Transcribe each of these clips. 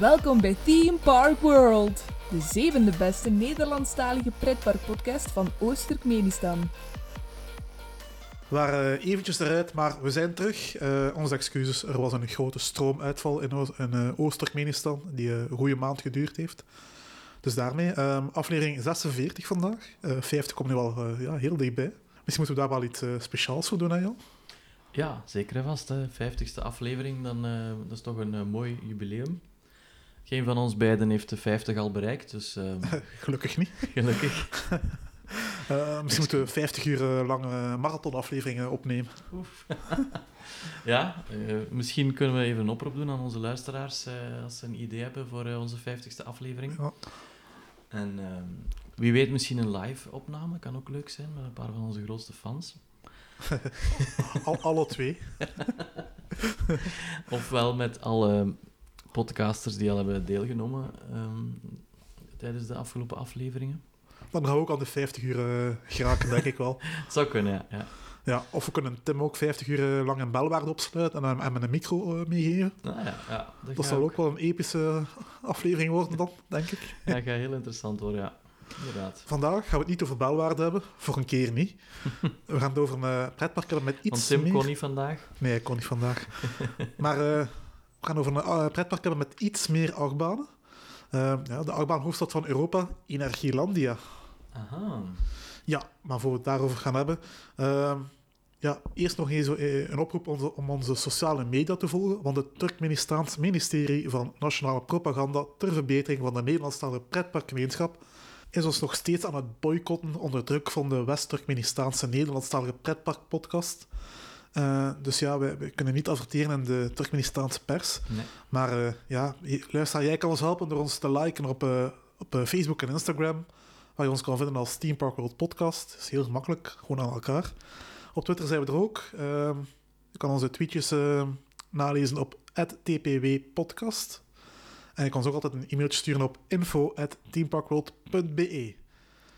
Welkom bij Theme Park World, de zevende beste Nederlandstalige pretparkpodcast van Oost-Turkmenistan. We waren eh, eventjes eruit, maar we zijn terug. Uh, onze excuses, er was een grote stroomuitval in, in uh, Oost-Turkmenistan, die een goede maand geduurd heeft. Dus daarmee, um, aflevering 46 vandaag. 50 komt nu al ja, heel dichtbij. Misschien moeten we daar wel iets speciaals voor doen, hè Jan? Ja, zeker vast. De 50ste aflevering, dan, dat is toch een mooi jubileum. Geen van ons beiden heeft de 50 al bereikt, dus... Um... Gelukkig niet. Gelukkig. Uh, misschien moeten we 50 uur lange marathonafleveringen opnemen. Oef. ja, uh, misschien kunnen we even een oproep doen aan onze luisteraars uh, als ze een idee hebben voor onze 50ste aflevering. Ja. En ehm, wie weet, misschien een live opname kan ook leuk zijn met een paar van onze grootste fans. Al, alle twee. Ofwel met alle podcasters die al hebben deelgenomen um, tijdens de afgelopen afleveringen. Dan gaan we ook al de 50 uur uh, geraken, denk ik wel. zou kunnen, ja. ja. Ja, of we kunnen Tim ook 50 uur lang een belwaarde opsluiten en hem met een micro uh, meegeven. Ah, ja, ja, dat, dat zal ook wel een epische aflevering worden dan, denk ik. Ja, dat gaat heel interessant worden, ja. Inderdaad. Vandaag gaan we het niet over belwaarde hebben, voor een keer niet. We gaan het over een pretpark hebben met iets Want Tim kon niet vandaag? Nee, hij kon niet vandaag. maar uh, we gaan over een uh, pretpark hebben met iets meer achtbanen. Uh, ja, de achtbaanhoofdstad van Europa, Energielandia. Aha. Ja, maar voor we het daarover gaan hebben... Uh, ja, eerst nog eens een oproep om onze sociale media te volgen, want het Turkmenistaans ministerie van Nationale Propaganda ter verbetering van de Nederlandstalige pretparkgemeenschap is ons nog steeds aan het boycotten onder druk van de West-Turkmenistaanse Nederlandstalige pretparkpodcast. Uh, dus ja, we, kunnen niet adverteren in de Turkmenistaanse pers. Nee. Maar uh, ja, luister, jij kan ons helpen door ons te liken op, uh, op Facebook en Instagram, waar je ons kan vinden als Team Park World Podcast. Dat is heel makkelijk, gewoon aan elkaar. Op Twitter zijn we er ook. Ehm, je kan onze tweetjes nalezen op @tpwpodcast. En je kan ons ook altijd een e-mailtje sturen op info.teamparkworld.be.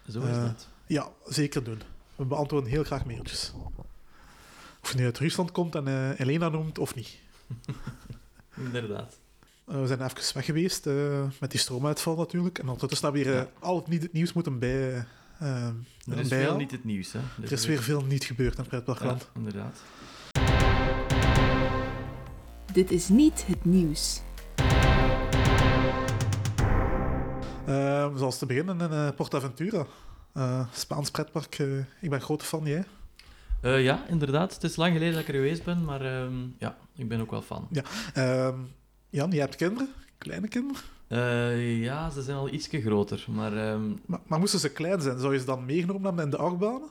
Zo is dat. Ja, zeker doen. We beantwoorden heel graag mailtjes. Of nu uit Rusland komt en uh, Elena noemt of niet. Inderdaad. Uh, we zijn even weg geweest uh, met die stroomuitval natuurlijk. En ondertussen hebben we weer al het, niet het nieuws moeten bij. er is bij veel niet het nieuws. Hè? Er, er is weer veel niet gebeurd in pretparkland. Ja, inderdaad. Dit is niet het nieuws. zoals te beginnen in PortAventura. Spaans pretpark. ik ben grote fan, jij? Uh, ja, inderdaad. Het is lang geleden dat ik er geweest ben, maar uh, ja, ik ben ook wel fan. Ja. Uh, Jan, je hebt kinderen? Kleine kinderen? Uh, ja, ze zijn al ietsje groter, maar, ehm, maar... Maar moesten ze klein zijn? Zou je ze dan meegenomen hebben in de achtbanen?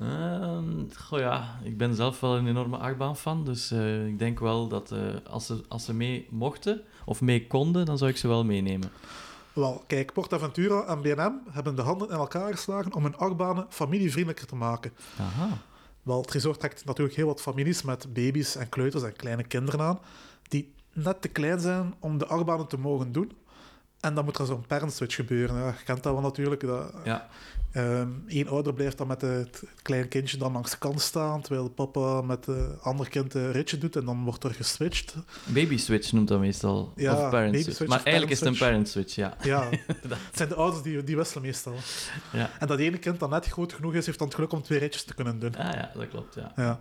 Ehm, goh ja, ik ben zelf wel een enorme achtbaanfan, dus uh, ik denk wel dat als, ze, als ze mee mochten of mee konden, dan zou ik ze wel meenemen. Wel, kijk, PortAventura en BNM hebben de handen in elkaar geslagen om hun achtbanen familievriendelijker te maken. Aha. Wel, het resort trekt natuurlijk heel wat families met baby's en kleuters en kleine kinderen aan, die net te klein zijn om de achtbanen te mogen doen. En dan moet er zo'n parent-switch gebeuren. Ja, je kent dat wel natuurlijk. Dat, ja. Um, Eén ouder blijft dan met het, het kleine kindje dan langs de kant staan, terwijl papa met het andere kind een ritje doet en dan wordt er geswitcht. Baby switch noemt dat meestal. Ja, of parent switch. Maar eigenlijk is het een switch. parent switch, ja. Ja, het zijn de ouders die, die wisselen meestal. Ja. En dat ene kind dat net groot genoeg is, heeft dan het geluk om twee ritjes te kunnen doen. Ah ja, dat klopt, ja. Ja.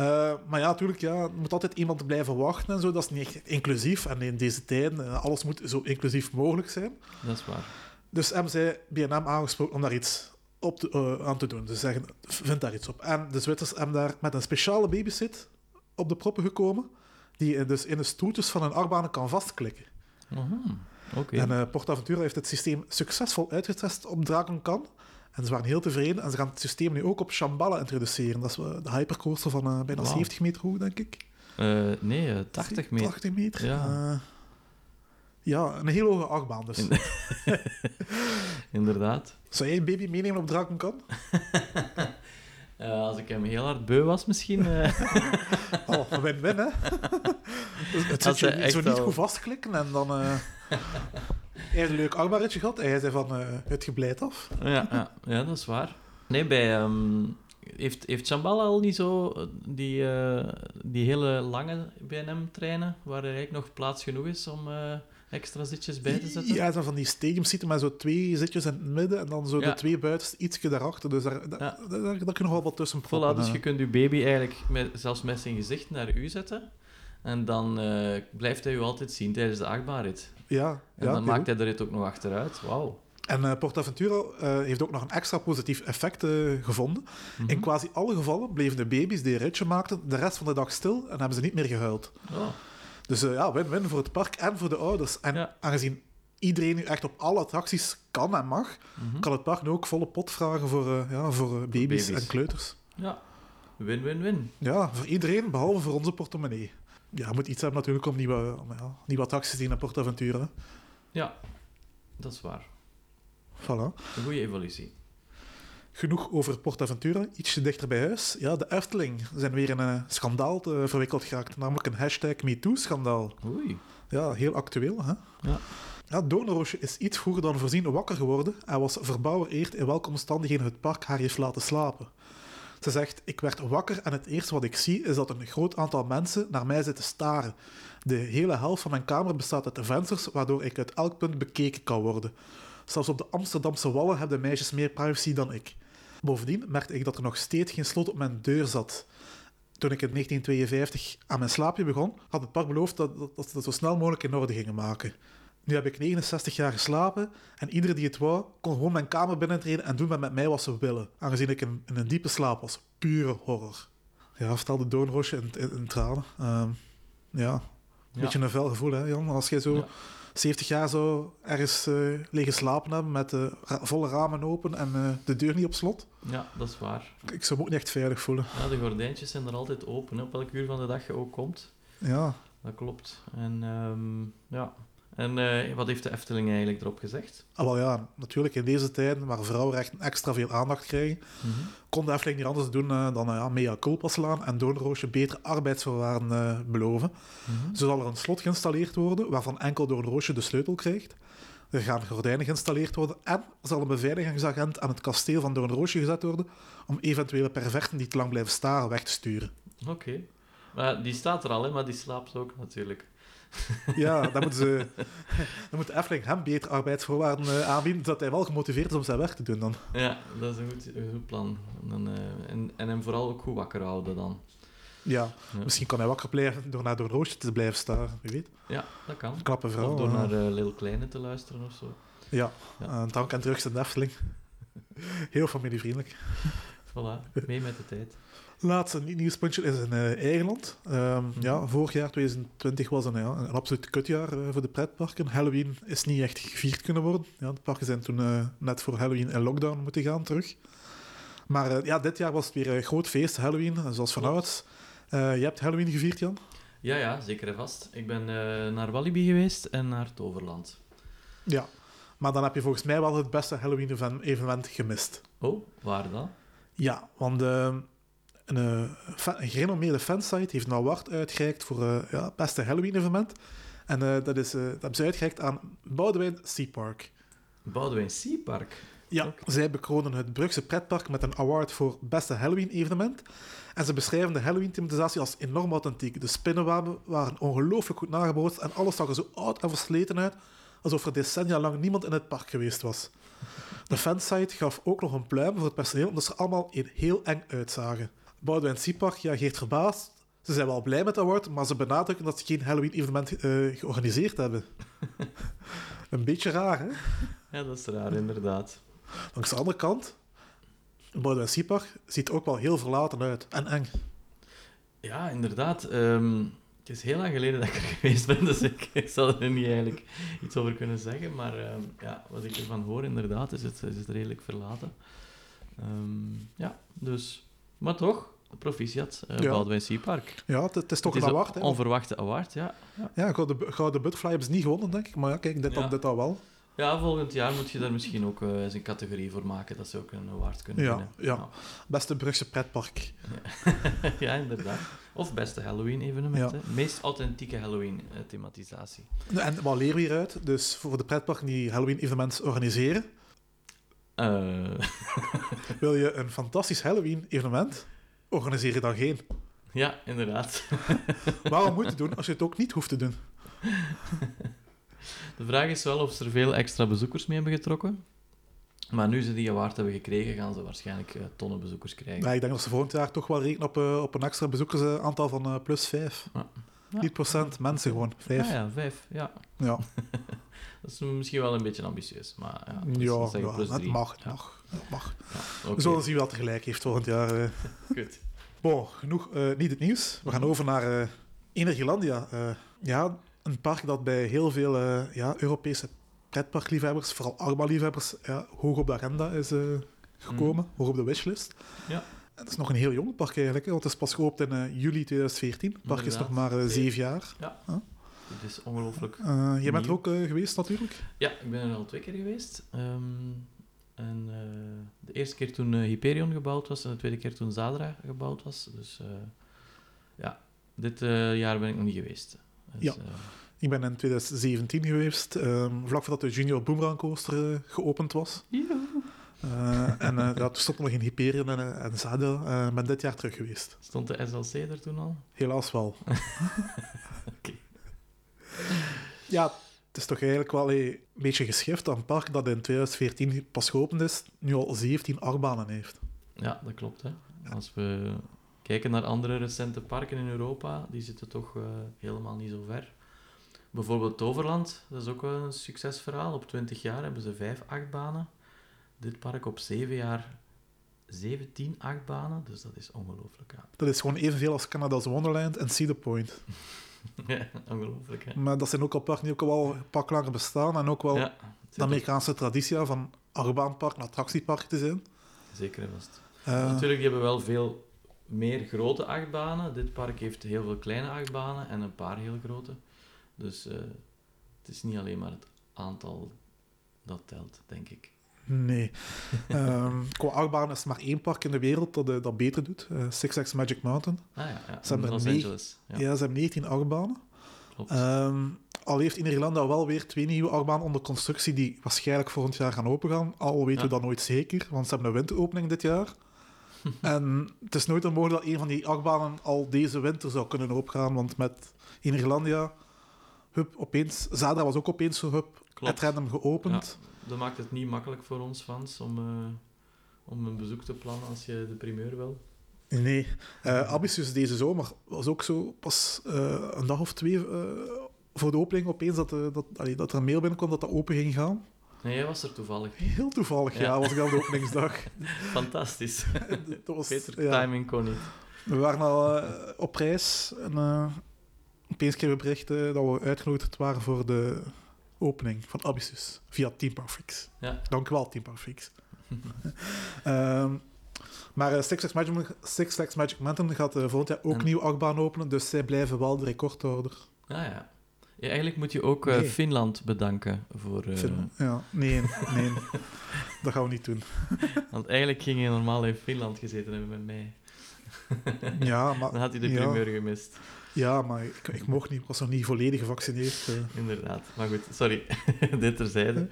Uh, maar ja, natuurlijk, ja, er moet altijd iemand blijven wachten en zo. Dat is niet echt inclusief. En in deze tijden, uh, alles moet zo inclusief mogelijk zijn. Dat is waar. Dus hebben zij BNM aangesproken om daar iets op te, uh, aan te doen. Dus zeggen, vind daar iets op. En de Zwitsers hebben daar met een speciale babysit op de proppen gekomen, die dus in de stoeltjes van een achtbanen kan vastklikken. Okay. En uh, PortAventura heeft het systeem succesvol uitgetest op Dragoncan. En ze waren heel tevreden. En ze gaan het systeem nu ook op Shambhala introduceren. Dat is de hypercoaster van uh, bijna Wow. 70 meter hoog, denk ik. Uh, nee, 80 meter. 80 meter. Ja. Uh, ja, een heel hoge achtbaan dus. In... Inderdaad. Zou jij een baby meenemen op Dragoncan? Uh, als ik hem heel hard beu was, misschien. Uh... oh, win-win, hè? dus het zit je zo niet al... goed vastklikken en dan. Uh... hij een leuk achtbaanritje gehad en hij zei van: het gebleid af. ja, ja, ja, dat is waar. Nee, bij um, heeft, heeft Chambal al niet zo die, die hele lange BNM-treinen, waar er eigenlijk nog plaats genoeg is om extra zitjes bij te zetten? Ja, zo van die stadium zitten met zo twee zitjes in het midden en dan zo Ja. de twee buitenste ietsje daarachter. Dus daar, daar, Ja. daar, daar kun je nog wel wat tussen proppen. Voilà, dus je kunt je baby eigenlijk met, zelfs met zijn gezicht naar u zetten. En dan eh, blijft hij u altijd zien tijdens de achtbaanrit. Ja, En ja, dan maakt hij de rit ook nog achteruit. Wauw. En eh, Portaventura eh, heeft ook nog een extra positief effect gevonden. Mhm. In quasi alle gevallen bleven de baby's die een ritje maakten de rest van de dag stil en hebben ze niet meer gehuild. Oh, Dus eh, ja, win-win voor het park en voor de ouders. En Ja. aangezien iedereen nu echt op alle attracties kan en mag, mhm. kan het park nu ook volle pot vragen voor, eh, ja, voor eh, baby's, baby's. en kleuters. Ja, win-win-win. Ja, voor iedereen, behalve voor onze portemonnee. Ja, je moet iets hebben natuurlijk om nieuwe, om, ja, nieuwe attracties te zien naar Portaventura. Ja, dat is waar. Voilà. Een goede evolutie. Genoeg over Portaventura, ietsje dichter bij huis. Ja, de Efteling zijn weer in een schandaal te verwikkeld geraakt, namelijk een hashtag MeToo-schandaal. Oei. Ja, heel actueel, hè? Ja. Ja, Doornroosje is iets vroeger dan voorzien wakker geworden en was verbouwereerd in welke omstandigheden het park haar heeft laten slapen. Ze zegt, ik werd wakker en het eerste wat ik zie is dat een groot aantal mensen naar mij zitten staren. De hele helft van mijn kamer bestaat uit vensters, waardoor ik uit elk punt bekeken kan worden. Zelfs op de Amsterdamse wallen hebben meisjes meer privacy dan ik. Bovendien merkte ik dat er nog steeds geen slot op mijn deur zat. Toen ik in 1952 aan mijn slaapje begon, had het park beloofd dat, dat, dat ze dat zo snel mogelijk in orde gingen maken. Nu heb ik 69 jaar geslapen en iedereen die het wou, kon gewoon mijn kamer binnentreden en doen met met mij wat ze willen, aangezien ik in, in een diepe slaap was. Pure horror. Ja, vertelde Doornroosje in, in, in tranen. Ehm, ja, een Ja. beetje een vuil gevoel, hè Jan? Als jij zo Ja. 70 jaar zou ergens eh liggen slapen hebben met de ra- volle ramen open en eh, de deur niet op slot, Ja, dat is waar. ik zou me ook niet echt veilig voelen. Ja, de gordijntjes zijn er altijd open, hè, op welk uur van de dag je ook komt. Ja, Dat klopt. En ehm, ja. En eh, wat heeft de Efteling eigenlijk erop gezegd? Ah, wel ja, natuurlijk in deze tijden waar vrouwenrechten extra veel aandacht krijgen, Mhm. kon de Efteling niet anders doen eh, dan eh, ja, mea culpa slaan en Doornroosje betere arbeidsvoorwaarden beloven. Mhm. Zo zal er een slot geïnstalleerd worden waarvan enkel Doornroosje de sleutel krijgt. Er gaan gordijnen geïnstalleerd worden en zal een beveiligingsagent aan het kasteel van Doornroosje gezet worden om eventuele perverten die te lang blijven staren weg te sturen. Oké. Maar die staat er al, hè, maar die slaapt ook natuurlijk. Ja, dan moeten ze, dan moet de Efteling hem betere arbeidsvoorwaarden eh, aanbieden, zodat hij wel gemotiveerd is om zijn werk te doen dan. Ja, dat is een goed, een goed plan. En, dan, eh, en, en hem vooral ook goed wakker houden dan. Ja, Ja. misschien kan hij wakker blijven door naar Doornroosje te blijven staren, wie weet. Ja, dat kan. Knappe vrouw. Of door eh. naar uh, Lil Kleine te luisteren of zo. Ja, Ja. een drank en drugs in de Efteling. Heel familievriendelijk. Voilà, mee met de tijd. Laatste nie- nieuwspuntje is in. Ehm, Mhm. ja, vorig jaar, 2020, was een, ja, een absoluut kutjaar eh, voor de pretparken. Halloween is niet echt gevierd kunnen worden. Ja, de parken zijn toen eh, net voor Halloween in lockdown moeten gaan terug. Maar ja, dit jaar was het weer een groot feest, Halloween, zoals vanouds. Je hebt Halloween gevierd, Jan? Ja, ja, zeker en vast. Ik ben naar Walibi geweest en naar Toverland. Ja. Maar dan heb je volgens mij wel het beste Halloween-evenement gemist. Oh, waar dan? Ja, want eh, een, eh, een gerenommeerde fansite heeft een award uitgereikt voor eh ja, het beste Halloween-evenement. En eh, dat, is, dat hebben ze uitgereikt aan Boudewijn Sea Park. Boudewijn Sea Park. Ja, zij bekronen het Brugse pretpark met een award voor beste Halloween-evenement. En ze beschrijven de Halloween-thematisatie als enorm authentiek. De spinnenwebben waren ongelooflijk goed nagebootst en alles zag er zo oud en versleten uit, alsof er decennia lang niemand in het park geweest was. De fansite gaf ook nog een pluim voor het personeel, omdat ze allemaal in heel eng uitzagen. Boudewijn Sea Park reageert verbaasd. Ze zijn wel blij met de award, maar ze benadrukken dat ze geen Halloween-evenement eh, georganiseerd hebben. een beetje raar, hè? Ja, dat is raar, inderdaad. Langs de andere kant, Boudewijn Sea Park ziet ook wel heel verlaten uit en eng. Ja, inderdaad. Ehm, het is heel lang geleden dat ik er geweest ben, dus ik, ik zal er niet eigenlijk iets over kunnen zeggen. Maar ehm, ja, wat ik ervan hoor, inderdaad, is het, is het redelijk verlaten. Ehm, ja, dus... Maar toch, proficiat, uh, Ja. Boudewijn Sea Park. Ja, het, is toch het een is award. hè. onverwachte award, ja. ja. Ja, Gouden, Gouden Butterfly hebben ze niet gewonnen, denk ik. Maar ja, kijk, dit, Ja. dit al wel. Ja, volgend jaar moet je daar misschien ook eh, eens een categorie voor maken, dat ze ook een award kunnen Ja, winnen. ja. Beste Brugse pretpark. ja, inderdaad. Of beste Halloween-evenement, Ja. Meest authentieke Halloween-thematisatie. En wat leren we hieruit? Dus voor de pretparken die Halloween-evenements organiseren, Eh, Wil je een fantastisch Halloween-evenement? Organiseer je dan geen. ja, inderdaad. Waarom moet je het doen als je het ook niet hoeft te doen? De vraag is wel of ze er veel extra bezoekers mee hebben getrokken. Maar nu ze die award hebben gekregen, gaan ze waarschijnlijk eh, tonnen bezoekers krijgen. Maar ik denk dat ze volgend jaar toch wel rekenen op, eh, op een extra bezoekersaantal van eh, plus 5. Ja. Ja. Niet procent mensen gewoon, 5. Ja, ja, vijf. Ja. Ja, Dat is misschien wel een beetje ambitieus, maar ja, dat is- ja, dat zeggen ja, drie. mag, het Ja, mag. Het mag. ja, We zullen zien wat er gelijk heeft volgend jaar. eh. Goed. Bon, genoeg eh, niet het nieuws. We gaan over naar eh Energielandia. Ja, een park dat bij heel veel ja, Europese pretparkliefhebbers, vooral Arma-liefhebbers, ja, hoog op de agenda is gekomen, hoog op de wishlist. Ja. Het is nog een heel jong park eigenlijk, want het is pas geopend in juli 2014. Het park is nog maar zeven jaar. Het is ongelooflijk. Eh jij bent er ook eh, geweest natuurlijk. Ja, ik ben er al twee keer geweest. Ehm, en eh, de eerste keer toen Hyperion gebouwd was en de tweede keer toen Zadra gebouwd was. Dus ja, dit jaar ben ik nog niet geweest. Dus, Ja. Ik ben in 2017 geweest, ehm, vlak voordat de Junior Boomerang Coaster geopend was. Eh, en eh, ja, toen stond nog in Hyperion en, eh, en Zadel. Ben dit jaar terug geweest. stond de SLC er toen al? Helaas wel. Oké. Ja, het is toch eigenlijk wel een beetje geschift dat een park dat in 2014 pas geopend is, nu al 17 achtbanen heeft. Ja, dat klopt. Hè. Als we kijken naar andere recente parken in Europa, die zitten toch eh, helemaal niet zo ver. Bijvoorbeeld Toverland, dat is ook wel een succesverhaal. Op 20 jaar hebben ze vijf achtbanen. Dit park op 7 jaar 17 achtbanen, dus dat is ongelooflijk. Ja. Dat is gewoon evenveel als Canada's Wonderland en Cedar Point. Ja, ongelooflijk, hè? Maar dat zijn ook al parken die ook al wel een pak langer bestaan en ook wel Ja, de Amerikaanse traditie van achtbaanpark een attractiepark te zijn. zeker en vast. Eh, Natuurlijk, die hebben wel veel meer grote achtbanen. Dit park heeft heel veel kleine achtbanen en een paar heel grote. Dus eh, het is niet alleen maar het aantal dat telt, denk ik. Nee. Ehm, qua achtbaan is er maar één park in de wereld dat eh, dat beter doet. eh, Six Flags Magic Mountain. Ah ja, ja. Ze hebben in Los Angeles. Ja, Ja, ze hebben 19 achtbanen. klopt. Ehm, al heeft in Ierland wel weer twee nieuwe achtbanen onder constructie die waarschijnlijk volgend jaar gaan opengaan. Al weten we dat nooit zeker, want ze hebben een winteropening dit jaar. en het is nooit mogelijk dat een van die achtbanen al deze winter zou kunnen opgaan, want met in Ierlandia, hup, opeens, Zadra was ook opeens zo hup, Klopt. het random geopend. Dat maakt het niet makkelijk voor ons fans om, eh, om een bezoek te plannen als je de primeur wil. Nee. Eh Abyssus deze zomer was ook zo pas eh, een dag of twee voor de opening opeens dat, dat, allee, dat er een mail binnenkwam dat dat open ging gaan. Nee, jij was er toevallig. Heel toevallig, ja, Ja. was ik al de openingsdag. Fantastisch. Dat was, Beter ja. timing kon niet. We waren al op reis en opeens kregen we berichten dat we uitgenodigd waren voor de opening van Abyssus via Team Parfix. Ja. Dank wel, Team. Ehm, maar eh, Six, Flags Magic, Six Flags Magic Mountain gaat eh, volgend jaar ook En- nieuw achtbaan openen, dus zij blijven wel de recordhouder. Ah ja. Ja, eigenlijk moet je ook eh, Nee. Finland bedanken voor... Vind- ja, nee, nee. dat gaan we niet doen. Want eigenlijk ging je normaal in Finland gezeten hebben met mij. Ja, maar, Dan had hij de ja. primeur gemist. Ja, maar ik, ik mocht niet, ik was nog niet volledig gevaccineerd. eh. Inderdaad. Maar goed, sorry. Dit terzijde.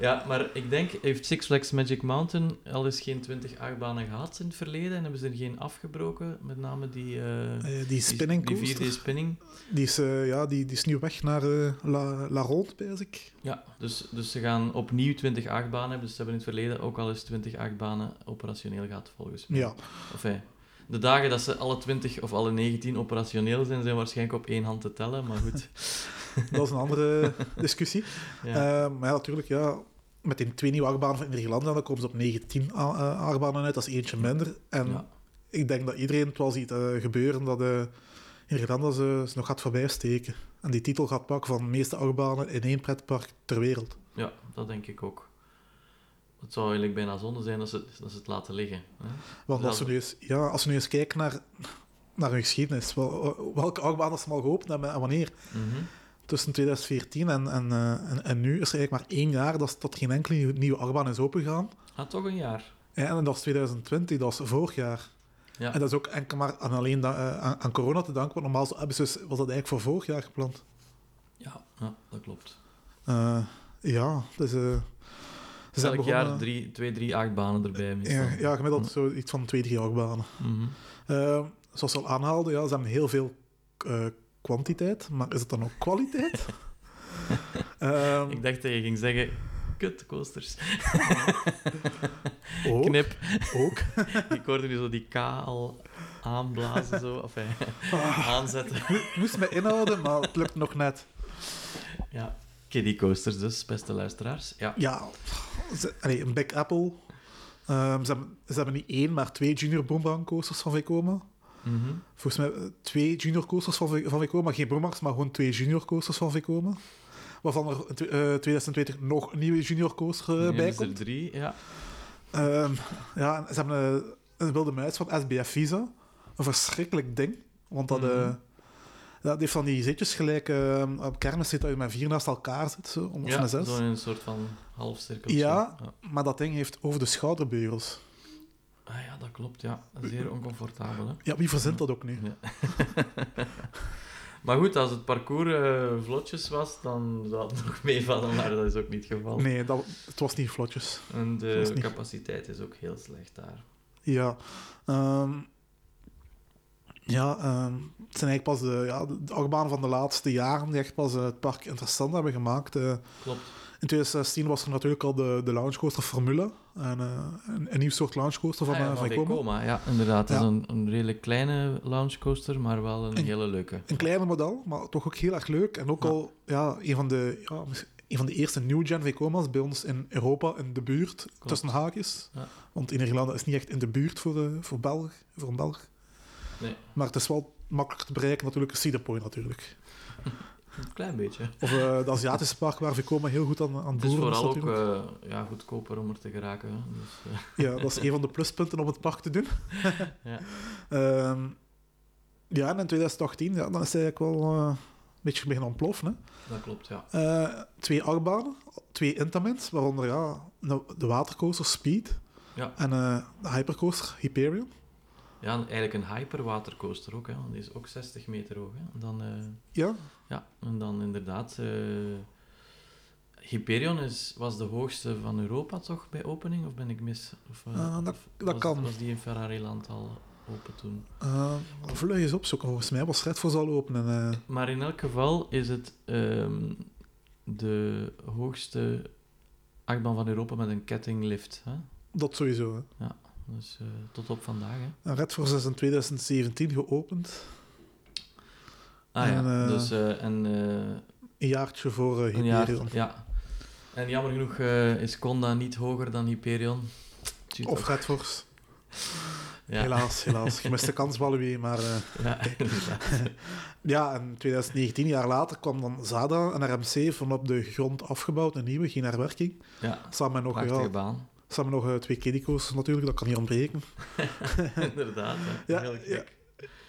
Ja, maar ik denk, heeft Six Flags Magic Mountain al eens geen 20 achtbanen gehad in het verleden en hebben ze er geen afgebroken? Met name die... Eh, die spinning die, die 4D spinning. Die is, ja, die, die is nu weg naar La, La Ronde, ik. Ja, dus, dus ze gaan opnieuw 20 achtbanen hebben. Dus ze hebben in het verleden ook al eens 20 achtbanen operationeel gehad, volgens mij. Ja, Of, de dagen dat ze alle 20 of alle 19 operationeel zijn, zijn waarschijnlijk op één hand te tellen. Maar goed. dat is een andere discussie. Ja. Eh, maar ja, natuurlijk, ja, met die twee nieuwe achtbanen van Nederland, dan komen ze op 19 a- eh, achtbanen uit. Dat is eentje minder. En Ja. ik denk dat iedereen het wel ziet eh, gebeuren dat uh, ze, ze nog gaat voorbij steken. En die titel gaat pakken van de meeste achtbanen in één pretpark ter wereld. Ja, dat denk ik ook. Het zou eigenlijk bijna zonde zijn dat ze, dat ze het laten liggen. Hè? Want als we, nu eens, ja, als we nu eens kijken naar, naar hun geschiedenis, wel, welke achtbanen ze al geopend hebben en wanneer. Mhm. Tussen 2014 en, en, eh, en, en nu is er eigenlijk maar één jaar dat, dat geen enkele nieuwe, nieuwe achtbaan is opengegaan. Ah, toch een jaar. Ja, en dat is 2020, dat is vorig jaar. Ja, En dat is ook enkel maar aan alleen eh, aan, aan corona te danken, want normaal zo- hebben ze- was dat eigenlijk voor vorig jaar gepland. ja, ja dat klopt. Eh, ja, dus, eh, zijn Elk begonnen- jaar drie, twee, drie achtbanen erbij. meestal. Ja, ja gemiddeld zo iets van twee, drie achtbanen. Eh, zoals ze al aanhaalden, ja, ze hebben heel veel eh, kwantiteit, maar is het dan ook kwaliteit? Ehm, Ik dacht dat je ging zeggen, kutcoasters. ook, Knip. ook. Ik hoorde nu zo die K al aanblazen, zo. Of Ah, aanzetten. moest me inhouden, maar het lukt nog net. Ja, kiddie coasters dus, beste luisteraars. Ja. Ja, ze, allee, een Big Apple. Ehm, ze, hebben, ze hebben niet één, maar twee junior boomerang coasters van Vekoma. Mhm. Volgens mij eh, twee junior coasters van, van Vekoma. Geen boomerangs, maar gewoon twee junior coasters van Vekoma. Waarvan er in eh, 2020 nog een nieuwe junior coaster Nu bij er komt. drie, ja. Ehm, ja, ze hebben een wilde muis van SBF Visa. Een verschrikkelijk ding. Want dat, Mhm. Dat heeft van die zitjes gelijk eh, op kermis zit dat je met vier naast elkaar zit. Zo, of Ja, zes. zo in een soort van halfcirkel. Ja. ja. Maar dat ding heeft over de schouderbeugels. Ah ja, dat klopt, ja. Zeer oncomfortabel, hè. Ja, wie verzint dat ook nu? Ja. maar goed, als het parcours eh, vlotjes was, dan zou het nog meevallen, maar dat is ook niet het geval. Nee, dat, het was niet vlotjes. En de niet- capaciteit is ook heel slecht daar. Ja. ehm, ja, ehm, het zijn eigenlijk pas de, ja, de, achtbanen van de laatste jaren die echt pas eh, het park interessant hebben gemaakt. Eh, Klopt. in 2016 was er natuurlijk al de, de launchcoaster Formule. En, eh, een, een nieuw soort launchcoaster van, Ah ja, van van ja, inderdaad. Het Ja. is een, een redelijk kleine launchcoaster, maar wel een En- hele leuke. Een kleiner model, maar toch ook heel erg leuk. En ook Ja. al ja, een, van de, ja, een van de eerste new-gen Vekoma's bij ons in Europa, in de buurt, tussen haakjes. Ja. Want in Nederland is niet echt in de buurt voor, de, voor, Belg, voor een Belg. Nee, Maar het is wel makkelijk te bereiken, natuurlijk. Cedar Point natuurlijk. een klein beetje. Of eh de Aziatische park waar Vekoma heel goed aan, aan Het is boeren is vooral ook natuurlijk. eh, ja, goedkoper om er te geraken. Dus, eh, Ja, dat is een van de pluspunten om het park te doen. ja. Ehm, ja, en in 2018, ja, dan is het eigenlijk wel een beetje beginnen ontploffen. Hè. Dat klopt, ja. Twee achtbanen, twee Intamins, waaronder ja, de, de watercoaster Speed Ja. en de hypercoaster Hyperion. Ja, en eigenlijk een hyperwatercoaster ook, hè, want die is ook 60 meter hoog. Hè. Dan, eh, Ja, ja, en dan inderdaad... eh, Hyperion is, was de hoogste van Europa, toch, bij opening? Of ben ik mis? Of, eh, Ah, dat- of dat was, kan. Was die in Ferrari-land al open toen? uh, vlug eens opzoeken. Volgens mij was Redford al open. En, Maar in elk geval is het ehm, de hoogste achtbaan van Europa met een kettinglift. Hè? dat sowieso. Hè. Dus eh, tot op vandaag. Hè? En Redford is in 2017 geopend. Ah ja, En, eh, dus eh, en, Een jaartje voor jaar, Hyperion. ja. En jammer genoeg is Conda niet hoger dan Hyperion. Of toch. Redfords. ja. Helaas, helaas. Gemiste kans, Walibi. Maar eh, Ja, ja, in 2019, een jaar later, kwam dan ZADA en RMC van op de grond afgebouwd. Een nieuwe, geen herwerking. ja, Samen met nog, ja, baan. samen nog eh, twee kiddiecoasters natuurlijk, dat kan niet ontbreken. inderdaad. Hè. Ja, Heel ja.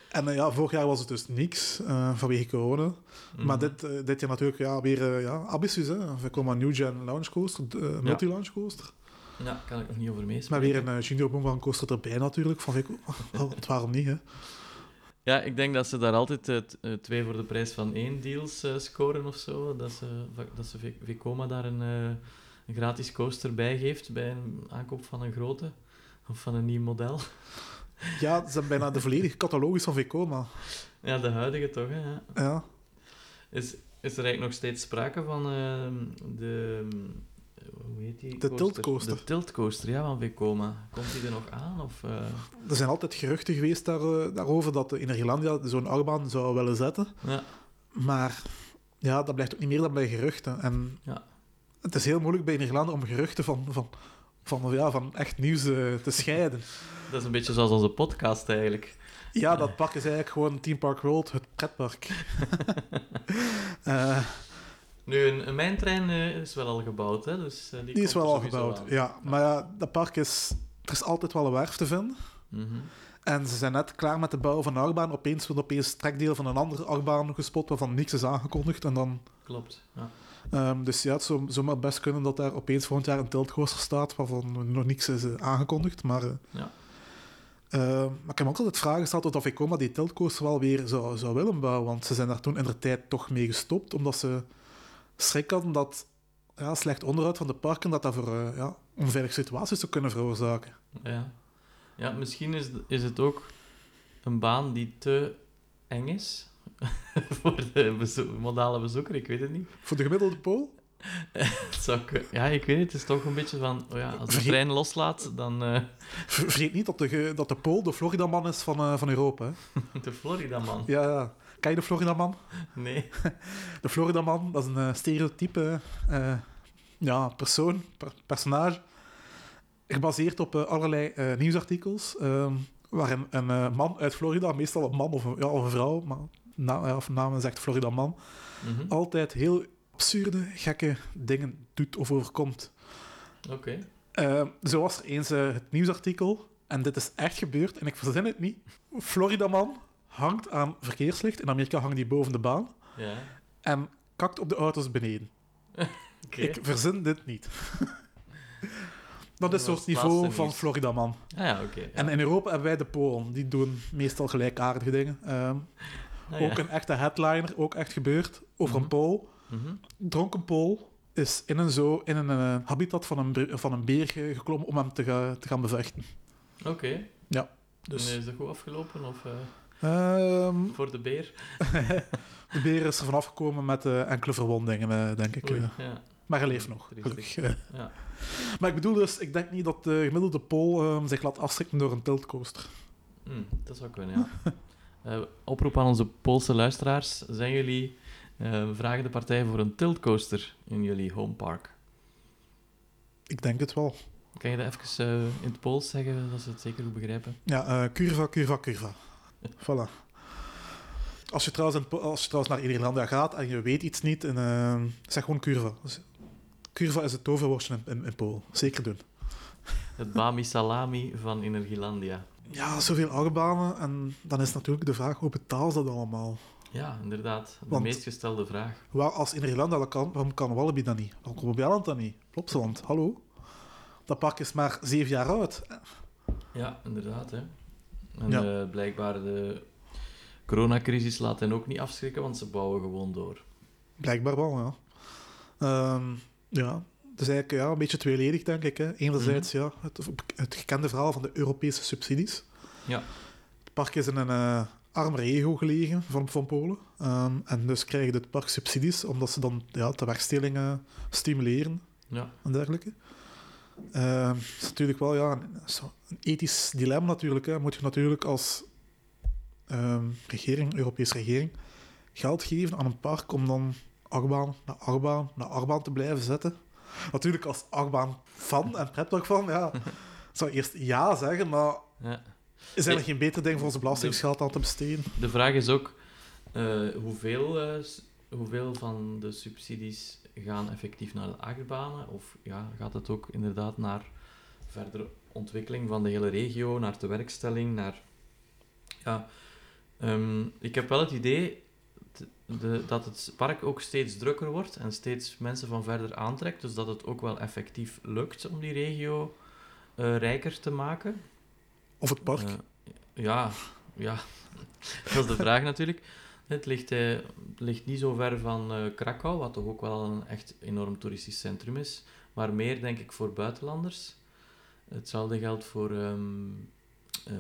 En eh, ja, vorig jaar was het dus niks eh, vanwege corona. Maar Mhm. dit, dit jaar natuurlijk ja, weer ja, Abyssus. Hè. We komen een New Gen Launch Coaster, uh, multi-launch coaster. Ja, kan ik nog niet over Maar meespreken. weer een Junior Boomerang coaster erbij natuurlijk. Van, Vico. Want waarom niet, hè? Ja, ik denk dat ze daar altijd twee voor de prijs van één deals scoren of zo. Dat ze, dat ze Vekoma daar een, een gratis coaster bij geeft bij een aankoop van een grote of van een nieuw model. Ja, ze hebben bijna de volledige catalogus van Vekoma. Ja, de huidige toch, hè. ja. Ja. Is, is er eigenlijk nog steeds sprake van ehm, de... Hoe heet die? De tiltcoaster. De tiltcoaster, ja, van Vekoma. Komt die er nog aan? Of, eh, Er zijn altijd geruchten geweest daar, eh, daarover dat de Energielandia zo'n achtbaan zou willen zetten. Ja, Maar ja, dat blijft ook niet meer dan bij geruchten. En Ja. Het is heel moeilijk bij Energielandia om geruchten van, van, van, ja, van echt nieuws eh, te scheiden. dat is een beetje zoals onze podcast eigenlijk. Ja, dat park is eigenlijk gewoon Team Park World, het pretpark. Eh, Nu, een, een mijntrein eh, is wel al gebouwd, hè? Dus, die, die is wel al gebouwd. Ja, maar ja, dat park is... Er is altijd wel een werf te vinden. Mhm. En ze zijn net klaar met de bouw van een achtbaan. Opeens wordt opeens trekdeel van een andere achtbaan gespot waarvan niks is aangekondigd. En dan, Klopt. Ja. Ehm, dus ja, het zou zomaar best kunnen dat daar opeens volgend jaar een tiltcoaster staat waarvan nog niks is eh, aangekondigd. Maar, eh, Ja. eh, maar ik heb me ook altijd vragen gesteld of Vekoma die tiltcoaster wel weer zou, zou willen bouwen. Want ze zijn daar toen in de tijd toch mee gestopt, omdat ze schrik hadden dat ja, slecht onderhoud van de parken, dat dat voor eh, ja, onveilige situaties zou kunnen veroorzaken. Ja, ja misschien is, is het ook een baan die te eng is voor de bezo- modale bezoeker. Ik weet het niet. Voor de gemiddelde pool? Ja, ik weet het. Het is toch een beetje van... Oh ja, als de trein loslaat, dan... Ver- Vergeet niet dat de, dat de pool de Floridaman is van, eh, van Europa. Hè? de Florida-man. Ja, ja. Ken je de Floridaman? Nee. De Floridaman, dat is een eh, stereotype ja, persoon, per- personage, gebaseerd op allerlei nieuwsartikels, ehm, waarin een man uit Florida, meestal een man of een, ja, of een vrouw, maar na, ja, of naam is echt Florida man, Mhm. altijd heel absurde, gekke dingen doet of overkomt. Oké. Eh, zo was er eens eh, het nieuwsartikel, en dit is echt gebeurd, en ik verzin het niet. Floridaman hangt aan verkeerslicht. In Amerika hangt die boven de baan. Ja. En kakt op de auto's beneden. Oké. Ik verzin dit niet. Dat is soort niveau van. Floridaman. Ah ja. En in Europa hebben wij de Polen. Die doen meestal gelijkaardige dingen. Ehm, Ah, ja. Ook een echte headliner, ook echt gebeurd, over Mhm. een Pool. Mhm. Dronken Pool is in een, zo, in een eh, habitat van een, van een beer ge- geklommen om hem te, te gaan bevechten. Oké. Dus, En is dat goed afgelopen? Of eh, ehm, voor de beer? de beer is er vanaf gekomen met eh, enkele verwondingen, denk ik. Oei, ja. maar hij leeft nog. Ja. Maar ik bedoel dus, ik denk niet dat de gemiddelde Pool ehm, zich laat afschrikken door een tiltcoaster. Hm, dat zou kunnen, ja. Eh, oproep aan onze Poolse luisteraars. Zijn jullie eh vragende partij voor een tiltcoaster in jullie homepark? Ik denk het wel. Kan je dat even eh, in het Pools zeggen, dat ze het zeker goed begrijpen? Ja, eh, curva, curva, curva. Voilà. Als je, trouwens in als je trouwens naar Nederlandia gaat en je weet iets niet, en, zeg gewoon curva. Dus, curva is het toverwoordje in, in, in Polen. Zeker doen. Het Bami Salami van Energielandia. Ja, zoveel achtbanen. En dan is natuurlijk de vraag, hoe betaal ze dat allemaal? Ja, inderdaad. De Want- meest gestelde vraag. Waar, als in Nederland dat kan, waarom kan Wallaby dat niet? Waarom kan Bobbejaanland dat niet? Plopsaland, hallo? Dat park is maar zeven jaar oud. Ja, inderdaad. Hè. En Ja. eh, blijkbaar de coronacrisis laat hen ook niet afschrikken, want ze bouwen gewoon door. Blijkbaar wel, ja. Ehm, ja, het is eigenlijk ja, een beetje tweeledig, denk ik. Hè. Enerzijds ja, het, het gekende verhaal van de Europese subsidies. Ja. Het park is in een eh, arme regio gelegen van, van Polen. Ehm, en dus krijgen het park subsidies, omdat ze dan ja, de wegstellingen stimuleren Ja, en dergelijke. Ehm, is natuurlijk wel ja, een, ethisch dilemma natuurlijk. Hè. Moet je natuurlijk als ehm, regering, Europese regering, geld geven aan een park om dan achtbaan na achtbaan na achtbaan te blijven zetten. Natuurlijk als achtbaan fan en pretparkfan, ja, zou ik eerst ja zeggen, maar ja. is er geen beter ding voor onze belastingsgeld aan te besteden? De vraag is ook eh, hoeveel, eh, hoeveel van de subsidies gaan effectief naar de achtbanen? Of ja, gaat het ook inderdaad naar verdere ontwikkeling van de hele regio, naar de werkstelling, naar... Ja, ehm, ik heb wel het idee de, dat het park ook steeds drukker wordt en steeds mensen van verder aantrekt. Dus dat het ook wel effectief lukt om die regio eh, rijker te maken. Of het park? Eh, ja, ja, dat is de vraag natuurlijk. Het ligt, eh, ligt niet zo ver van eh, Krakau, wat toch ook wel een echt enorm toeristisch centrum is, maar meer denk ik voor buitenlanders. Hetzelfde geldt voor ehm, eh,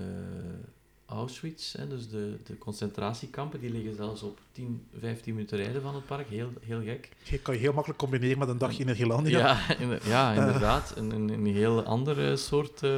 Auschwitz, hè, dus de, de concentratiekampen, die liggen zelfs op 10, 15 minuten rijden van het park, heel, heel gek. Je kan je heel makkelijk combineren met een dagje in Nederland. Ja, ja inderdaad, een, een, een heel andere soort eh,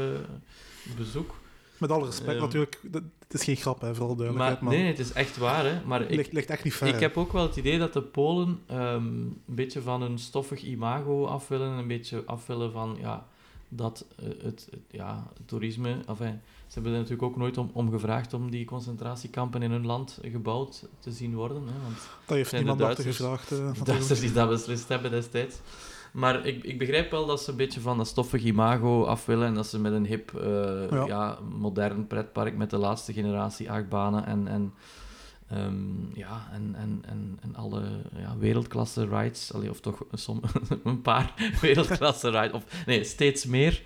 bezoek. Met alle respect Ehm, natuurlijk, het is geen grap, hè, vooral duidelijkheid. Maar, nee, het is echt waar, hè. Maar ik, ligt, ligt echt niet ver. Ik heb ook wel het idee dat de Polen ehm, een beetje van hun stoffig imago af willen. Een beetje af willen van ja, dat eh, het, het- ja, het toerisme. Enfin, ze hebben er natuurlijk ook nooit om, om gevraagd om die concentratiekampen in hun land gebouwd te zien worden. Hè, want Dat heeft de niemand achter Duitsers- gevraagd. eh, de natuurlijk. Duitsers die dat beslist hebben destijds. Maar ik, ik begrijp wel dat ze een beetje van dat stoffig imago af willen en dat ze met een hip, eh, Ja. ja. modern pretpark met de laatste generatie achtbanen en, en, ehm, ja, en, en, en, en alle ja, wereldklasse rides, allee, of toch som, een paar wereldklasse rides, of nee, steeds meer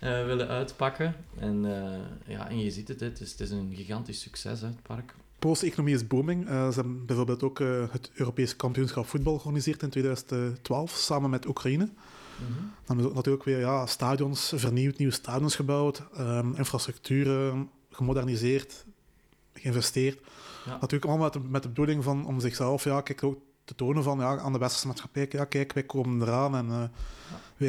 eh, willen uitpakken. En, eh, ja, en je ziet het, het is, het is een gigantisch succes, hè, het park. Poolse economie is booming. Uh, ze hebben bijvoorbeeld ook het Europese kampioenschap voetbal georganiseerd in 2012, samen met Oekraïne. Mm -hmm. Dan hebben ze ook natuurlijk weer ja, stadions vernieuwd, nieuwe stadions gebouwd, um, infrastructuur gemoderniseerd, geïnvesteerd. Natuurlijk allemaal met de, met de bedoeling van om zichzelf ja, kijk, ook te tonen van ja, aan de westerse maatschappij, ja, kijk, wij komen eraan en uh,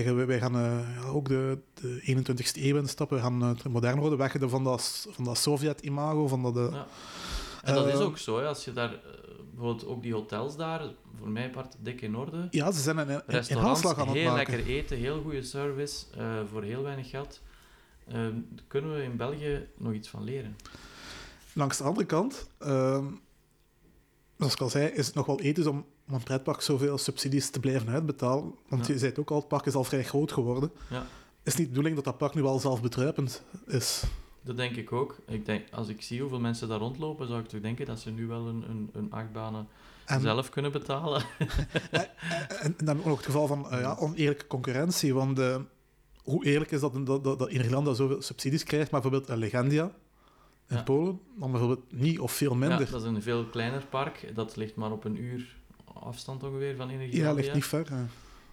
ja. wij, wij, gaan uh, ja, ook de, de 21ste eeuw instappen, we gaan uh, modern worden, weg van dat, van dat Sovjet-imago, van dat... ja. En dat is ook zo, hè, als je daar bijvoorbeeld ook die hotels daar, voor mij part dik in orde. Ja, ze zijn een, een, Restaurants, aan het heel lekker eten, heel goede service, voor heel weinig geld. kunnen we in België nog iets van leren? Langs de andere kant, uh, zoals ik al zei, is het nog wel ethisch om, om een pretpark zoveel subsidies te blijven uitbetalen. Want ja. je zei het ook al, het park is al vrij groot geworden. Ja. Is niet de bedoeling dat dat park nu wel zelfbedruipend is? Dat denk ik ook. Ik denk, als ik zie hoeveel mensen daar rondlopen, zou ik toch denken dat ze nu wel een, een, een achtbanen en, zelf kunnen betalen. en, en, dan ook het geval van uh, ja, oneerlijke concurrentie. Want uh, hoe eerlijk is dat, dat, dat, dat Nederland zoveel subsidies krijgt, maar bijvoorbeeld een Legendia in ja. Polen, dan bijvoorbeeld niet of veel minder. Ja, dat is een veel kleiner park. Dat ligt maar op een uur afstand ongeveer van Energielandia. Ja, ligt niet ver. Ja.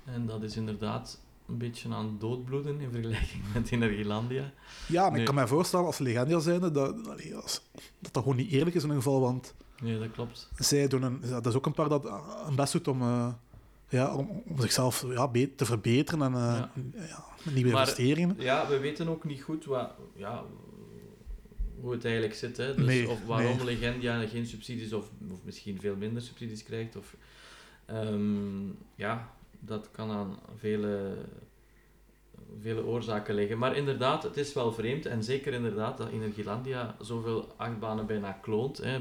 En dat is inderdaad een beetje aan doodbloeden in vergelijking met Energielandia. Ja, maar ik kan me voorstellen als Legendia zijn dat, dat dat dat gewoon niet eerlijk is in ieder geval, want... Nee, dat klopt. Zij doen een... Dat is ook een paar dat een best doet om... Uh, ja, om, om, zichzelf ja, te verbeteren en uh, ja. Ja, nieuwe maar, investeringen. Ja, we weten ook niet goed wat, ja, hoe het eigenlijk zit. Hè? Dus nee, of waarom nee. Legendia geen subsidies of, of misschien veel minder subsidies krijgt. Of, um, ja, dat kan aan vele, vele oorzaken liggen. Maar inderdaad, het is wel vreemd. En zeker inderdaad dat Energielandia zoveel achtbanen bijna kloont. Hè?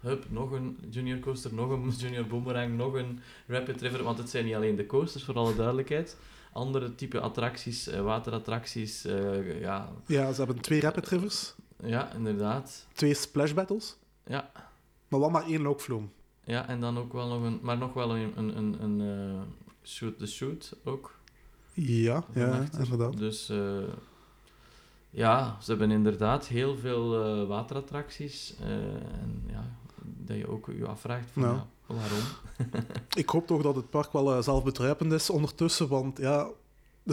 Hup, nog een junior coaster, nog een junior boomerang, nog een rapid river. Want het zijn niet alleen de coasters, voor alle duidelijkheid andere type attracties, uh, waterattracties. Uh, ja. ja, ze hebben twee rapid rivers. Ja, inderdaad. Twee splash battles. Ja. Maar wel maar één loopvloem. Ja, en dan ook wel nog een, maar nog wel een, een, een, een uh, shoot the shoot ook. Ja, ja, inderdaad. Dus uh, ja, ze hebben inderdaad heel veel uh, waterattracties. en ja, dat je ook je afvraagt van, ja. Ja, waarom. Ik hoop toch dat het park wel zelfbedruipend is ondertussen, want ja,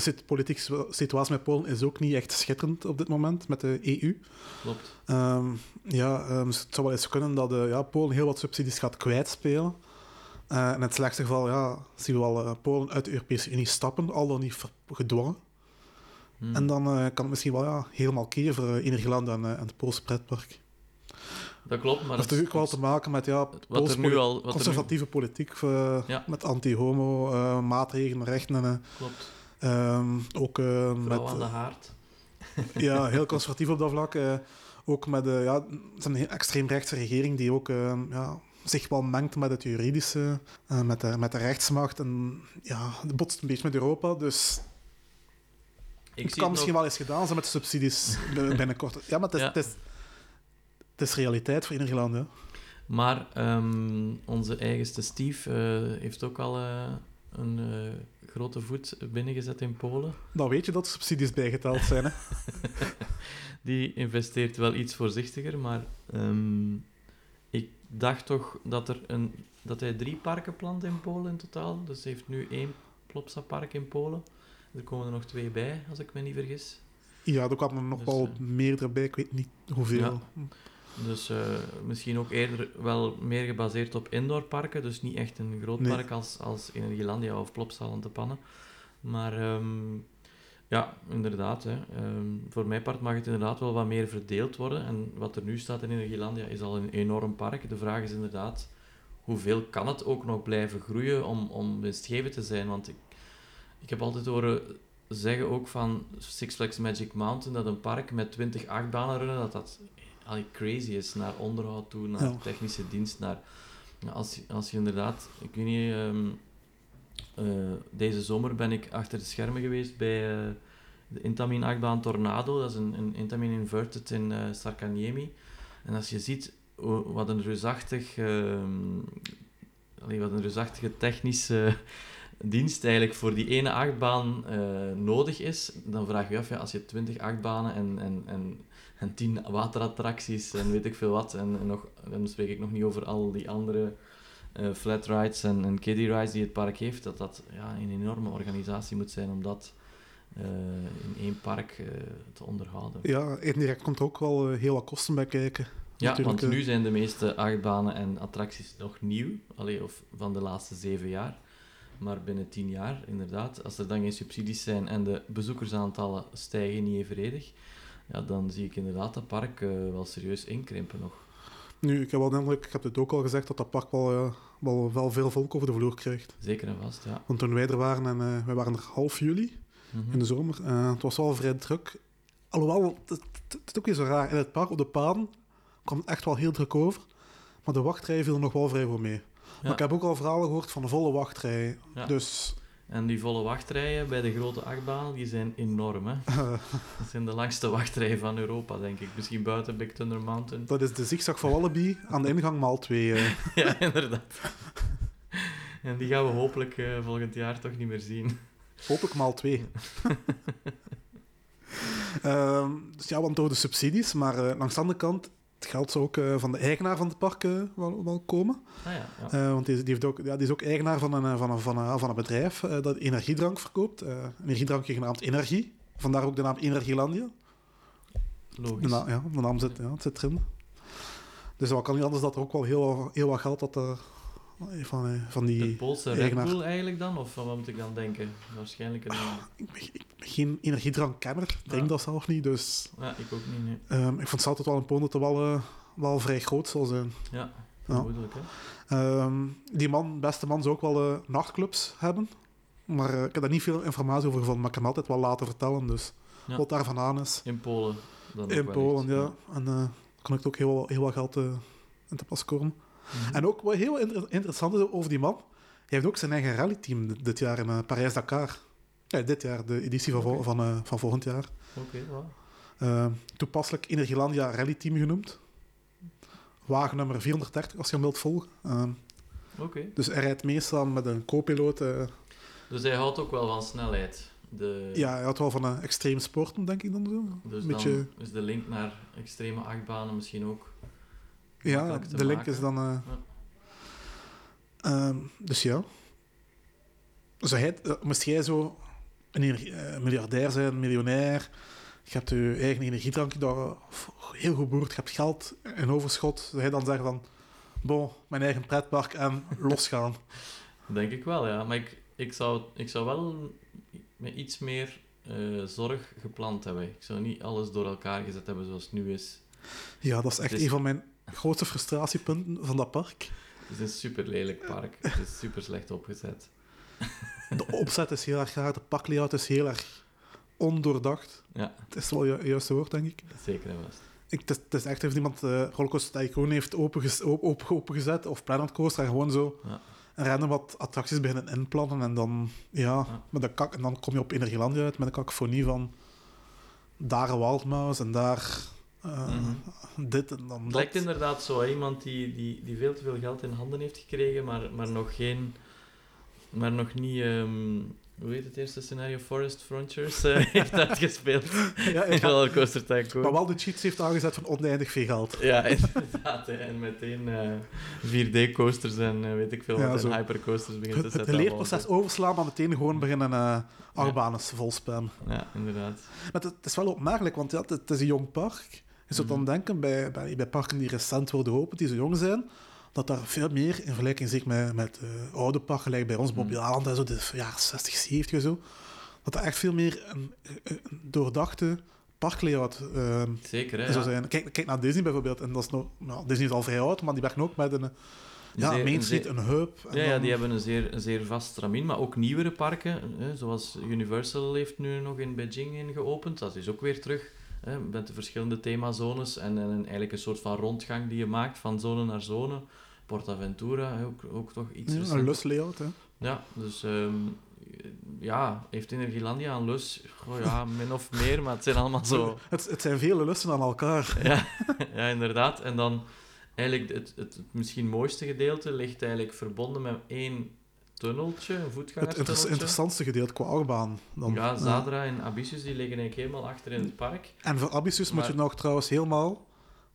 de politieke situatie met Polen is ook niet echt schitterend op dit moment met de EU. Klopt. Um, ja, um, het zou wel eens kunnen dat uh, ja, Polen heel wat subsidies gaat kwijtspelen. Uh, in het slechtste geval ja, zien we wel uh, Polen uit de Europese Unie stappen, al dan niet gedwongen. Hmm. En dan kan het misschien wel ja, helemaal keren voor Energieland en, en het Poolse pretpark. Dat klopt, maar... Dat heeft natuurlijk wel te maken met ja, wat er nu al, wat conservatieve nu... politiek, ja. met anti-homo maatregelen, rechten. klopt. Um, ook uh, met, aan de haard. ja, heel conservatief op dat vlak. Uh, ook met uh, ja, het is een extreemrechtse regering die ook ja, zich wel mengt met het juridische, met, de, met de rechtsmacht. En ja, het botst een beetje met Europa. Dus Ik het kan misschien nog... wel eens gedaan zijn met de subsidies binnenkort. Ja, maar het is, Ja. Het, is, het is realiteit voor ieder land. Hè. Maar ehm, onze eigenste Steve eh, heeft ook al eh, een eh, grote voet binnengezet in Polen. Dan weet je dat subsidies bijgeteld zijn. Hè. Die investeert wel iets voorzichtiger, maar ehm, ik dacht toch dat, er een, dat hij drie parken plant in Polen in totaal. Dus hij heeft nu één Plopsa-park in Polen. Er komen er nog twee bij, als ik me niet vergis. Ja, er kwamen er nog Dus, wel eh, meerdere bij, ik weet niet hoeveel. Ja. Dus eh, misschien ook eerder wel meer gebaseerd op indoorparken. Dus niet echt een groot Nee. park als, als Energielandia of Plopsaland te pannen. Maar ehm, ja, inderdaad. Hè. Ehm, voor mijn part mag het inderdaad wel wat meer verdeeld worden. En wat er nu staat in Energielandia is al een enorm park. De vraag is inderdaad, hoeveel kan het ook nog blijven groeien om, om winstgevend te zijn? Want ik, ik heb altijd horen zeggen ook van Six Flags Magic Mountain dat een park met 20 achtbanen runnen, dat dat allee, crazy is naar onderhoud toe, naar Ja. technische dienst, naar... Als, je- als je inderdaad... Ik weet niet... ehm, eh, deze zomer ben ik achter de schermen geweest bij eh, de Intamin achtbaan Tornado. Dat is een, een Intamin Inverted in eh Sarkaniemi. En als je ziet wat een reusachtig... ehm, allee, wat een reusachtige technische dienst eigenlijk voor die ene achtbaan nodig is, dan vraag je je af, ja, als je 20 achtbanen en, en, en, en 10 waterattracties en weet ik veel wat, en, en, nog, dan spreek ik nog niet over al die andere uh, flat rides en, en kiddie rides die het park heeft, dat dat ja, een enorme organisatie moet zijn om dat uh, in één park uh, te onderhouden. Ja, indirect komt er ook wel heel wat kosten bij kijken. Ja, Natuurlijk. want nu zijn de meeste achtbanen en attracties nog nieuw, allee, of van de laatste zeven jaar. Maar binnen tien jaar, inderdaad, als er dan geen subsidies zijn en de bezoekersaantallen stijgen niet evenredig, ja, dan zie ik inderdaad dat park uh, wel serieus inkrimpen nog. Nu, ik heb wel indruk, ik heb het ook al gezegd, dat dat park wel, uh, wel, wel veel volk over de vloer krijgt. Zeker en vast, ja. Want toen wij er waren, en uh, wij waren er half juli, mm -hmm. in de zomer, het was wel vrij druk. Alhoewel, het, het, is ook weer zo raar, in het park, op de paden, kwam het echt wel heel druk over. Maar de wachtrij viel nog wel vrij goed mee. Ja. Maar ik heb ook al verhalen gehoord van de volle wachtrij. Ja. Dus... En die volle wachtrijen bij de grote achtbaan, die zijn enorm. Hè? dat zijn de langste wachtrijen van Europa, denk ik. Misschien buiten Big Thunder Mountain. Dat is de zigzag van Wallaby aan de ingang maal 2. Uh. ja, inderdaad. en die gaan we hopelijk uh, volgend jaar toch niet meer zien. Hopelijk maal 2. uh, dus ja, want door de subsidies, maar uh, langs de andere kant het geld zou ook uh, van de eigenaar van het park uh, wel, wel, komen. Ah, ja, ja. Uh, want die, die, heeft ook, ja, die is ook eigenaar van een, van een, van een, van een bedrijf dat energiedrank verkoopt. een energiedrankje genaamd Energie. Vandaar ook de naam Energielandia. Logisch. De naam, ja, de naam zit, ja, het zit erin. Dus wat kan niet anders dat er ook wel heel, heel wat geld dat er van, van die De Poolse Red Bull eigenlijk dan? Of wat moet ik dan denken? Waarschijnlijk een... Ah, ik, ben, ik ben geen energiedrankkenner. Ik denk dat zelf niet, dus... Ja, ik ook niet, nee. Um, ik vond het altijd wel een poon dat wel, uh, wel vrij groot zal zijn. Ja, vermoedelijk, hè. Um, die man, beste man, zou ook wel uh, nachtclubs hebben. Maar uh, ik heb daar niet veel informatie over gevonden, maar ik kan altijd wel laten vertellen, dus... Ja. Wat daar vandaan is. In Polen dan In Polen, ja. ja. En kan ik ook heel, heel wat geld in te pas komen. Mm -hmm. En ook wat heel inter interessant is over die man, hij heeft ook zijn eigen rallyteam dit jaar in uh, Parijs-Dakar. Ja, dit jaar, de editie van, okay. van, uh, van volgend jaar. Oké, okay, wow. uh, toepasselijk Energielandia rallyteam genoemd. Wagen nummer 430, als je hem wilt volgen. Okay. Dus hij rijdt meestal met een co-piloot. dus hij houdt ook wel van snelheid? De... Ja, hij houdt wel van uh, extreem sporten, denk ik dan zo. Dus beetje... dan is de link naar extreme achtbanen misschien ook ja, de link maken. is dan. Uh, ja. Um, dus ja. Zo hij, uh, moest jij zo een uh, miljardair zijn, miljonair. Je hebt je eigen energiedrankje daar heel goed boerd. Je hebt geld in overschot. Zou hij dan zeggen van. Bon, mijn eigen pretpark en losgaan. Denk ik wel, ja. Maar ik, ik, zou, ik zou wel met iets meer zorg gepland hebben. Ik zou niet alles door elkaar gezet hebben zoals het nu is. Ja, dat is echt dus... een van mijn grootste frustratiepunten van dat park. Het is een super lelijk park. Het is super slecht opgezet. De opzet is heel erg raar, de parklayout is heel erg ondoordacht. Ja. Het is wel het ju juiste woord, denk ik. Zeker en vast. Ik, het, is, het is echt of iemand uh, Rollercoaster Tycoon heeft opengezet, open, opengezet of Planet Coaster en gewoon zo ja. random wat attracties beginnen inplannen en dan, ja, Ja. Met de kak, en dan kom je op Energielandia uit met een kakofonie van daar een Wildmouse en daar uh, dit en dan Het dat. lijkt inderdaad zo, hè. iemand die, die, die veel te veel geld in handen heeft gekregen, maar, maar nog geen... Maar nog niet... ehm, hoe heet het eerste scenario? Forest Frontiers eh, heeft uitgespeeld. Ja, In ja. Rollercoaster Tycoon. Maar wel de cheats heeft aangezet van oneindig veel geld. Ja, inderdaad. hè. En meteen eh 4D-coasters en eh, weet ik veel Ja, wat, en hypercoasters beginnen te Het, het zetten. leerproces overslaan, maar meteen gewoon beginnen uh, achtbanes vol spammen. Ja, inderdaad. Maar het, het is wel opmerkelijk, want ja, het, het is een jong park. Je zou dan Mhm. denken, bij, bij, bij parken die recent worden geopend, die zo jong zijn, dat daar veel meer, in vergelijking zeg, met, met eh, oude parken, like bij ons, Mhm. Aland en zo, de jaren 60, 70 en zo, dat er echt veel meer een, een doordachte parklayout uh, Zeker, hè. zou ja. zijn. Kijk, kijk naar Disney bijvoorbeeld, en dat is nog, nou, Disney is al vrij oud, maar die werken ook met een, ja, zeer- Main een Street, zeer- een hub. Ja, ja, die hebben een zeer, een zeer vast stramien, maar ook nieuwere parken, hè, zoals Universal heeft nu nog in Beijing in geopend. Dat is ook weer terug hè, met de verschillende themazones en, en eigenlijk een soort van rondgang die je maakt van zone naar zone. PortAventura, hè, ook, ook toch iets Ja, een lus layout, hè. Ja, dus ehm, ja, heeft Energielandia een lus? Goh, ja, min of meer, maar het zijn allemaal zo... Het, het zijn vele lussen aan elkaar. Ja, ja, inderdaad. En dan eigenlijk het, het, het misschien mooiste gedeelte ligt eigenlijk verbonden met één tunneltje, een Het inter- voetgangerstunneltje. interessantste gedeelte qua achtbaan. Dan, Ja, Zadra en Abyssus die liggen eigenlijk helemaal achter in het park. En voor Abyssus moet je nog trouwens helemaal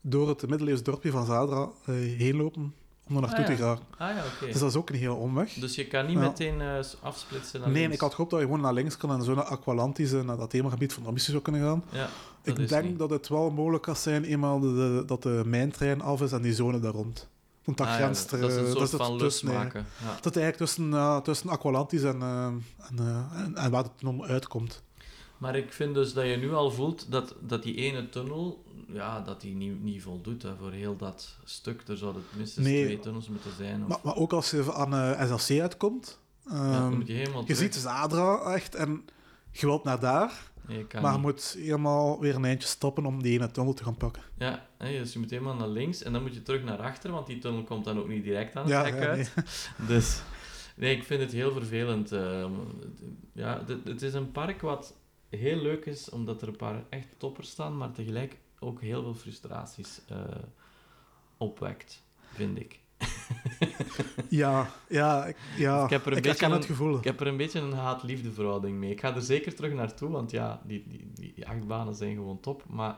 door het middeleeuws dorpje van Zadra eh, heen lopen om er naartoe Ah, ja. te gaan. Ah ja. Dus dat is ook een hele omweg. Dus je kan niet Ja. meteen eh, afsplitsen naar nee, links. ik had gehoopt dat je gewoon naar links kan en zo naar Aqualantis en naar dat themagebied van Abyssus zou kunnen gaan. Ja, ik denk niet. dat het wel mogelijk kan zijn eenmaal de, de- dat de mijntrein af is en die zone daar rond. Want dat Ah, ja, grenst er... dat is een soort het van tussen, losmaken. Ja. Dat eigenlijk tussen, ja, tussen Aqualantis en, eh, en, eh, en, en waar het tunnel uitkomt. Maar ik vind dus dat je nu al voelt dat, dat die ene tunnel, ja, dat die niet, niet voldoet hè, voor heel dat stuk. Er zouden minstens Nee. twee tunnels moeten zijn. Of, Maar, maar ook als je aan SLC uitkomt, ja, ehm, je je ziet Zadra echt en je wilt naar daar, maar je moet helemaal weer een eindje stoppen om die ene tunnel te gaan pakken. Ja, dus je moet helemaal naar links en dan moet je terug naar achter, want die tunnel komt dan ook niet direct aan het Ja, hek ja, uit. Dus nee, ik vind het heel vervelend. eh, ja, het, het is een park wat heel leuk is, omdat er een paar echt toppers staan, maar tegelijk ook heel veel frustraties eh, opwekt, vind ik. Ja, ja, ik, ja. Ik heb er een ik beetje herken het een- gevoel. Ik heb er een beetje een haat-liefde verhouding mee. Ik ga er zeker terug naartoe, want ja, die, die, die, achtbanen zijn gewoon top. Maar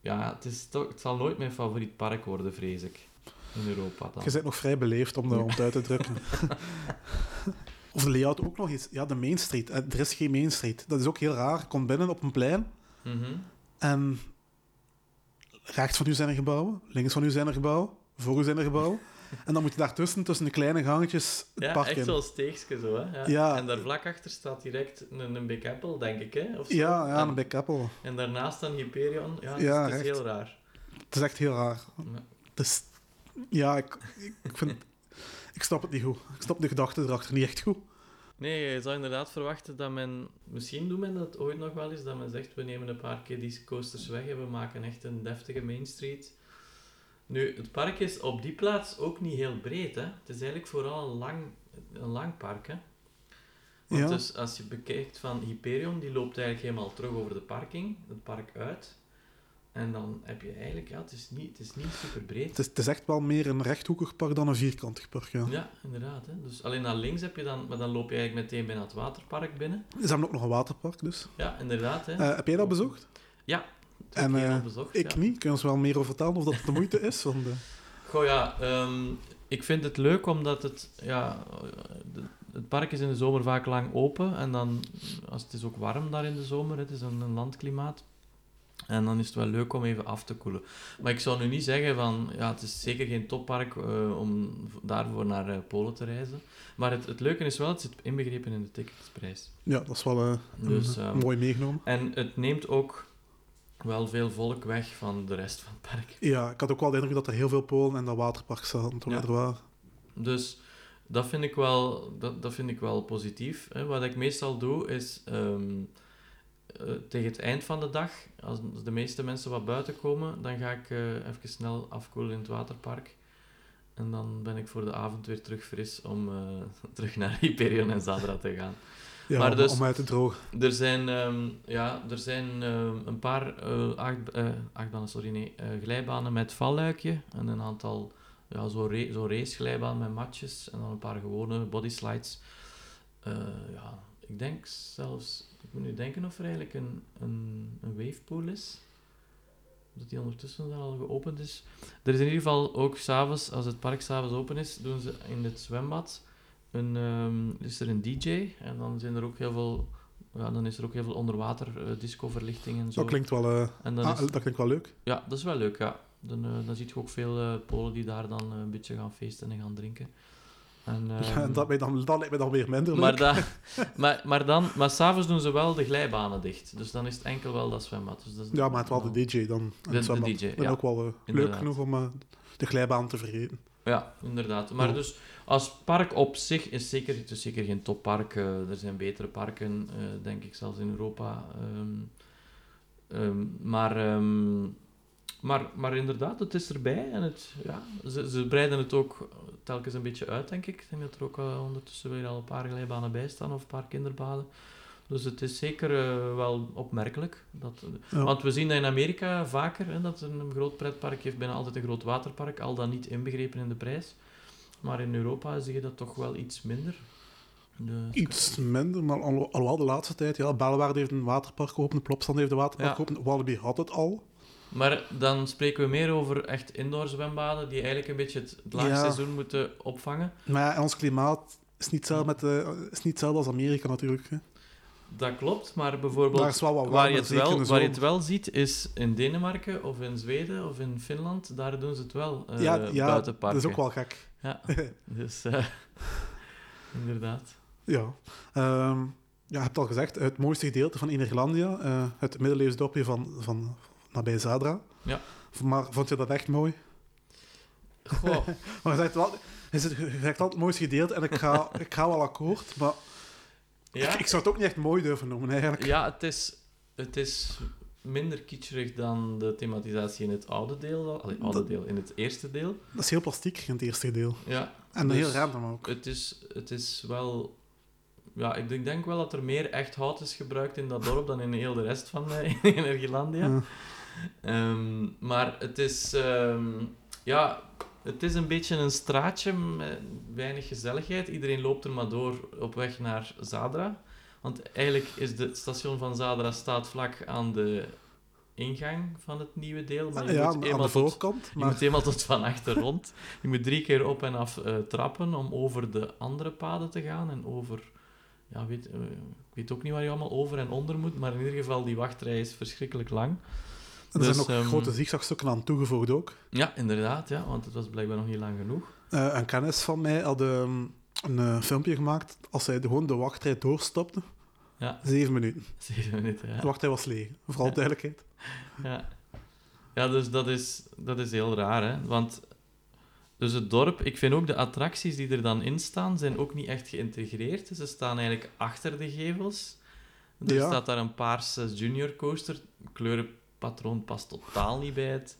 ja, het, is toch, het zal nooit mijn favoriet park worden, vrees ik. In Europa dan. Je bent nog vrij beleefd om, het uit te drukken. of de layout ook nog iets. Ja, de Main Street. Eh, Er is geen Main Street. Dat is ook heel raar. Je komt binnen op een plein Mhm. en rechts van u zijn er gebouwen, links van u zijn er gebouwen, voor u zijn er gebouwen. En dan moet je daartussen, tussen de kleine gangetjes, het Ja, park echt in. zo'n steegje zo, hè. Ja. Ja. En daar vlak achter staat direct een, een Big Apple, denk ik, hè. Of zo. Ja, ja, en, een Big Apple. en daarnaast dan Hyperion. Ja, het is- het is heel raar. Het is echt heel raar. Ja. Dus, ja, ik, ik, vind... Ik snap het niet goed. Ik snap de gedachte erachter niet echt goed. Nee, je zou inderdaad verwachten dat men... Misschien doen men dat ooit nog wel eens, dat men zegt, we nemen een paar keer die coasters weg en we maken echt een deftige Main Street. Nu, het park is op die plaats ook niet heel breed, hè. Het is eigenlijk vooral een lang, een lang park, hè. Want Ja. dus als je bekijkt van Hyperion, die loopt eigenlijk helemaal terug over de parking, het park uit. En dan heb je eigenlijk, ja, het is niet, het is niet super breed. Het is, het is echt wel meer een rechthoekig park dan een vierkantig park, ja. Ja, inderdaad. Hè. Dus alleen naar links heb je dan, maar dan loop je eigenlijk meteen bijna het waterpark binnen. Ze hebben ook nog een waterpark, dus. Ja, inderdaad. Hè. Eh, heb jij dat bezocht? Het en, eh, bezocht, Ik ja. niet. Kun je ons wel meer over vertellen of dat de moeite is? Want, eh, Goh ja, ehm, ik vind het leuk omdat het, ja, het park is in de zomer vaak lang open en dan, als het is ook warm daar in de zomer, het is een, een landklimaat. En dan is het wel leuk om even af te koelen. Maar ik zou nu niet zeggen van, ja, het is zeker geen toppark eh, om daarvoor naar Polen te reizen. Maar het, het leuke is wel, het zit inbegrepen in de ticketsprijs. ja, dat is wel Dus, een- ehm, mooi meegenomen. En het neemt ook wel veel volk weg van de rest van het park. Ja, ik had ook wel de indruk dat er heel veel Polen in dat waterpark zaten toen Ja. er waren. Dus dat vind ik wel, dat, dat vind ik wel positief. Hè. Wat ik meestal doe, is ehm, eh, tegen het eind van de dag, als de meeste mensen wat buiten komen, dan ga ik eh, even snel afkoelen in het waterpark. En dan ben ik voor de avond weer terug fris om eh, terug naar Hyperion en Zadra te gaan. Ja, Maar om, dus- om uit te drogen. Er zijn, ehm, ja, er zijn ehm, een paar eh, acht, eh, achtbanen, sorry, nee, eh, glijbanen met valluikje en een aantal ja, zo, ra zo raceglijbanen met matjes en dan een paar gewone bodyslides. Ja, ik denk zelfs, ik moet nu denken of er eigenlijk een, een, een wavepool is. Dat die ondertussen dan al geopend is. Er is in ieder geval ook s'avonds, als het park s'avonds open is, doen ze in het zwembad een, ehm, is er een DJ en dan zijn er ook heel veel, ja, dan is er ook heel veel onderwater eh, discoverlichting en zo. Dat klinkt wel, eh, en dan ah, is, dat klinkt wel leuk. ja, dat is wel leuk, ja. Dan, eh, dan zie je ook veel Polen die daar dan een beetje gaan feesten en gaan drinken. En, Ja, ehm, en dat, mij dan, dat lijkt me dan weer minder leuk. maar, da, maar, maar dan, maar s'avonds doen ze wel de glijbanen dicht. Dus dan is het enkel wel dat zwembad. Dus dat is- Ja, maar het wel de DJ dan. De- de. DJ, Dat ja. ook wel leuk genoeg om de glijbaan te vergeten. Ja, inderdaad. Maar Ja. dus als park op zich is zeker, het is zeker geen toppark. eh, er zijn betere parken, eh, denk ik, zelfs in Europa. ehm, ehm, maar, ehm, maar, maar inderdaad, het is erbij. En het, ja, ze, ze breiden het ook telkens een beetje uit, denk ik. Ik denk dat er ook eh, ondertussen weer al een paar glijbanen bij staan of een paar kinderbaden. Dus het is zeker wel opmerkelijk. Dat, Ja. Want we zien dat in Amerika vaker, hè, dat een groot pretpark heeft bijna altijd een groot waterpark, al dan niet inbegrepen in de prijs. Maar in Europa zie je dat toch wel iets minder. De- Iets minder, maar al- alhoewel de laatste tijd, ja, Belwaarde heeft een waterpark geopend, Plopsland heeft een waterpark Ja. geopend, Walibi had het al. Maar dan spreken we meer over echt indoor zwembaden, die eigenlijk een beetje het, het laagseizoen moeten opvangen. Maar ja, ons klimaat is niet hetzelfde, met, eh, is niet hetzelfde als Amerika natuurlijk. Hè. Dat klopt, maar bijvoorbeeld Daar is wel wat waar, je het wel, waar je het wel ziet, is in Denemarken of in Zweden of in Finland. Daar doen ze het wel, eh ja, ja, buitenparken. dat is ook wel gek. Ja, dus eh, inderdaad. Ja. Ehm, ja, je hebt al gezegd, het mooiste gedeelte van Innerlandia, eh het middeleeuws dorpje van, van nabij Zadra. Ja. Maar vond je dat echt mooi? Goh, Maar je zegt wel, je zegt altijd het mooiste gedeelte en ik ga, ik ga wel akkoord, maar ja, ik, ik zou het ook niet echt mooi durven noemen eigenlijk. ja het, is, het is minder kitscherig dan de thematisatie in het oude deel. Allee, oude Dat- deel, in het eerste deel. Dat is heel plastiek in het eerste deel. Ja, En Dus- heel random ook. Het is, het is wel... Ja, ik denk- denk wel dat er meer echt hout is gebruikt in dat dorp dan in heel de rest van eh Energielandia. Ja. Ehm, maar het is... ehm, ja, het is een beetje een straatje met weinig gezelligheid. Iedereen loopt er maar door op weg naar Zadra. Want eigenlijk is het station van Zadra staat vlak aan de ingang van het nieuwe deel. Maar je ja, moet eenmaal tot- voorkant. je Maar moet helemaal tot van achter rond. Je moet drie keer op en af eh, trappen om over de andere paden te gaan. En over... Ja, weet, eh, ik weet ook niet waar je allemaal over en onder moet, maar in ieder geval, die wachtrij is verschrikkelijk lang. er zijn dus, ook ehm, grote zigzagstukken aan toegevoegd ook. Ja, inderdaad, ja, want het was blijkbaar nog niet lang genoeg. Eh, een kennis van mij had ehm, een filmpje gemaakt als hij gewoon de wachtrij doorstopte. Ja, Zeven minuten. zeven minuten, ja. De wachtrij was leeg, vooral Ja. duidelijkheid. Ja, ja dus dat is, dat is heel raar, hè. Want dus het dorp, ik vind ook de attracties die er dan in staan, zijn ook niet echt geïntegreerd. Ze staan eigenlijk achter de gevels. Er Ja. staat daar een paarse junior coaster. Kleurenpatroon past totaal niet bij het,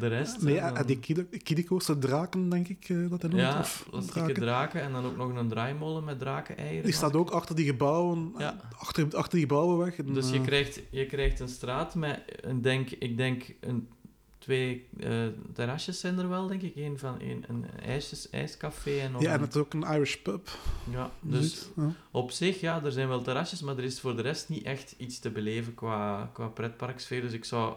de rest. Nee, en Dan- die kiedecoaster draken, denk ik eh, dat hij noemt. ja, of draken. draken. En dan ook nog een draaimolen met drakeneieren. Die staat ook achter die gebouwen, Ja. achter, achter die gebouwen weg. En, Dus je eh, krijgt, je krijgt een straat met, een denk, ik denk, een, twee eh, terrasjes zijn er wel, denk ik. Eén van een, een ijsjes, ijscafé en nog ja, en het is ook een Irish pub. ja, dus ja. op zich, ja, er zijn wel terrasjes, maar er is voor de rest niet echt iets te beleven qua, qua pretparksfeer. Dus ik zou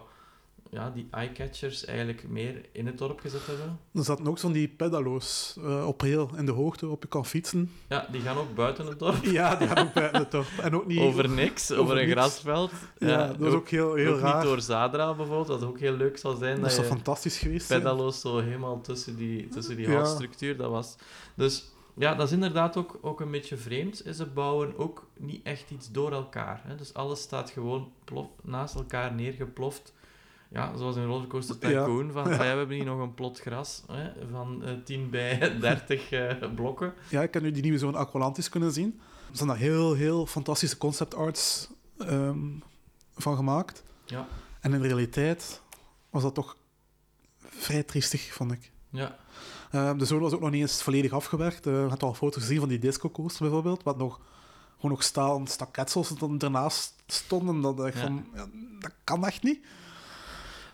ja, die eyecatchers eigenlijk meer in het dorp gezet hebben. Er zaten ook zo'n die pedalo's eh, op heel in de hoogte op je kan fietsen. Ja, die gaan ook buiten het dorp. Ja, die gaan ook bij het dorp. En ook niet... Over niks, over, over een niks. grasveld. ja, dat is ook heel, heel ook raar. niet door Zadra bijvoorbeeld, wat ook heel leuk zal zijn. dat is je- toch fantastisch geweest? zijn? pedalo's zo helemaal tussen die, tussen die Ja. houtstructuur. Dat was... Dus ja, dat is inderdaad ook, ook een beetje vreemd. Ze bouwen ook niet echt iets door elkaar. Hè. Dus alles staat gewoon plof, naast elkaar neergeploft. Ja, zoals in Rollercoaster Ja. Tycoon. Van, ah ja, we hebben hier nog een plot gras hè, van eh 10 bij 30 eh, blokken. Ja, ik heb nu die nieuwe zo'n Aqualantis kunnen zien. Er zijn daar heel, heel fantastische concept arts ehm, van gemaakt. Ja. En in realiteit was dat toch vrij triestig, vond ik. Ja, Ehm, de zoon was ook nog niet eens volledig afgewerkt. Eh, je had al foto's gezien van die disco coaster bijvoorbeeld, wat nog gewoon nog stalen staketsels dan ernaast stonden. Dat, ik Ja. van, ja, dat kan echt niet.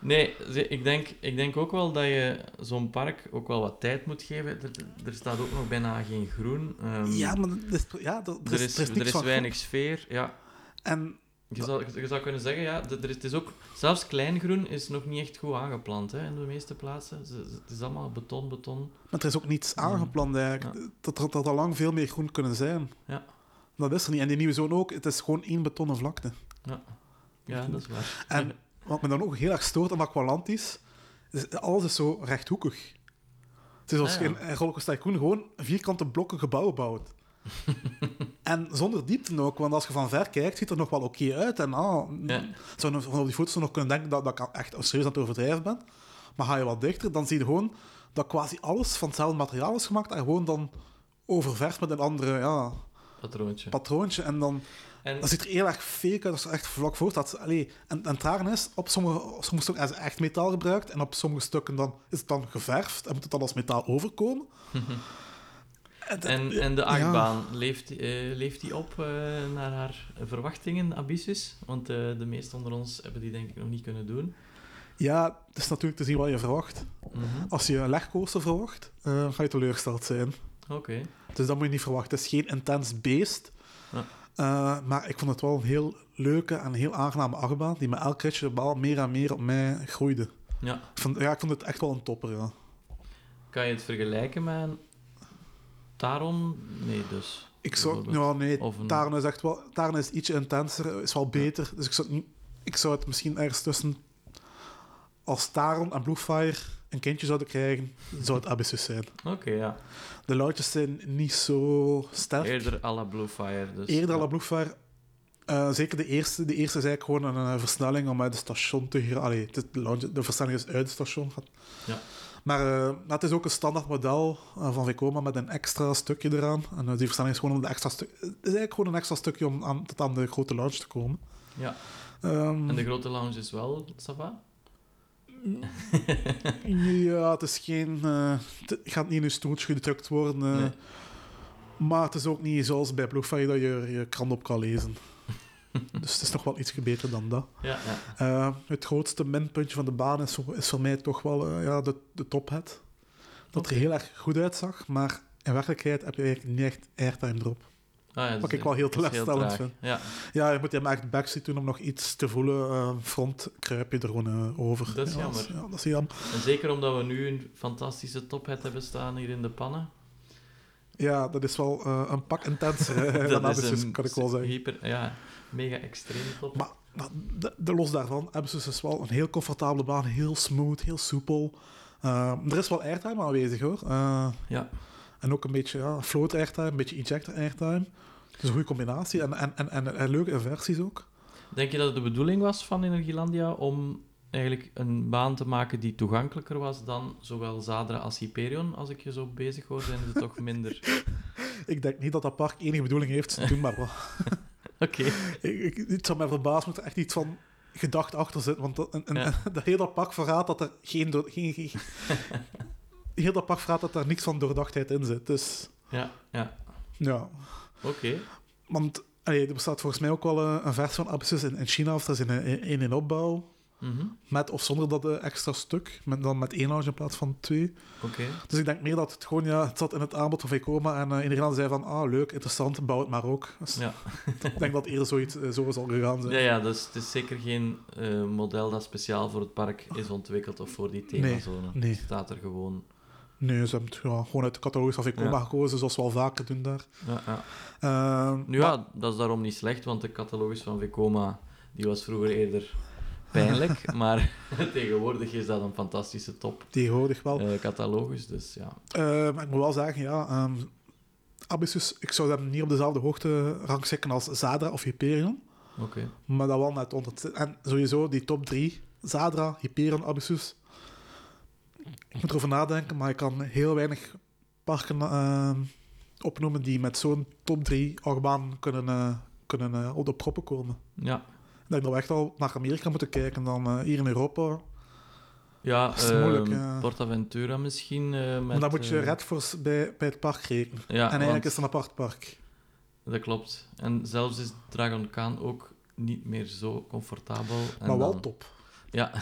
Nee, ik denk, ik denk ook wel dat je zo'n park ook wel wat tijd moet geven. Er, er staat ook nog bijna geen groen. Ehm, ja, maar er is, ja, er, is, is, er er weinig sfeer. Ja, En Je zou, je zou kunnen zeggen, ja, er is, het is ook, zelfs kleingroen is nog niet echt goed aangeplant hè, in de meeste plaatsen. Het is allemaal beton, beton. Maar er is ook niets aangeplant eigenlijk. Dat had al lang veel meer groen kunnen zijn. Ja. Dat is er niet. En die nieuwe zone ook. Het is gewoon één betonnen vlakte. Ja, dat is waar. En wat me dan ook heel erg stoort aan Aqualantis, is alles is zo rechthoekig. Het is als Ah, ja. Rollercoaster Tycoon gewoon vierkante blokken gebouwen bouwt. en zonder diepte ook, want als je van ver kijkt, ziet het er nog wel oké uit. En ah, Ja. zou van op die foto's nog kunnen denken dat, dat ik echt serieus aan het overdrijven ben. Maar ga je wat dichter, dan zie je gewoon dat quasi alles van hetzelfde materiaal is gemaakt en gewoon dan oververst met een andere ja, Patroontje. patroontje. En dan En, dat ziet er heel erg fake uit als er echt vlak voor staat. Allee, en, en het is, op sommige, op sommige stukken ze echt metaal gebruikt en op sommige stukken dan is het dan geverfd en moet het dan als metaal overkomen. En dat- en, en de ja. achtbaan, leeft, eh, leeft die op eh, naar haar verwachtingen, Abyssus? Want eh, de meesten onder ons hebben die denk ik nog niet kunnen doen. Ja, het is natuurlijk te zien wat je verwacht. Mhm. Als je een legcoaster verwacht, ga je teleurgesteld zijn. Oké. Dus dat moet je niet verwachten. Het is geen intens beest. Ja. Eh, maar ik vond het wel een heel leuke en heel aangename achtbaan, die met elk ritje de bal meer en meer op mij groeide. Ja. Ik vond, ja, ik vond het echt wel een topper, ja. Kan je het vergelijken met een Taron? Nee, dus. Ik zou, ja, nee, een- Taron is echt wel, Taron is ietsje intenser, is wel beter. Dus ik zou, het ik zou het misschien ergens tussen, als Taron en Bluefire een kindje zouden krijgen, zou het Abyssus zijn. Oké, ja. De luidjes zijn niet zo sterk. Eerder à la Bluefire. Dus, Eerder ja. à la Bluefire. Eh, zeker de eerste. De eerste is eigenlijk gewoon een versnelling om uit het station te gaan. Allee, de, lounge- de versnelling is uit het station. Ja. Maar eh, het is ook een standaard model eh, van Vekoma met een extra stukje eraan. En die versnelling is gewoon een extra stuk. Het is eigenlijk gewoon een extra stukje om aan, tot aan de grote launch te komen. Ja. Ehm, En de grote lounge is wel Sava? Ja, het is geen. eh, het gaat niet in je stoeltje gedrukt worden. eh, Nee. Maar het is ook niet zoals bij Bluefire dat je je krant op kan lezen. dus het is nog wel iets beter dan dat. Ja, ja. Eh, het grootste minpuntje van de baan is, voor- is voor mij toch wel ja, de, de tophead. Dat er heel erg goed uitzag, maar in werkelijkheid heb je eigenlijk niet echt airtime erop. Ah, ja, Wat dus ik wel heel is teleurstellend vind. Ja, Ja, je moet hem echt backseat doen om nog iets te voelen. Eh, front kruip je er gewoon eh, over. Dat is ja, jammer. ja, dat is jammer. en zeker omdat we nu een fantastische tophead hebben staan hier in de pannen. Ja, dat is wel eh, een pak intenser dan Abyssus, kan ik wel zeggen. hyper, ja, mega extreme top. Maar maar de, de los daarvan, Abyssus is wel een heel comfortabele baan. Heel smooth, heel soepel. Er is wel airtime aanwezig hoor. Ja, En ook een beetje ja, float airtime, een beetje ejector airtime. Dus een goede combinatie. En, en, en, en, en leuke inversies ook. Denk je dat het de bedoeling was van Energielandia om eigenlijk een baan te maken die toegankelijker was dan zowel Zadra als Hyperion? Als ik je zo bezig hoor, zijn ze toch minder... Ik denk niet dat dat park enige bedoeling heeft. Doen maar wel. Oké. ik, ik, het zou mij verbazen moet er echt iets van gedacht achter zit. Want dat, Ja. hele pak verraadt dat er geen... geen, geen heel dat pak verraadt dat er niks van doordachtheid in zit. Dus Ja, ja. ja. Oké. Want allee, er bestaat volgens mij ook wel eh, een versie van Abyssus in, in China. Of dat is in, in, in, opbouw. Mhm. Met of zonder dat eh, extra stuk. Met, dan met één lounge in plaats van twee. Oké. Dus ik denk meer dat het gewoon, ja, het zat in het aanbod van Vekoma en uh, in Nederland zei van, ah, leuk, interessant, bouw het maar ook. Dus Ja. ik denk dat eerder zoiets uh, zo zal gegaan zijn. Ja, ja, dus het is zeker geen model dat speciaal voor het park is ontwikkeld of voor die themazone. Nee, nee. Het staat er gewoon. Nee, ze hebben het ja, gewoon uit de catalogus van Vekoma Ja. gekozen, zoals we al vaker doen daar. Ja, ja. Uh, Nu ja, dat is daarom niet slecht, want de catalogus van Vekoma die was vroeger eerder pijnlijk, maar tegenwoordig is dat een fantastische top Tegenwoordig wel. uh, catalogus, dus ja. Uh, maar ik moet wel zeggen, ja, um, Abyssus, ik zou hem niet op dezelfde hoogte rangschikken als Zadra of Hyperion. Oké. Okay. Maar dat wel net onder. En sowieso die top 3, Zadra, Hyperion, Abyssus. Ik moet erover nadenken, maar ik kan heel weinig parken uh, opnoemen die met zo'n top 3 achtbaan kunnen, uh, kunnen uh, op de proppen komen. Ja. Ik denk dat we echt al naar Amerika moeten kijken dan uh, hier in Europa. Ja, is moeilijk, uh, Portaventura misschien. Met, maar dan moet je Redforce bij, bij het park rekenen. Ja, en eigenlijk want, is het een apart park. Dat klopt. En zelfs is Dragon Khan ook niet meer zo comfortabel. En maar wel dan, top. Ja.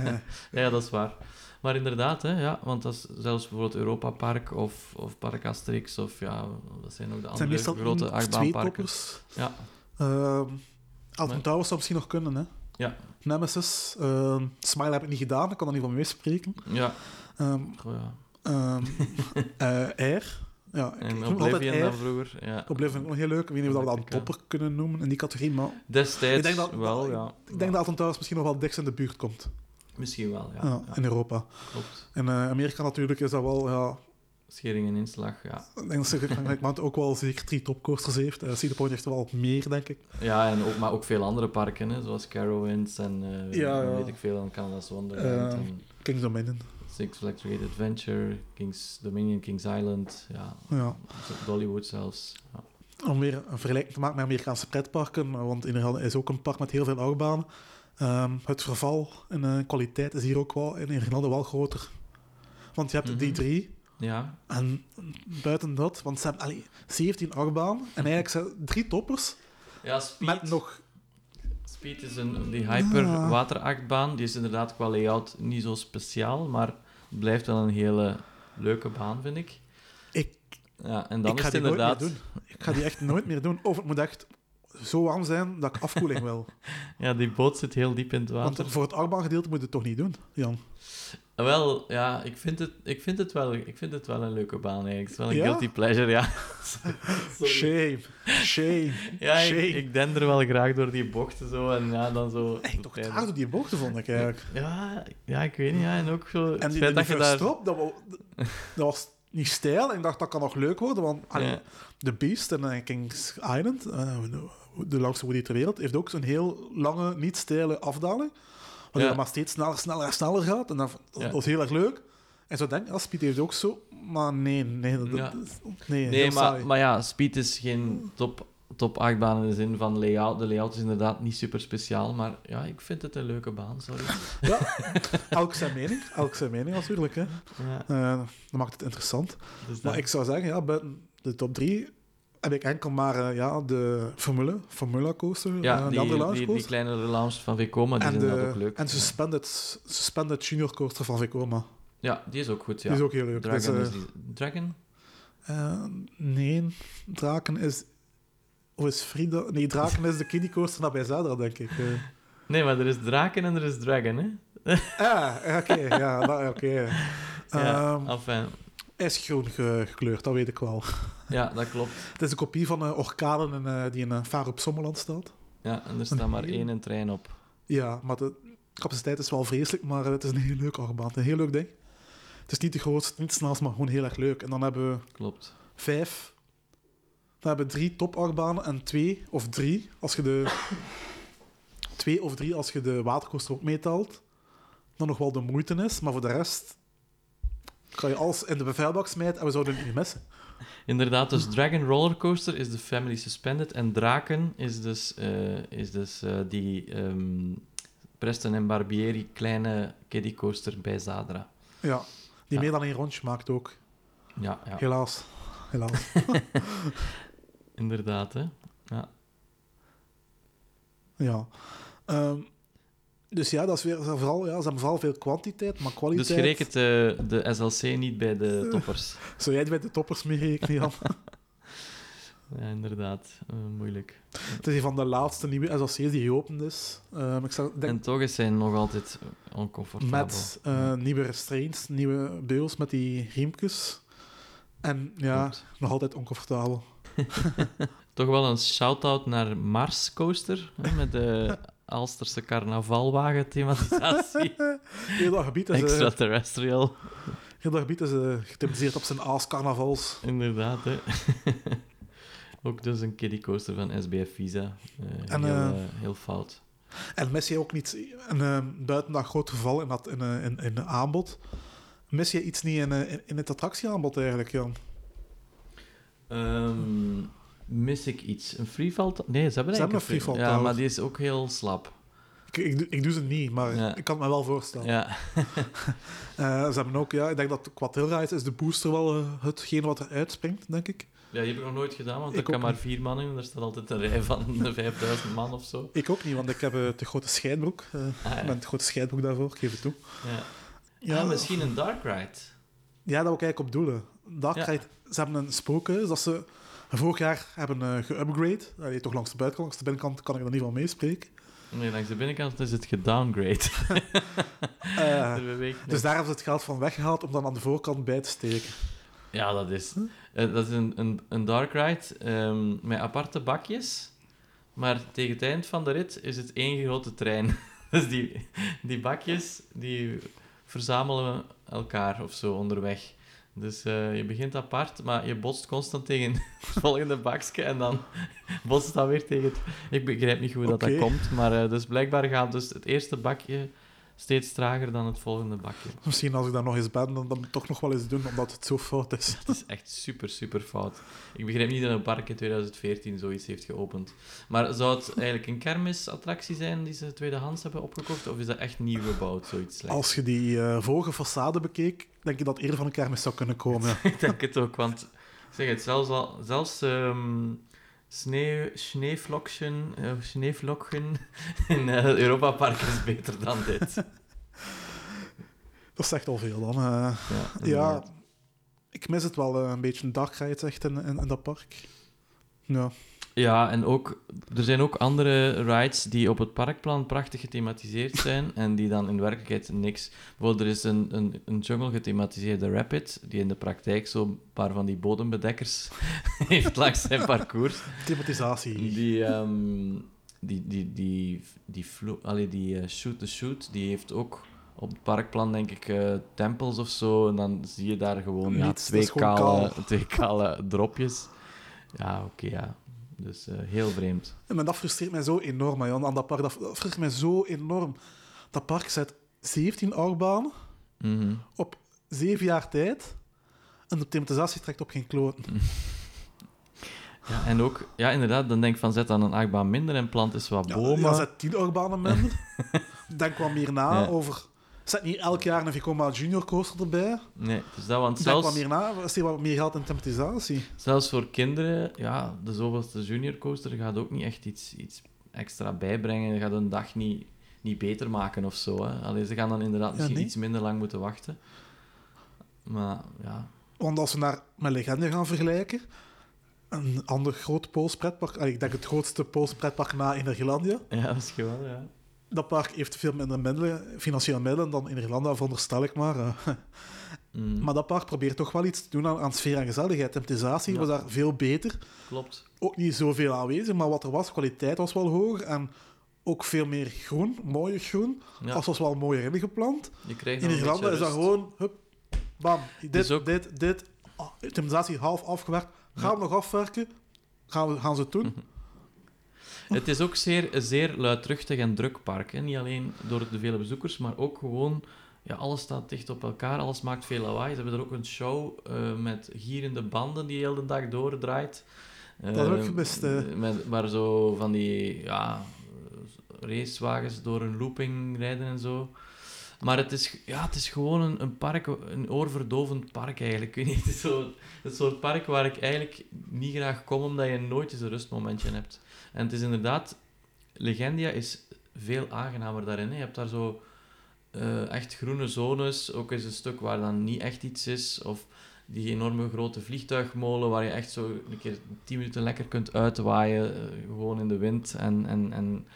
ja, dat is waar. Maar inderdaad, hè, ja, want dat is zelfs bijvoorbeeld Europa Park of, of Park Asterix of ja, dat zijn ook de andere meestal grote achtbaanparken. Ja. Uh, Alton Towers zou misschien nog kunnen, hè? Ja. Nemesis. Uh, Smile heb ik niet gedaan, ik kan er niet van meespreken. Ja. Um, Goh, ja. Um, uh, Air. Ja, en ik Oblivion dan vroeger. Ja. Oblivion ik nog heel leuk. Ik weet niet of we dat dan topper kunnen noemen in die categorie, maar... Destijds ik denk dat, wel, ja. Ik denk dat Alton Towers misschien nog wel dichtst in de buurt komt. Misschien wel, ja. ja, ja. In Europa. Klopt. In uh, Amerika natuurlijk is dat wel, ja... Schering en inslag, ja. Ik denk dat Mount ook wel zeker drie topcoasters heeft. Uh, Cedar Point heeft er wel meer, denk ik. Ja, en ook, maar ook veel andere parken, hè, zoals Carowinds en uh, ja, ja. weet ik veel, en Canada's Wonderland. En King's Dominion. Six Flags Great Adventure, King's Dominion, King's Island, ja. ja. Dollywood zelfs. Ja. Om weer een vergelijking te maken met Amerikaanse pretparken, want Inderdaad is ook een park met heel veel achtbanen. Um, het verval in uh, kwaliteit is hier ook wel in Nederland wel groter. Want je hebt mm -hmm. die drie. Ja. En buiten dat, want ze hebben allee, 17 achtbanen en eigenlijk zijn drie toppers. Ja, speed. Met nog Speed is een, die hyper Ah. waterachtbaan. Die is inderdaad qua layout niet zo speciaal, maar het blijft wel een hele leuke baan, vind ik. Ik- Ja, en dan ik is ga het die nooit inderdaad... meer doen. Ik ga die echt nooit meer doen. Of het moet echt zo warm zijn dat ik afkoeling wil. Ja, die boot zit heel diep in het Want water. voor het achtbaangedeelte moet je het toch niet doen, Jan? Wel, ja, ik vind, het, ik, vind het wel, ik vind het wel een leuke baan eigenlijk. Het is wel een Ja? guilty pleasure, ja. Shame. Shame. Ja, ik, Shame. ik dender wel graag door die bochten zo en ja, dan zo... Echt toch traag door die bochten, vond ik eigenlijk. Ja, ja, ik weet niet, ja, en ook zo... En die, die dat je first daar... dat, wa- dat was niet stijl. En ik dacht, dat kan nog leuk worden. Want allee, Ja. The Beast en eh, King's Island, eh, de, langste woody ter wereld, heeft ook zo'n heel lange, niet steile afdaling. Waar Ja. maar steeds sneller, sneller en sneller gaat. En dat, dat Ja. was heel erg leuk. En zo denk ik, Speed heeft ook zo. Maar nee, nee. Dat, Ja. nee, Nee, maar, saai. maar ja, Speed is geen top, top achtbaan in de zin van layout. De layout is inderdaad niet super speciaal, maar ja, ik vind het een leuke baan, sorry. Ja, elk zijn mening. Elk zijn mening natuurlijk. Hè. Ja, Eh, dat maakt het interessant. dus Maar ik zou zeggen, ja, buiten de top 3 heb ik enkel maar eh, ja, de Formule, Formula Coaster, ja, eh, die, andere die, die coaster. kleine relaunch van Vekoma, die en de inderdaad ook leuk. en suspended, suspended Junior Coaster van Vekoma. Ja, die is ook goed, ja. Die is ook heel leuk. Dragon, Dus, is die... Dragon? eh, eh, nee, Draken is... Of is Frida... Nee, Draken is de kiddie coaster naar bij Zadra, denk ik. Nee, maar er is Draken en er is Dragon, hè? Ah, oké, ja, dat- oké. Ja, Ehm, enfin, hij is groen ge- gekleurd, dat weet ik wel. Ja, dat klopt. Het is een kopie van een orkade in, eh, die in uh, Vaar op Sommerland staat. Ja, en er staat maar één trein op. Ja, maar de capaciteit is wel vreselijk, maar het is een heel leuk achtbaan. Een heel leuk ding. Het is niet de grootste, niet het maar gewoon heel erg leuk. En dan hebben we Klopt. vijf. Dan hebben we drie topachtbanen en twee of drie als je de... twee of drie als je de watercoaster ook meetelt. Dan nog wel de moeite is, maar voor de rest kan je alles in de beveilbak smijten en we zouden het niet missen. Inderdaad, dus Dragon Rollercoaster is de Family Suspended en Draken is dus, eh, is dus eh, die ehm, Preston en Barbieri kleine kiddie coaster bij Zadra. Ja, die Ja. meer dan één rondje maakt ook. Ja, ja Helaas. Helaas. inderdaad. Hè. Ja. Ja. Ehm, dus ja, dat is weer vooral, ja, ze hebben vooral veel kwantiteit, maar kwaliteit... Dus je rekent de, de SLC niet bij de toppers. Zou jij bij de toppers mee rekenen, Jan? Ja, inderdaad. Eh, moeilijk. Het is een van de laatste nieuwe SLC's die geopend is. Ehm, ik zou, denk, En toch is hij nog altijd oncomfortabel. met eh, nieuwe restraints, nieuwe beels met die riempjes. En ja, nog altijd oncomfortabel. Toch wel een shout-out naar Mars Coaster, hè, met de Alsterse carnavalwagen thematisatie. Heel dat gebied is, eh, Extraterrestrial, heel dat gebied is gethematiseerd op zijn aas-carnavals. inderdaad. Hè. Ook dus een kiddie coaster van SBF Visa. Eh, En, heel, heel fout. En mis je ook niet, en, buiten dat groot geval in, dat, in, in, aanbod, mis je iets niet in, in, in het attractieaanbod eigenlijk, Jan? Ehm, mis ik iets? Een freefall? Nee, ze hebben Ze eigenlijk hebben een freefall Ja, maar die is ook heel slap. Ik, ik, doe- ik doe ze niet, maar Ja. ik kan het me wel voorstellen. Ja, Eh, ze hebben ook, ja, ik denk dat qua is de booster wel eh, hetgeen wat er uitspringt, denk ik. ja die heb ik nog nooit gedaan, want Ik kan maar niet. vier man in. Er staat altijd een rij van 5000 man of zo. Ik ook niet, want ik heb eh, te grote scheidbroek. eh, Ah, Ik ben te grote scheidbroek daarvoor, ik geef het toe. ja. Ja, Ah, misschien een dark ride. Ja, dat wil ik eigenlijk op doelen. Daar Ja. krijgt, ze hebben een spookhuis dat ze vorig jaar hebben uh, geupgrade. Allee, toch langs de buitenkant, langs de binnenkant kan ik er niet van meespreken. Nee, langs de binnenkant is het gedowngrade. Eh, dus daar hebben ze het geld van weggehaald om dan aan de voorkant bij te steken. Ja, dat is, eh, dat is een, een, een dark ride ehm, met aparte bakjes. Maar tegen het eind van de rit is het één grote trein. Dus die, die bakjes die verzamelen elkaar of zo onderweg. Dus eh, je begint apart, maar je botst constant tegen het volgende bakje en dan botst dat weer tegen het... Ik begrijp niet hoe dat, dat komt, maar eh, dus blijkbaar gaat dus het eerste bakje steeds trager dan het volgende bakje. Misschien als ik daar nog eens ben, dan, dan toch nog wel eens doen, omdat het zo fout is. Het is echt super, super fout. Ik begrijp niet dat een park in 2014 zoiets heeft geopend. Maar zou het eigenlijk een kermisattractie zijn die ze tweedehands hebben opgekocht? Of is dat echt nieuw gebouwd, zoiets slechts? Als je die eh, vorige façade bekeek, denk je dat eerder van een kermis zou kunnen komen. Ik denk het ook, want zeg het, zelfs, al, zelfs ehm, Sneeuw, sneeuwvlokjen, uh, sneeuwvlokjen in uh, Europa Park is beter dan dit. Dat zegt al veel dan. Uh, ja, ja, ik mis het wel een beetje dark rides echt in, in, in dat park. Ja. Ja, en ook, er zijn ook andere rides die op het parkplan prachtig gethematiseerd zijn en die dan in werkelijkheid niks... Bijvoorbeeld, er is een, een, een jungle gethematiseerde rapid, die in de praktijk zo'n paar van die bodembedekkers heeft langs zijn parcours. Thematisatie. Die, um, die, die, die, die, die, die uh, shoot the shoot, die heeft ook op het parkplan, denk ik, uh, tempels of zo. En dan zie je daar gewoon ja, twee, kale, twee kale dropjes. Ja, oké, okay, ja. Dus uh, heel vreemd. Ja, maar dat frustreert mij zo enorm, Jan. Aan dat park, dat frustreert mij zo enorm. Dat park zet 17 achtbanen mm -hmm. op 7 jaar tijd. En de thematisatie trekt op geen kloten. Ja, en ook, ja, inderdaad, dan denk ik van zet dan een achtbaan minder en plant is wat bomen. Ja, zet 10 achtbanen minder. denk wat meer na ja. over Zet niet elk jaar een Vekoma Junior coaster erbij. Nee, dus dat, want zelfs... wat meer na, wat meer geld in thematisatie. Zelfs voor kinderen, ja, de zoveelste junior coaster gaat ook niet echt iets, iets extra bijbrengen. gaat een dag niet, niet beter maken of zo. Hè. Allee, ze gaan dan inderdaad misschien iets minder lang moeten wachten. Maar, ja... Want als we naar met Legende gaan vergelijken, een ander groot Pools pretpark, ik denk het grootste Pools pretpark na Energelandia. Ja, dat is gewoon, ja dat park heeft veel minder middelen, financiële middelen dan in Irlanda, veronderstel ik maar. Mm. Maar dat park probeert toch wel iets te doen aan, aan sfeer en gezelligheid. Thematisatie ja. was daar veel beter. Klopt. Ook niet zoveel aanwezig, maar wat er was, kwaliteit was wel hoger. En ook veel meer groen, mooier groen. Ja. Als was wel mooier ingeplant. in Irlanda is dat gewoon, hup, bam, dit, ook... dit, dit. Oh, thematisatie half afgewerkt. Gaan we nog afwerken? Gaan, we, gaan ze het doen? Het is ook zeer, zeer luidruchtig en druk park. Hè? Niet alleen door de vele bezoekers, maar ook gewoon... Ja, alles staat dicht op elkaar, alles maakt veel lawaai. Ze hebben er ook een show uh, met gierende banden die heel de dag doordraait. Uh, dat is ook gemist, met, Waar zo van die ja, racewagens door een looping rijden en zo. Maar het is, ja, het is gewoon een, een park, een oorverdovend park eigenlijk. Ik weet niet, het is zo, het soort park waar ik eigenlijk niet graag kom, omdat je nooit eens een rustmomentje hebt. En het is inderdaad, Legendia is veel aangenamer daarin. Hè. Je hebt daar zo uh, echt groene zones, ook eens een stuk waar dan niet echt iets is. Of die enorme grote vliegtuigmolen waar je echt zo een keer tien minuten lekker kunt uitwaaien, uh, gewoon in de wind. En, en, en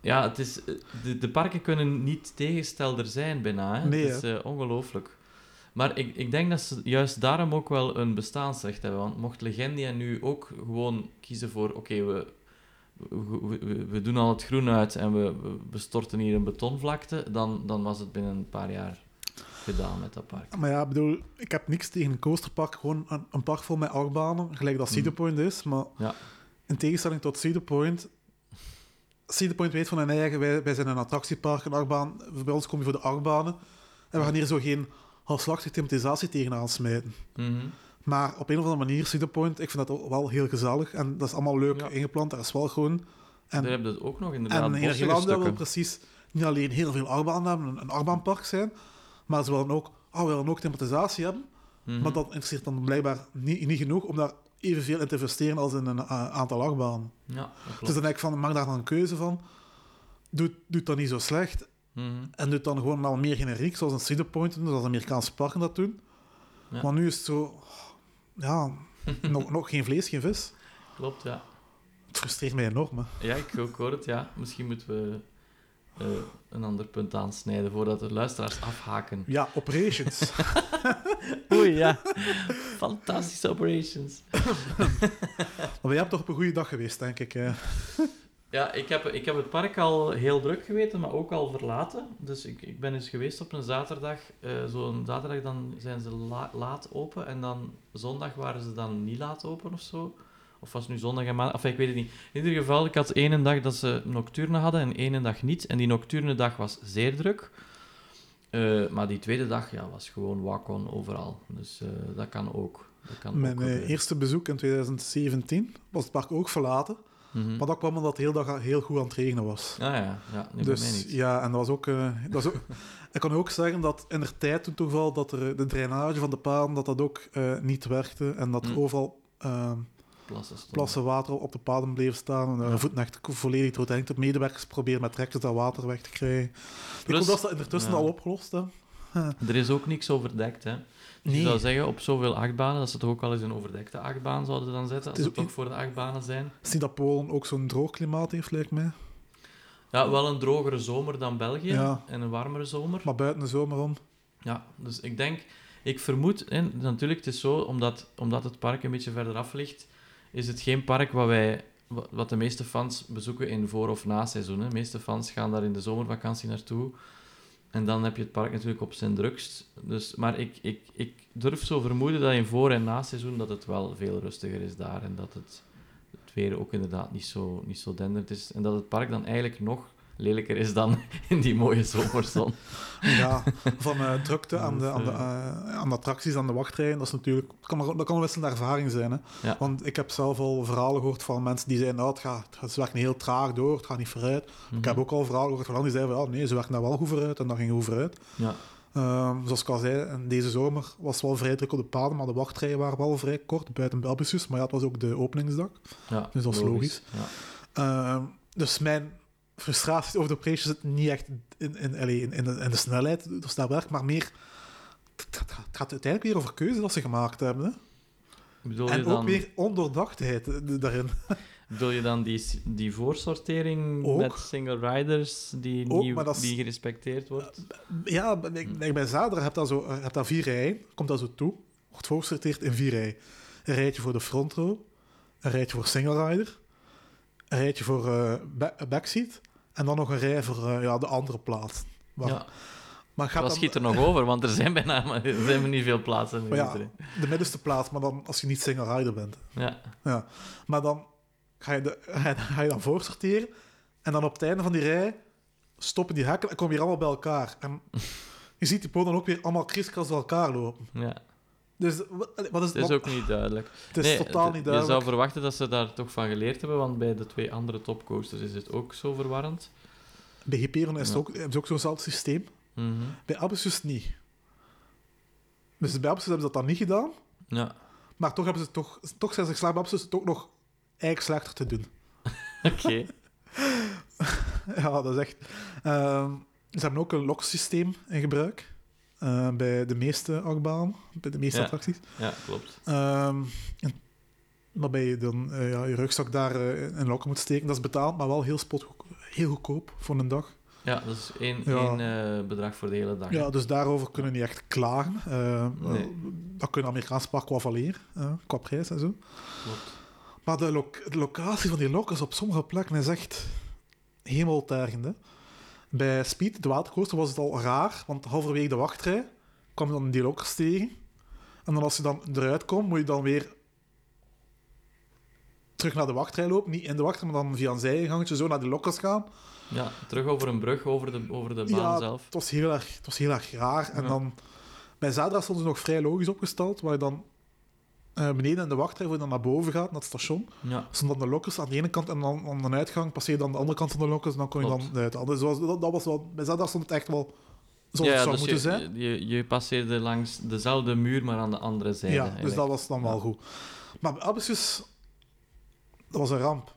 ja, het is, de, de parken kunnen niet tegenstelder zijn bijna. Hè. Nee, het is uh, ongelooflijk. Maar ik, ik denk dat ze juist daarom ook wel een bestaansrecht hebben. Want mocht Legendia nu ook gewoon kiezen voor... Oké, we, we, we, doen al het groen uit en we, we storten hier een betonvlakte, dan, dan was het binnen een paar jaar gedaan met dat park. Maar ja, bedoel, ik heb niks tegen een coasterpark. Gewoon een, een park vol met achtbanen, gelijk dat Cedar mm. Point is. Maar ja. in tegenstelling tot Cedar Point... Cedar Point weet van hun eigen, wij, wij zijn een attractiepark, een achtbaan. Bij ons kom je voor de achtbanen. En we gaan hier zo geen halfslachtige thematisatie tegenaan smijten. Mm maar op een of andere manier, Cedar Point, ik vind dat wel heel gezellig. En dat is allemaal leuk ingeplant, dat is wel gewoon... En, Daar heb je het ook nog inderdaad. En in Nederland willen precies niet alleen heel veel achtbanen hebben, een, achtbaanpark zijn, maar ze willen ook, oh, we willen ook thematisatie hebben. Mm -hmm. Maar dat interesseert dan blijkbaar niet, niet genoeg om daar evenveel in te investeren als in een uh, aantal achtbanen. Ja, dus dan denk ik van, maak daar dan een keuze van. Doe, doe dat niet zo slecht. Mm -hmm. En doe dan gewoon wel meer generiek, zoals een Cedar Point zoals Amerikaanse parken dat doen. Ja. Maar nu is het zo ja, nog, nog geen vlees, geen vis. Klopt, ja. Het frustreert mij enorm. Hè. Ja, ik ook hoor het, ja. Misschien moeten we uh, een ander punt aansnijden voordat de luisteraars afhaken. Ja, operations. Oei, ja. Fantastische operations. maar jij hebt toch op een goede dag geweest, denk ik. Hè? Ja, ik heb, ik heb het park al heel druk geweten, maar ook al verlaten. Dus ik, ik ben eens geweest op een zaterdag. Uh, Zo'n zaterdag dan zijn ze la, laat open en dan zondag waren ze dan niet laat open of zo. Of was het nu zondag en maandag? Of ik weet het niet. In ieder geval, ik had één dag dat ze nocturne hadden en één dag niet. En die nocturne dag was zeer druk. Uh, maar die tweede dag ja, was gewoon walk-on overal. Dus uh, dat kan ook. Dat kan Mijn ook eerste bezoek in 2017 was het park ook verlaten. Mm -hmm. Maar dat kwam omdat het heel dag heel goed aan het regenen was. Ah ja, ja nu dus, bij mij niet. Ja, en dat was ook... Uh, dat was ook ik kan ook zeggen dat in de tijd toen wel dat er de drainage van de paden dat dat ook uh, niet werkte en dat er Mm. overal uh, plassen plassen water op de paden bleven staan. En Ja. voeten echt volledig doorhengd. De medewerkers proberen met trekkers dat water weg te krijgen. Ik hoop dat ze dat ondertussen ja. al opgelost hebben. Er is ook niks overdekt, hè. Nee. Je zou zeggen, op zoveel achtbanen, dat ze toch ook wel eens een overdekte achtbaan zouden dan zetten, als het ook- toch voor de achtbanen zijn. Zie dat Polen ook zo'n droog klimaat heeft, lijkt mij. Ja, wel een drogere zomer dan België Ja. en een warmere zomer. Maar buiten de zomer om. Ja, dus ik denk, ik vermoed, en natuurlijk, het is zo, omdat, omdat het park een beetje verder af ligt, is het geen park wat wij, wa- wat de meeste fans bezoeken in voor- of na-seizoen. De meeste fans gaan daar in de zomervakantie naartoe. En dan heb je het park natuurlijk op zijn drukst. Dus, maar ik, ik, ik durf zo vermoeden dat in voor- en na-seizoen dat het wel veel rustiger is daar. En dat het, het weer ook inderdaad niet zo, niet zo denderend is. En dat het park dan eigenlijk nog lelijker is dan in die mooie zomerzon. Ja, van eh, drukte aan de, Dus, aan, de, eh, eh, aan de attracties, aan de wachtrijen. Dat is natuurlijk... Dat kan, dat kan een wisselende ervaring zijn. Hè? Ja. Want ik heb zelf al verhalen gehoord van mensen die zeiden... Nou, het gaat, het werken heel traag door, het gaat niet vooruit. Ik heb ook al verhalen gehoord van anderen die zeiden... Ja, nee, ze werken daar wel goed vooruit en dat ging goed vooruit. Ja, Ehm, zoals ik al zei, deze zomer was het wel vrij druk op de paden, maar de wachtrijen waren wel vrij kort, buiten Belbussus. Maar ja, het was ook de openingsdag. ja, Dus dat is logisch. Ja. Ehm, dus mijn frustratie over de prijsjes zit niet echt in, in, in, in, de, in de snelheid, dus dat werkt, maar meer... Het gaat, het gaat uiteindelijk weer over keuze dat ze gemaakt hebben. Hè? Bedoel, je En dan, ook weer ondoordachtheid eh, daarin. bedoel je dan die, die voorsortering Ook. met single riders die, Ook, is- die gerespecteerd wordt? Ja, ik, ik bij Zader heb dat zo, eh, heb dat vier rijen, komt dat zo toe, wordt voorgesorteerd in vier rijen. Een rijtje voor de front row, een rijtje voor single rider, een rijtje voor eh, ba- backseat en dan nog een rij voor eh, ja, de andere plaats. Ja, maar gaat wat dan, schiet er nog over? Want er zijn bijna er zijn niet veel plaatsen. Maar ja, de middenste plaats, maar dan als je niet single rider bent. ja. Ja. Maar dan ga je, de, ga je dan voorsorteren en dan op het einde van die rij stoppen die hekken en komen hier allemaal bij elkaar. En je ziet die poten dan ook weer allemaal kriskras door elkaar lopen. ja. Dus wat, wat is, Het is ook niet duidelijk. het is Nee, totaal niet Je duidelijk. zou verwachten dat ze daar toch van geleerd hebben, want bij de twee andere topcoasters is het ook zo verwarrend. Bij Hyperion is Ja. ook, hebben ze ook zo'nzelfde systeem. Mhm. Bij Abyssus niet. Dus bij Abyssus hebben ze dat dan niet gedaan, Ja, maar toch, hebben ze toch, toch zijn ze geslaagd bij Abyssus het ook nog eigenlijk slechter te doen. oké. ja, dat is echt... Ehm, ze hebben ook een loksysteem in gebruik. Eh, bij de meeste achtbanen, bij de meeste Ja. attracties. Ja, klopt. Ehm, en waarbij je dan eh, ja, je rugzak daar eh, in lokken moet steken. Dat is betaald, maar wel heel, spot, heel goedkoop voor een dag. Ja, dat is één, Ja. één bedrag voor de hele dag. Ja, dus daarover kunnen niet echt klagen. Nee. Dat kunnen Amerikaans park qua valeren, eh, qua prijs en zo. Klopt. Maar de, lo- de locatie van die lokkers op sommige plekken is echt hemeltergend. hè. Bij Speed, de watercoaster, was het al raar, want halverwege de wachtrij kwam je dan die lokkers tegen. En dan als je dan eruit komt, moet je dan weer terug naar de wachtrij lopen. Niet in de wachtrij, maar dan via een zijgangetje zo naar de lokkers gaan. Ja, terug over een brug, over de, over de baan ja, zelf. Het was heel erg, het was heel erg raar. En Ja. dan bij Zadra stonden ze nog vrij logisch opgesteld, waar je dan eh, beneden in de wachtrij, waar je dan naar boven gaat, naar het station, Ja, stonden dan de lokkers aan de ene kant en dan aan de uitgang passeer je dan de andere kant van de lokkers en dan kon je Klopt. dan uit. Dus dat, was- dat, was wel, bij Zadra stond het echt wel zoals ja het zou dus moeten je, zijn. Je, je passeerde langs dezelfde muur, maar aan de andere zijde. Ja, dus dat was dan wel Ja. goed. Maar bij Abyssus, dat was een ramp.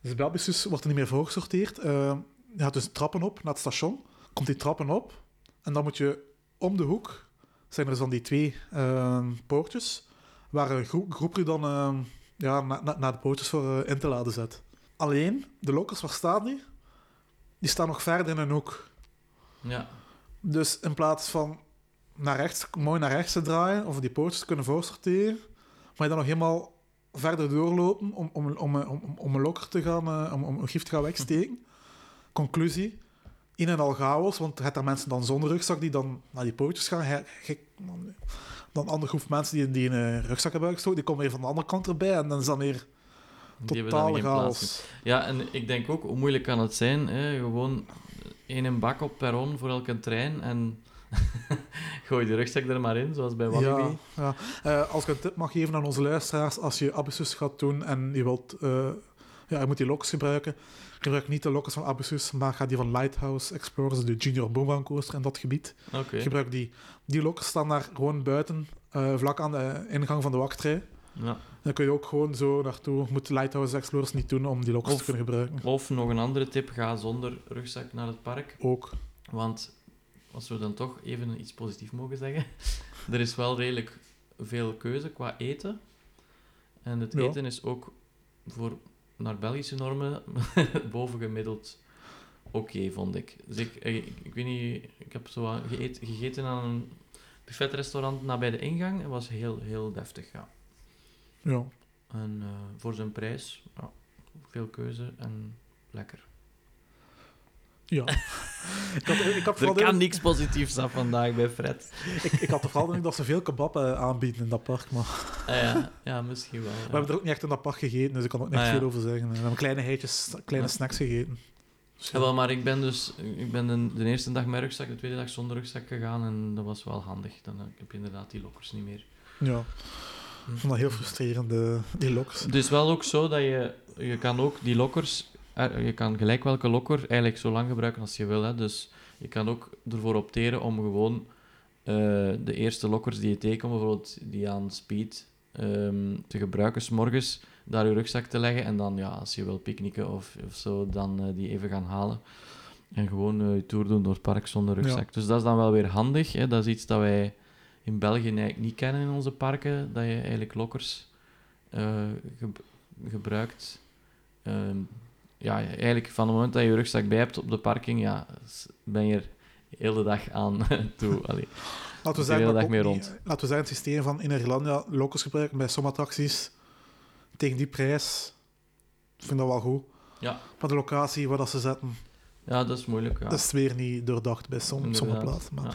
Dus bij Abyssus wordt er niet meer voorgesorteerd. Eh je gaat dus trappen op naar het station. Komt die trappen op en dan moet je om de hoek, zijn er dus dan die twee eh, poortjes, waar een groep, groep je dan eh, ja, na- na- naar de poortjes voor eh, in te laden zet. Alleen, de lokkers, waar staan die? Die staan nog verder in een hoek. Ja, Dus in plaats van naar rechts, mooi naar rechts te draaien, of die poortjes te kunnen voorsorteren, moet je dan nog helemaal verder doorlopen om, om, om, om, om een lokker te gaan, eh, om, om een gift te gaan wegsteken. Conclusie, in en al chaos, want je hebt daar mensen dan zonder rugzak die dan naar die poortjes gaan. Hij- hij- Dan, dan een andere groep mensen die, die een rugzak hebben uitgestoken, die komen weer van de andere kant erbij en dan is dan weer plaats chaos. Ja, en ik denk ook, hoe moeilijk kan het zijn? Hè? Gewoon één bak op perron voor elke trein en gooi de rugzak er maar in, zoals bij Walibi. Ja, ja. Eh, als ik een tip mag geven aan onze luisteraars, als je Abyssus gaat doen en je wilt, eh, ja, je moet die lokkers gebruiken, gebruik niet de lokkers van Abyssus, maar ga die van Lighthouse Explorers, de Junior Boomerang Coaster in dat gebied. Gebruik die. Die lokkers staan daar gewoon buiten, eh, vlak aan de ingang van de wachtrij. Ja. Dan kun je ook gewoon zo naartoe. Moet Lighthouse Explorers niet doen om die lokkers Of- te kunnen gebruiken. Of nog een andere tip, ga zonder rugzak naar het park. Ook. Want als we dan toch even iets positiefs mogen zeggen, er is wel redelijk veel keuze qua eten. En het Ja. eten is ook voor naar Belgische normen bovengemiddeld oké, vond ik. Dus ik, ik, ik weet niet, ik heb zo geëet- gegeten aan een buffetrestaurant nabij de ingang en was heel, heel deftig, ja. Ja. En eh, voor zijn prijs, ja, veel keuze en lekker. Ja. ik, had, ik, had Er vooral kan de, niks positiefs af vandaag bij Fred. ik, ik had vooral de indruk dat ze veel kebab eh, aanbieden in dat park. Maar Ah, ja, ja, misschien wel. we hebben er ook niet echt in dat park gegeten, dus ik kan er ook niet Ah, ja. veel over zeggen. We hebben kleine heetjes, kleine Ja. snacks gegeten. Ja, wel, maar ik ben dus ik ben de, de eerste dag met rugzak, de tweede dag zonder rugzak gegaan en dat was wel handig. Dan eh, heb je inderdaad die lokkers niet meer. ja. Ik vond dat heel frustrerend, die loks. Het is wel ook zo dat je, je kan ook die lokkers, eh, je kan gelijk welke lokker eigenlijk zo lang gebruiken als je wil. Hè. Dus je kan ook ervoor opteren om gewoon eh, de eerste lokkers die je tegenkomt, bijvoorbeeld die aan speed, ehm, te gebruiken, s'morgens daar je rugzak te leggen en dan, ja, als je wil picknicken of, of zo, dan eh, die even gaan halen. En gewoon eh, je tour doen door het park zonder rugzak. Dus dat is dan wel weer handig. Hè. Dat is iets dat wij in België eigenlijk niet kennen in onze parken, dat je eigenlijk lokkers geb- gebruikt. Ehm, ja, eigenlijk van het moment dat je je rugzak bij hebt op de parking, ja, ben je er de hele dag aan toe. Allee. Laten we de hele zeggen, dag mee niet- rond. laten we zeggen, het systeem van in Irlandia lokkers gebruiken bij sommige attracties tegen die prijs. Ik vind dat wel goed. Ja. Maar de locatie waar dat ze zetten, Ja, dat is moeilijk. Ja. dat is weer niet doordacht bij som, sommige plaatsen. Maar. ja.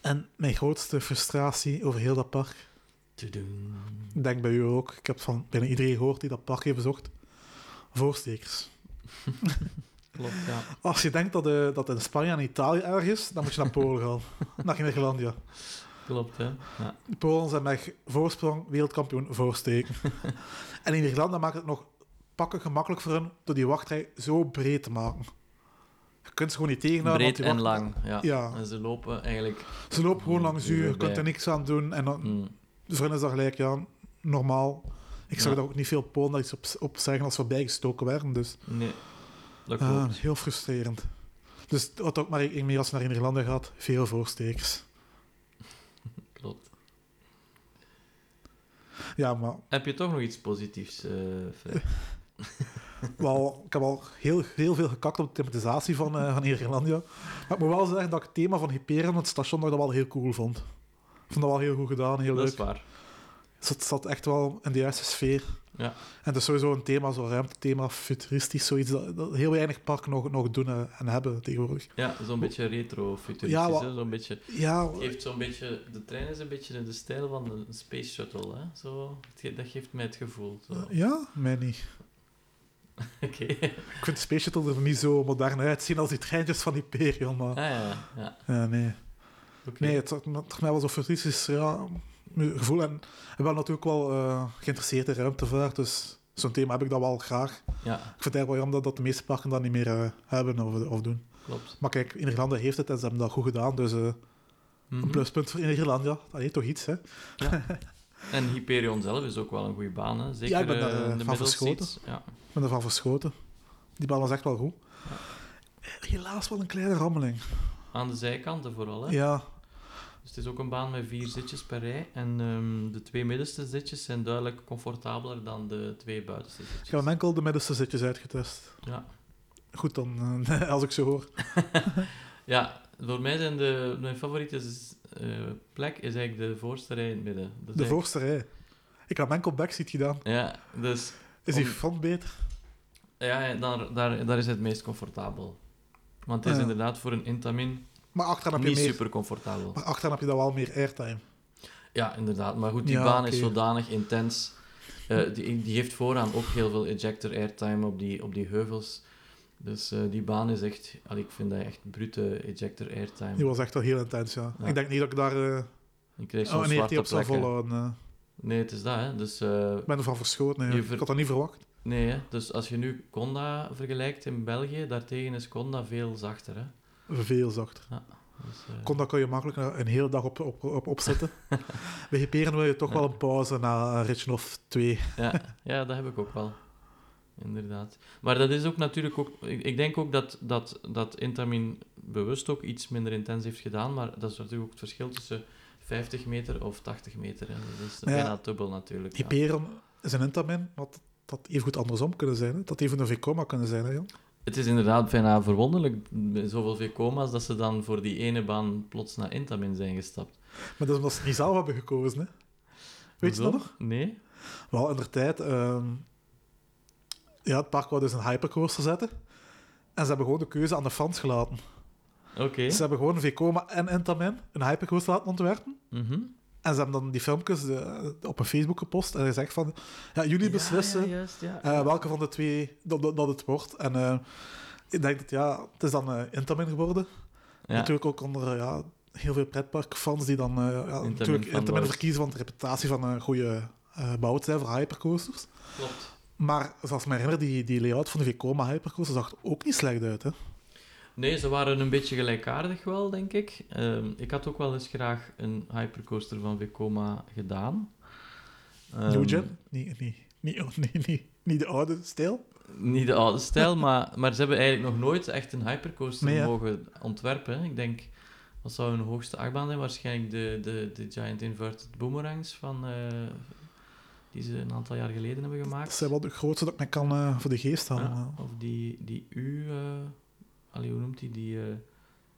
En mijn grootste frustratie over heel dat park, ik denk bij u ook, ik heb van bijna iedereen gehoord die dat park heeft bezocht, voorstekers. Klopt, ja. Als je denkt dat, eh, dat in Spanje en Italië erg is, dan moet je naar Polen gaan. naar Nederlandia. Klopt, hè. Ja. De Polen zijn met voorsprong wereldkampioen voorsteken. en in Nederland maakt het nog pakken gemakkelijk voor hen door die wachtrij zo breed te maken. Je kunt ze gewoon niet tegenhouden. Breed en lang, ja. Ja. En ze lopen eigenlijk... Ze lopen gewoon langs u, je kunt er niks aan doen. En dan, mm, voor hen is dat gelijk, ja, normaal. Ik zag Ja. daar ook niet veel Polen daar iets op, op zeggen als ze voorbij gestoken werden. Dus nee, dat ah, klopt. heel frustrerend. Dus wat ook maar ik meer als naar Nederland gaat, veel voorstekers. klopt. Ja, maar Heb je toch nog iets positiefs, eh wel, ik heb al heel, heel veel gekakt op de thematisatie van, eh van Nederlandia. Maar ik moet wel zeggen dat ik het thema van Hyperion, het station, nog wel heel cool vond. Ik vond dat wel heel goed gedaan, heel dat leuk. is waar. Het zat, echt wel in de juiste sfeer. Ja. En het is sowieso een thema, zo'n ruimtethema, futuristisch, zoiets dat, dat heel weinig parken nog, nog doen eh, en hebben tegenwoordig. Ja, zo'n beetje retro-futuristisch. Ja, zo'n beetje... Ja, Het geeft zo'n beetje... De trein is een beetje de stijl van een space shuttle, hè. Zo, het dat geeft mij het gevoel. Zo. ja, mij niet. Oké. Ik vind de Space Shuttle er niet zo modern uitzien als die treintjes van Hyperion, maar... Ah ja, ja. Ja, nee. Oké. Nee, het had toch mij wel zo futuristisch ja, gevoel. En ik ben natuurlijk wel eh, geïnteresseerd in ruimtevaart, dus zo'n thema heb ik dat wel graag. Ja, Ik vind het eigenlijk wel jammer dat, dat de meeste parken dat niet meer eh, hebben of, of doen. klopt. Maar kijk, in heeft het en ze hebben dat goed gedaan, dus eh, Mhm. een pluspunt voor Nederland, ja. Dat heeft toch iets, hè. En Hyperion zelf is ook wel een goede baan, hè. Zeker Ja, ik ben verschoten. Ja. Ik ben ervan verschoten. Die bal was echt wel goed. Helaas wel een kleine rammeling. Aan de zijkanten vooral, hè. Ja, Dus het is ook een baan met vier zitjes per rij. En ehm, de twee middenste zitjes zijn duidelijk comfortabeler dan de twee buitenste ik zitjes. heb hem enkel de middenste zitjes uitgetest. Ja. Goed dan, eh, als ik zo hoor. ja, voor mij zijn de, mijn favoriete eh, plek is eigenlijk de voorste rij in het midden. De eigenlijk- voorste rij. Ik heb enkel backseat gedaan. Ja, dus Is die Om- front beter? ja, ja, daar, daar, daar is het meest comfortabel. Want het is Ah, ja. inderdaad voor een Intamin Maar achteraan heb je niet meer... super comfortabel. Maar achteraan heb je dan wel meer airtime. Ja, inderdaad. Maar goed, die Ja, baan is zodanig intens. Eh, die, die heeft vooraan ook heel veel ejector airtime op die, op die heuvels. Dus eh, die baan is echt... ik vind dat echt brute ejector airtime. Die was echt wel heel intens, ja. Ja. Ik denk niet dat ik daar uh, Ik kreeg oh, zo'n een ERT zwarte op zou volhouden. Nee, het is dat, hè. Dus, eh, Ik ben ervan verschoten. nee. Ver- Ik had dat niet verwacht. nee, hè. dus als je nu Conda vergelijkt in België, daartegen is Conda veel zachter, hè. Veel zachter. Ja. Dus, eh, kun je makkelijk een, een hele dag op, op, op opzetten. Bij Hyperion wil je toch wel een pauze na een ritje of twee. ja, ja, dat heb ik ook wel. Inderdaad. Maar dat is ook natuurlijk ook... Ik, ik denk ook dat, dat, dat Intamin bewust ook iets minder intens heeft gedaan, maar dat is natuurlijk ook het verschil tussen 50 meter of 80 meter. hè. Dat is ja, bijna dubbel natuurlijk. ja. Hyperion is een Intamin, maar dat, dat even goed andersom kunnen zijn. Hè? Dat even een Vekoma kunnen zijn, hè, Jan? Het is inderdaad bijna verwonderlijk, zoveel V-coma's, dat ze dan voor die ene baan plots naar Intamin zijn gestapt. Maar dat is omdat ze het niet zelf hebben gekozen, hè? Weet je dat nog? Nee? Wel, in de tijd... ehm, ja, het park wou dus een hypercoaster zetten. En ze hebben gewoon de keuze aan de fans gelaten. Oké. Ze hebben gewoon Vekoma en Intamin een hypercoaster laten ontwerpen. Mhm. En ze hebben dan die filmpjes eh, op een Facebook gepost en gezegd van... Ja, jullie beslissen Ja, ja, juist, ja. eh, welke van de twee dat, dat, dat het wordt. En eh, ik denk dat, ja, het is dan eh Intamin geworden. Ja. Natuurlijk ook onder ja, heel veel pretparkfans die dan eh, ja, natuurlijk Intamin verkiezen van de reputatie van een goede eh bouw te zijn voor hypercoasters. Klopt. Maar zoals ik me herinner, die, die layout van de Vekoma hypercoaster zag er ook niet slecht uit. Hè? Nee, ze waren een beetje gelijkaardig wel, denk ik. Ehm, ik had ook wel eens graag een hypercoaster van Vekoma gedaan. Ehm, New Gen? Niet, niet, niet, oh, niet, de oude stijl. Niet de oude stijl, maar, maar ze hebben eigenlijk nog nooit echt een hypercoaster Nee, mogen ontwerpen. Ik denk, wat zou hun hoogste achtbaan zijn? Waarschijnlijk de, de, de Giant Inverted Boomerangs van, eh, die ze een aantal jaar geleden hebben Dat gemaakt. zijn wel de grootste dat ik me kan eh, voor de geest halen. Ja, of die, die U, eh allee, hoe noemt die? Die eh,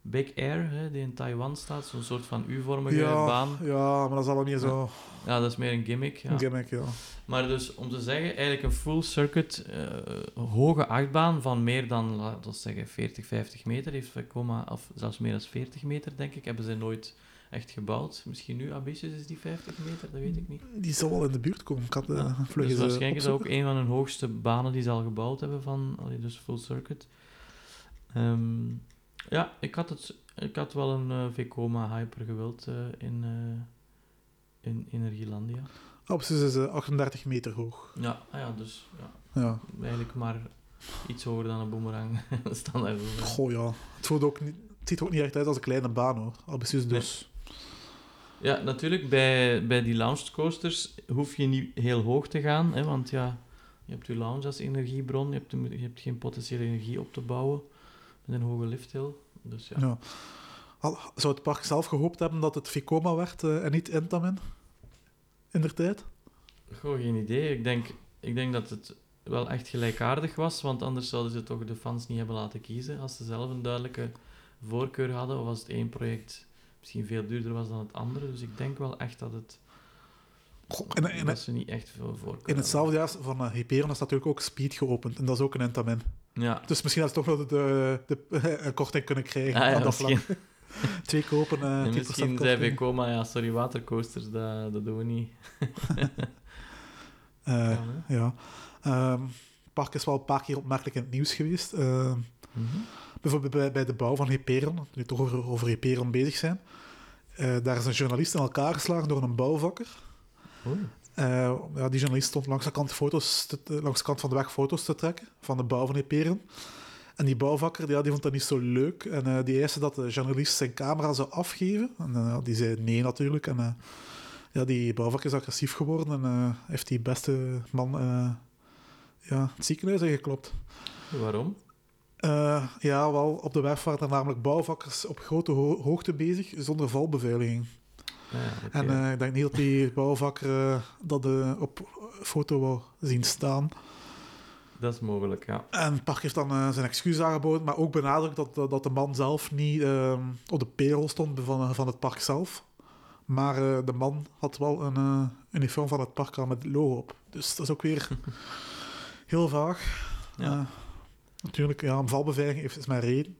Big Air, hè, die in Taiwan staat. Zo'n soort van U-vormige ja, baan. ja, maar dat is allemaal niet zo Ja, dat is meer een gimmick. Ja. een gimmick. Ja. Maar dus om te zeggen, eigenlijk een full circuit eh, hoge achtbaan van meer dan, laten we zeggen, 40, 50 meter heeft Vekoma, of zelfs meer dan 40 meter, denk ik, hebben ze nooit echt gebouwd. Misschien nu ambitious is die 50 meter, dat weet ik niet. Die zal wel in de buurt komen. Ik had, eh, Ja, Dus waarschijnlijk is dat ook een van hun hoogste banen die ze al gebouwd hebben, van, allee, dus full circuit. Ehm, ja, ik had, het, ik had wel een eh Vekoma Hyper gewild eh, in, eh, in Energielandia. Ah, precies, is eh, 38 meter hoog. Ja, ah ja, dus ja, Ja. eigenlijk maar iets hoger dan een boemerang. Standaard boemerang. Goh, ja. Het, voelt ook niet, het ziet er ook niet echt uit als een kleine baan, hoor. Al precies dus. Ja, natuurlijk, bij, bij die launch coasters hoef je niet heel hoog te gaan, hè, want ja, je hebt je lounge als energiebron, je hebt, je hebt geen potentiële energie op te bouwen met een hoge lifthill. Dus ja. Ja. Al, zou het park zelf gehoopt hebben dat het Vekoma werd eh, en niet Intamin? In der tijd? Goh, geen idee. Ik denk, ik denk dat het wel echt gelijkaardig was, want anders zouden ze toch de fans niet hebben laten kiezen als ze zelf een duidelijke voorkeur hadden, of als het één project misschien veel duurder was dan het andere. Dus ik denk wel echt dat, het, Goh, in, in, dat ze niet echt veel voorkeur in hetzelfde jaar van uh, Hyperion is natuurlijk ook Speed geopend. En dat is ook een Intamin. Ja, Dus misschien had ze toch wel de, de, de een korting kunnen krijgen. Ah, ja, aan dat vlak. Twee kopen, 10% En misschien zei korting. Vekoma, ja, sorry, watercoasters, dat, dat doen we niet. Eh, ja. Ehm, het park is wel een paar keer opmerkelijk in het nieuws geweest. Ehm, Mhm. bijvoorbeeld bij, bij de bouw van Hyperion, nu we toch over, over Hyperion bezig zijn. Eh, daar is een journalist in elkaar geslagen door een bouwvakker. Oei. Eh, ja, die journalist stond langs de, kant foto's te- langs de kant van de weg foto's te trekken van de bouw van Hyperion. En die bouwvakker ja, die vond dat niet zo leuk. En eh, die eiste dat de journalist zijn camera zou afgeven. En eh, die zei nee natuurlijk. En ja, die bouwvakker is agressief geworden en heeft die beste man ja, het ziekenhuis ingeklopt. Waarom? Ja, wel, op de weg waren er namelijk bouwvakkers op grote ho- hoogte bezig, zonder valbeveiliging. Ja. En eh, ik denk niet dat die bouwvakker eh, dat eh, op foto wou zien staan. dat is mogelijk, ja. En het park heeft dan zijn excuus aangeboden, maar ook benadrukt dat, dat, dat de man zelf niet eh, op de payroll stond van, van het park zelf. Maar de man had wel een uniform van het park met het logo op. Dus dat is ook weer heel vaag. Ja. Natuurlijk, ja, een valbeveiliging is mijn reden.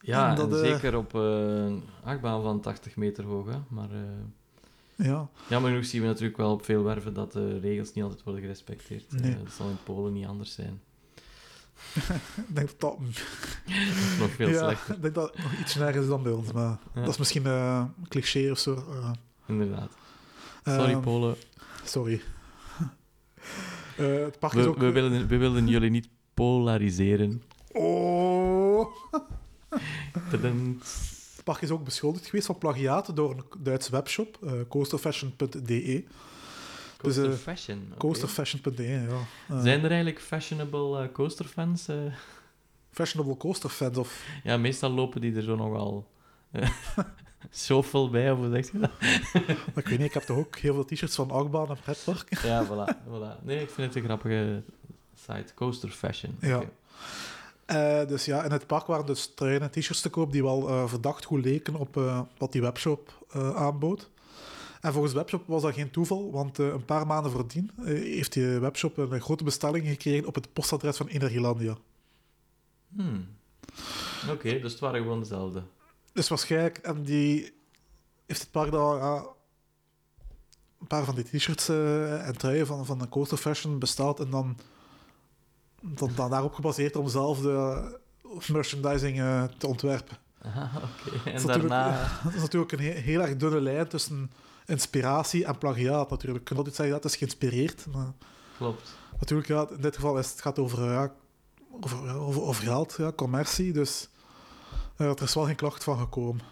Ja, En dat, en eh, zeker op eh, een achtbaan van 80 meter hoog, hè. Maar eh Ja, jammer genoeg zien we natuurlijk wel op veel werven dat de regels niet altijd worden gerespecteerd. Nee. Eh, dat zal in Polen niet anders zijn. ik denk dat dat, Dat is nog veel ja, slechter, ik denk dat het nog iets nergens is dan bij ons. Maar Ja. dat is misschien eh, een cliché of zo. eh. inderdaad. Sorry, Ehm, Polen. Sorry. Eh, het park is We, ook... we, willen, we wilden jullie niet polariseren. Tadam. park is ook beschuldigd geweest van plagiaat door een Duitse webshop, eh coasterfashion.de. Coaster eh, Fashion. Coasterfashion.de, ja. Eh, Zijn er eigenlijk fashionable coasterfans? eh? Fashionable coaster fans of... Ja, meestal lopen die er zo nogal uh, zoveel bij, of hoe zeg je dat? Ik weet niet, ik heb toch ook heel veel t-shirts van Achtbaan en pretpark. Ja, voilà, voilà. Nee, ik vind het een grappige site. Coaster Fashion. Ja. Eh, dus ja, in het park waren dus truien en t-shirts te koop die wel eh, verdacht goed leken op eh, wat die webshop aanbood. En volgens de webshop was dat geen toeval, want een paar maanden voordien heeft die webshop een grote bestelling gekregen op het postadres van Energielandia. Hmm. Oké, dus het waren gewoon dezelfde. Dus waarschijnlijk, en die heeft het park ja, een paar van die t-shirts en truien van, van een coaster fashion besteld en dan, dan, dan daarop gebaseerd om zelf de merchandising eh, te ontwerpen. Ah, oké. En daarna... Dat is natuurlijk een he- heel erg dunne lijn tussen inspiratie en plagiaat natuurlijk. Je kunt altijd zeggen dat het is geïnspireerd, maar Klopt. natuurlijk, ja, in dit geval is het gaat over, ja, over, ja, over, over geld, ja, commercie, dus eh, er is wel geen klacht van gekomen.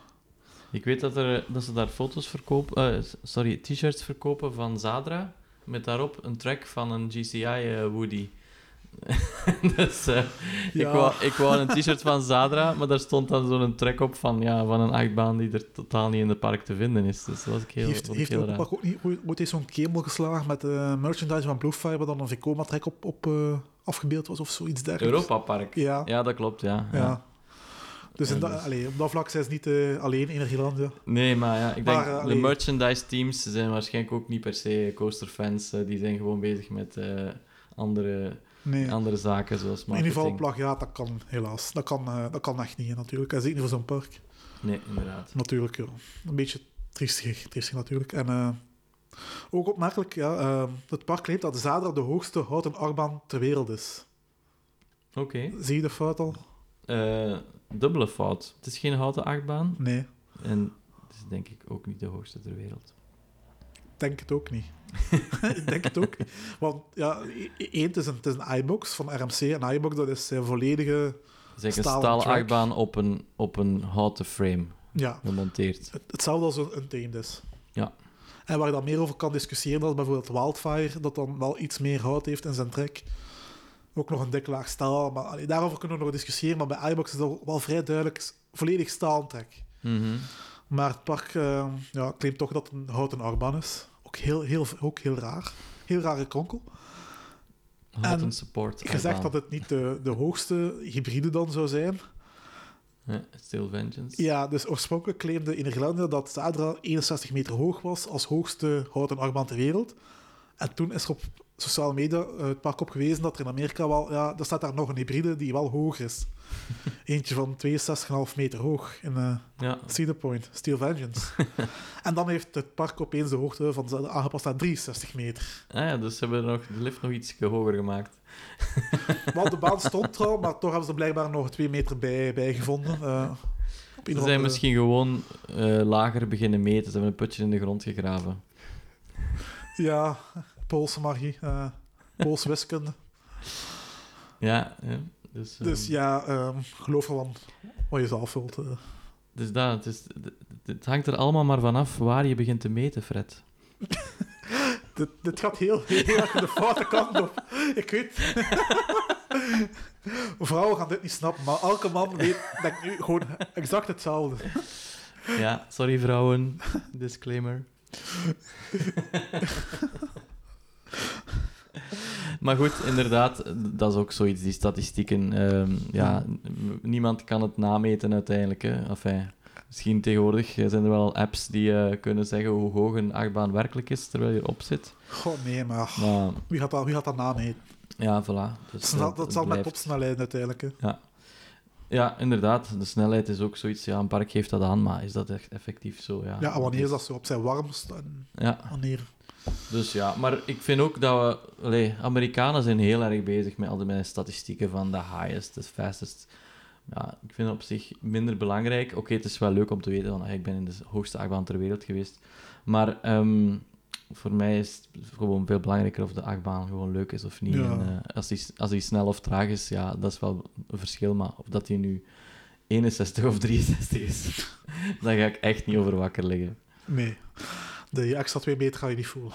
Ik weet dat, er, dat ze daar foto's verkopen... eh, sorry, t-shirts verkopen van Zadra. Met daarop een track van een GCI Woody. dus eh, ik, Ja. wou, ik wou een t-shirt van Zadra, maar daar stond dan zo'n track op van, ja, van een achtbaan die er totaal niet in het park te vinden is. Dus dat was ik heel, heeft ik heeft heel ook, ook niet ooit eens zo'n kemel geslagen met uh, merchandise van Bluefire, waar dan een Vekoma-trek op, op eh, afgebeeld was of zoiets dergelijks? Europa Park. Ja. Ja, dat klopt, ja. ja. ja. Dus, in dus- allee, op dat vlak zijn ze niet alleen in Nederland. Ja. Nee, maar ja, ik denk Maar, de allee. merchandise teams zijn waarschijnlijk ook niet per se coasterfans. eh, die zijn gewoon bezig met andere, Nee. andere zaken zoals Maar in ieder geval, marketing. plagiaat, dat kan helaas. Dat kan, eh, dat kan echt niet, natuurlijk. En zeker niet voor zo'n park. Nee, inderdaad. Natuurlijk, ja. Een beetje triestig, triestig natuurlijk. En eh, ook opmerkelijk, ja, eh, het park claimt dat Zadra de hoogste houten achtbaan ter wereld is. Oké. Zie je de fout al? Dubbele fout. Het is geen houten achtbaan. Nee, En het is denk ik ook niet de hoogste ter wereld. denk het ook niet. ik denk het ook. Want ja, e- één, het is een, het is een iBox van RMC. En iBox, dat is zijn volledige... Eigenlijk een Stalen achtbaan op een, op een houten frame Ja, gemonteerd. het- hetzelfde als een Untamed is. Ja. En waar je dan meer over kan discussiëren, dat is bijvoorbeeld Wildfire, dat dan wel iets meer hout heeft in zijn trek. Ook nog een dik laag staal. Maar allee, daarover kunnen we nog discussiëren. Maar bij iBox is dat wel vrij duidelijk volledig staaltrek. Mhm. Maar het park eh, ja, claimt toch dat het een houten achtbaan is. Ook heel, heel, ook heel raar. Heel rare kronkel. Houten En support Gezegd dat het niet de, de hoogste hybride dan zou zijn. Ja, Still Vengeance. Ja, dus oorspronkelijk claimde Energielandia dat Zadra 61 meter hoog was als hoogste houten achtbaan ter wereld. En toen is er op sociale media eh, het park op gewezen dat er in Amerika wel... Ja, er staat daar nog een hybride die wel hoger is. Eentje van 62,5 meter hoog in eh Ja, Cedar Point, Steel Vengeance. en dan heeft het park opeens de hoogte van aangepast naar 63 meter. Ah ja, dus ze hebben nog, de lift nog iets hoger gemaakt. Want de baan stond trouw, maar toch hebben ze blijkbaar nog 2 meter bij, bij gevonden. eh, Ze zijn andere- misschien gewoon lager beginnen meten. Ze hebben een putje in de grond gegraven. Ja, Poolse magie, eh Poolse wiskunde. Ja, ja. Dus, Dus ehm, ja, ehm, geloof gewoon wat je zelf wilt. eh. dus dat, het, is, het- hangt er allemaal maar vanaf waar je begint te meten, Fred. Dit, dit gaat heel, heel erg de foute kant op. Ik weet... Vrouwen gaan dit niet snappen, maar elke man weet denk nu gewoon exact hetzelfde. Ja, sorry vrouwen. Disclaimer. Maar goed, inderdaad, dat is ook zoiets, die statistieken. ehm, ja, niemand kan het nameten uiteindelijk. Hè. Enfin, misschien tegenwoordig eh, zijn er wel apps die eh, kunnen zeggen hoe hoog een achtbaan werkelijk is terwijl je erop zit. God, nee, maar Maar wie gaat dat, wie gaat dat nameten? ja, voilà. Dus, dat zal met topsnelheid uiteindelijk. hè. Ja. ja, inderdaad. De snelheid is ook zoiets. Ja, een park geeft dat aan, maar is dat echt effectief zo? Ja, Ja, wanneer is dat zo op zijn warmst? En Ja, wanneer... dus ja. Maar ik vind ook dat we... Allee, Amerikanen zijn heel erg bezig met al die statistieken van de highest, de fastest. Ja, ik vind het op zich minder belangrijk. Oké, het is wel leuk om te weten, want ah, ik ben in de hoogste achtbaan ter wereld geweest. Maar ehm, voor mij is het gewoon veel belangrijker of de achtbaan gewoon leuk is of niet. Ja. En, eh, als, die, als die snel of traag is, ja, dat is wel een verschil. Maar of dat die nu 61 of 63 is, dan ga ik echt niet over wakker liggen. Nee. De extra twee meter ga je niet voelen.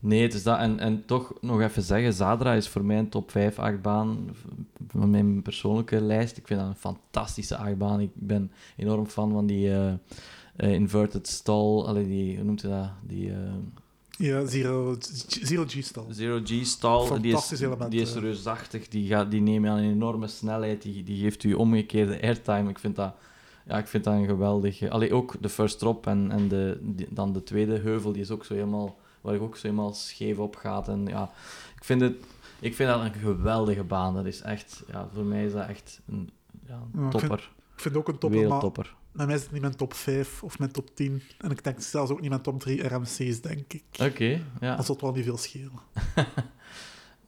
Nee, het is dat. En, en toch nog even zeggen, Zadra is voor mij een top 5 achtbaan van mijn persoonlijke lijst. Ik vind dat een fantastische achtbaan. Ik ben enorm fan van die eh, eh, inverted stall. Allee, die, hoe noemt je dat? Die... eh, Ja, zero, zero G-stal. Zero G stall, die is, Fantastisch element, die is reusachtig, die, gaat, die neemt aan een enorme snelheid, die, die geeft u omgekeerde airtime. Ik vind dat, ja, ik vind dat een geweldige... Allee, ook de first drop en, en de, die- dan de tweede heuvel, die is ook zo helemaal, waar ik ook zo helemaal scheef op gaat. En, ja, ik, vind het, ik vind dat een geweldige baan. Dat is echt, ja, voor mij is dat echt een ja, Ja, ik topper, Ik vind het ook een topper, maar wereldtopper. bij mij is het niet mijn top 5 of mijn top 10. En ik denk zelfs ook niet mijn top 3 RMC's, denk ik. Oké, ja. Dat zal wel niet veel schelen.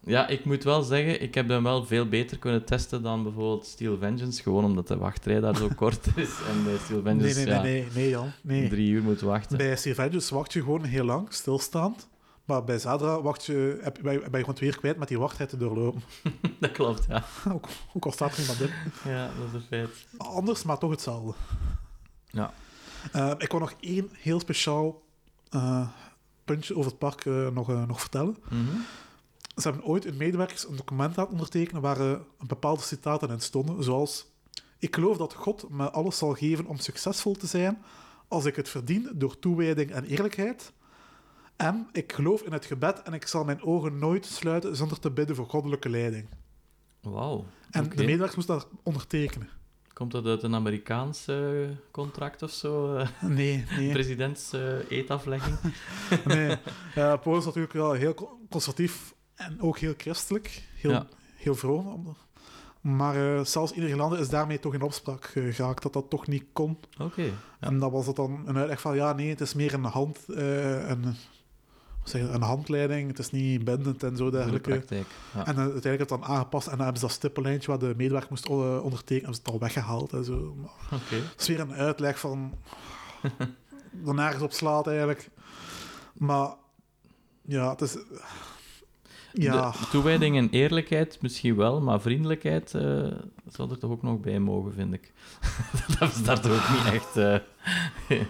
Ja, ik moet wel zeggen, ik heb hem wel veel beter kunnen testen dan bijvoorbeeld Steel Vengeance, gewoon omdat de wachtrij daar zo kort is. En bij Steel Nee, Vengeance, nee, nee, ja, nee, nee, Jan. Nee. drie uur moet wachten. Bij Sylvanus wacht je gewoon heel lang, stilstaand. Maar bij Zadra wacht je, heb, ben, je, gewoon twee uur kwijt met die wachttijd te doorlopen. Dat klopt, ja. ook, ook al staat er iemand in. Ja, dat is een feit. Anders, maar toch hetzelfde. Ja. Eh, ik wil nog één heel speciaal eh, puntje over het park eh, nog, eh, nog vertellen. Mhm. Ze hebben ooit in medewerkers een document laten ondertekenen waar eh, een bepaalde citaten in stonden, zoals Ik geloof dat God me alles zal geven om succesvol te zijn als ik het verdien door toewijding en eerlijkheid. En ik geloof in het gebed en ik zal mijn ogen nooit sluiten zonder te bidden voor goddelijke leiding. Wauw. En de medewerkers moesten dat ondertekenen. Komt dat uit een Amerikaans contract of zo? eh Nee, nee. Presidents eh, eetaflegging? nee. Ja, Polen is natuurlijk wel heel co- conservatief en ook heel christelijk. Heel, Ja. heel vroom. Maar eh, zelfs in is daarmee toch in opspraak eh, geraakt dat dat toch niet kon. Oké. Ja. En dat was het dan een uitleg van, ja, nee, het is meer een hand... eh, een, zeg een handleiding, het is niet bindend en zo de dergelijke. praktijk. Ja. En uh, uiteindelijk het dan aangepast en dan hebben ze dat stippenlijntje waar de medewerker moest ondertekenen, hebben ze het al weggehaald en zo. Het is weer een uitleg van... er nergens op slaat, eigenlijk. Maar... Ja, het is... Ja, De toewijding en eerlijkheid misschien wel, maar vriendelijkheid eh zal er toch ook nog bij mogen, vind ik. dat is daar toch ook niet echt eh,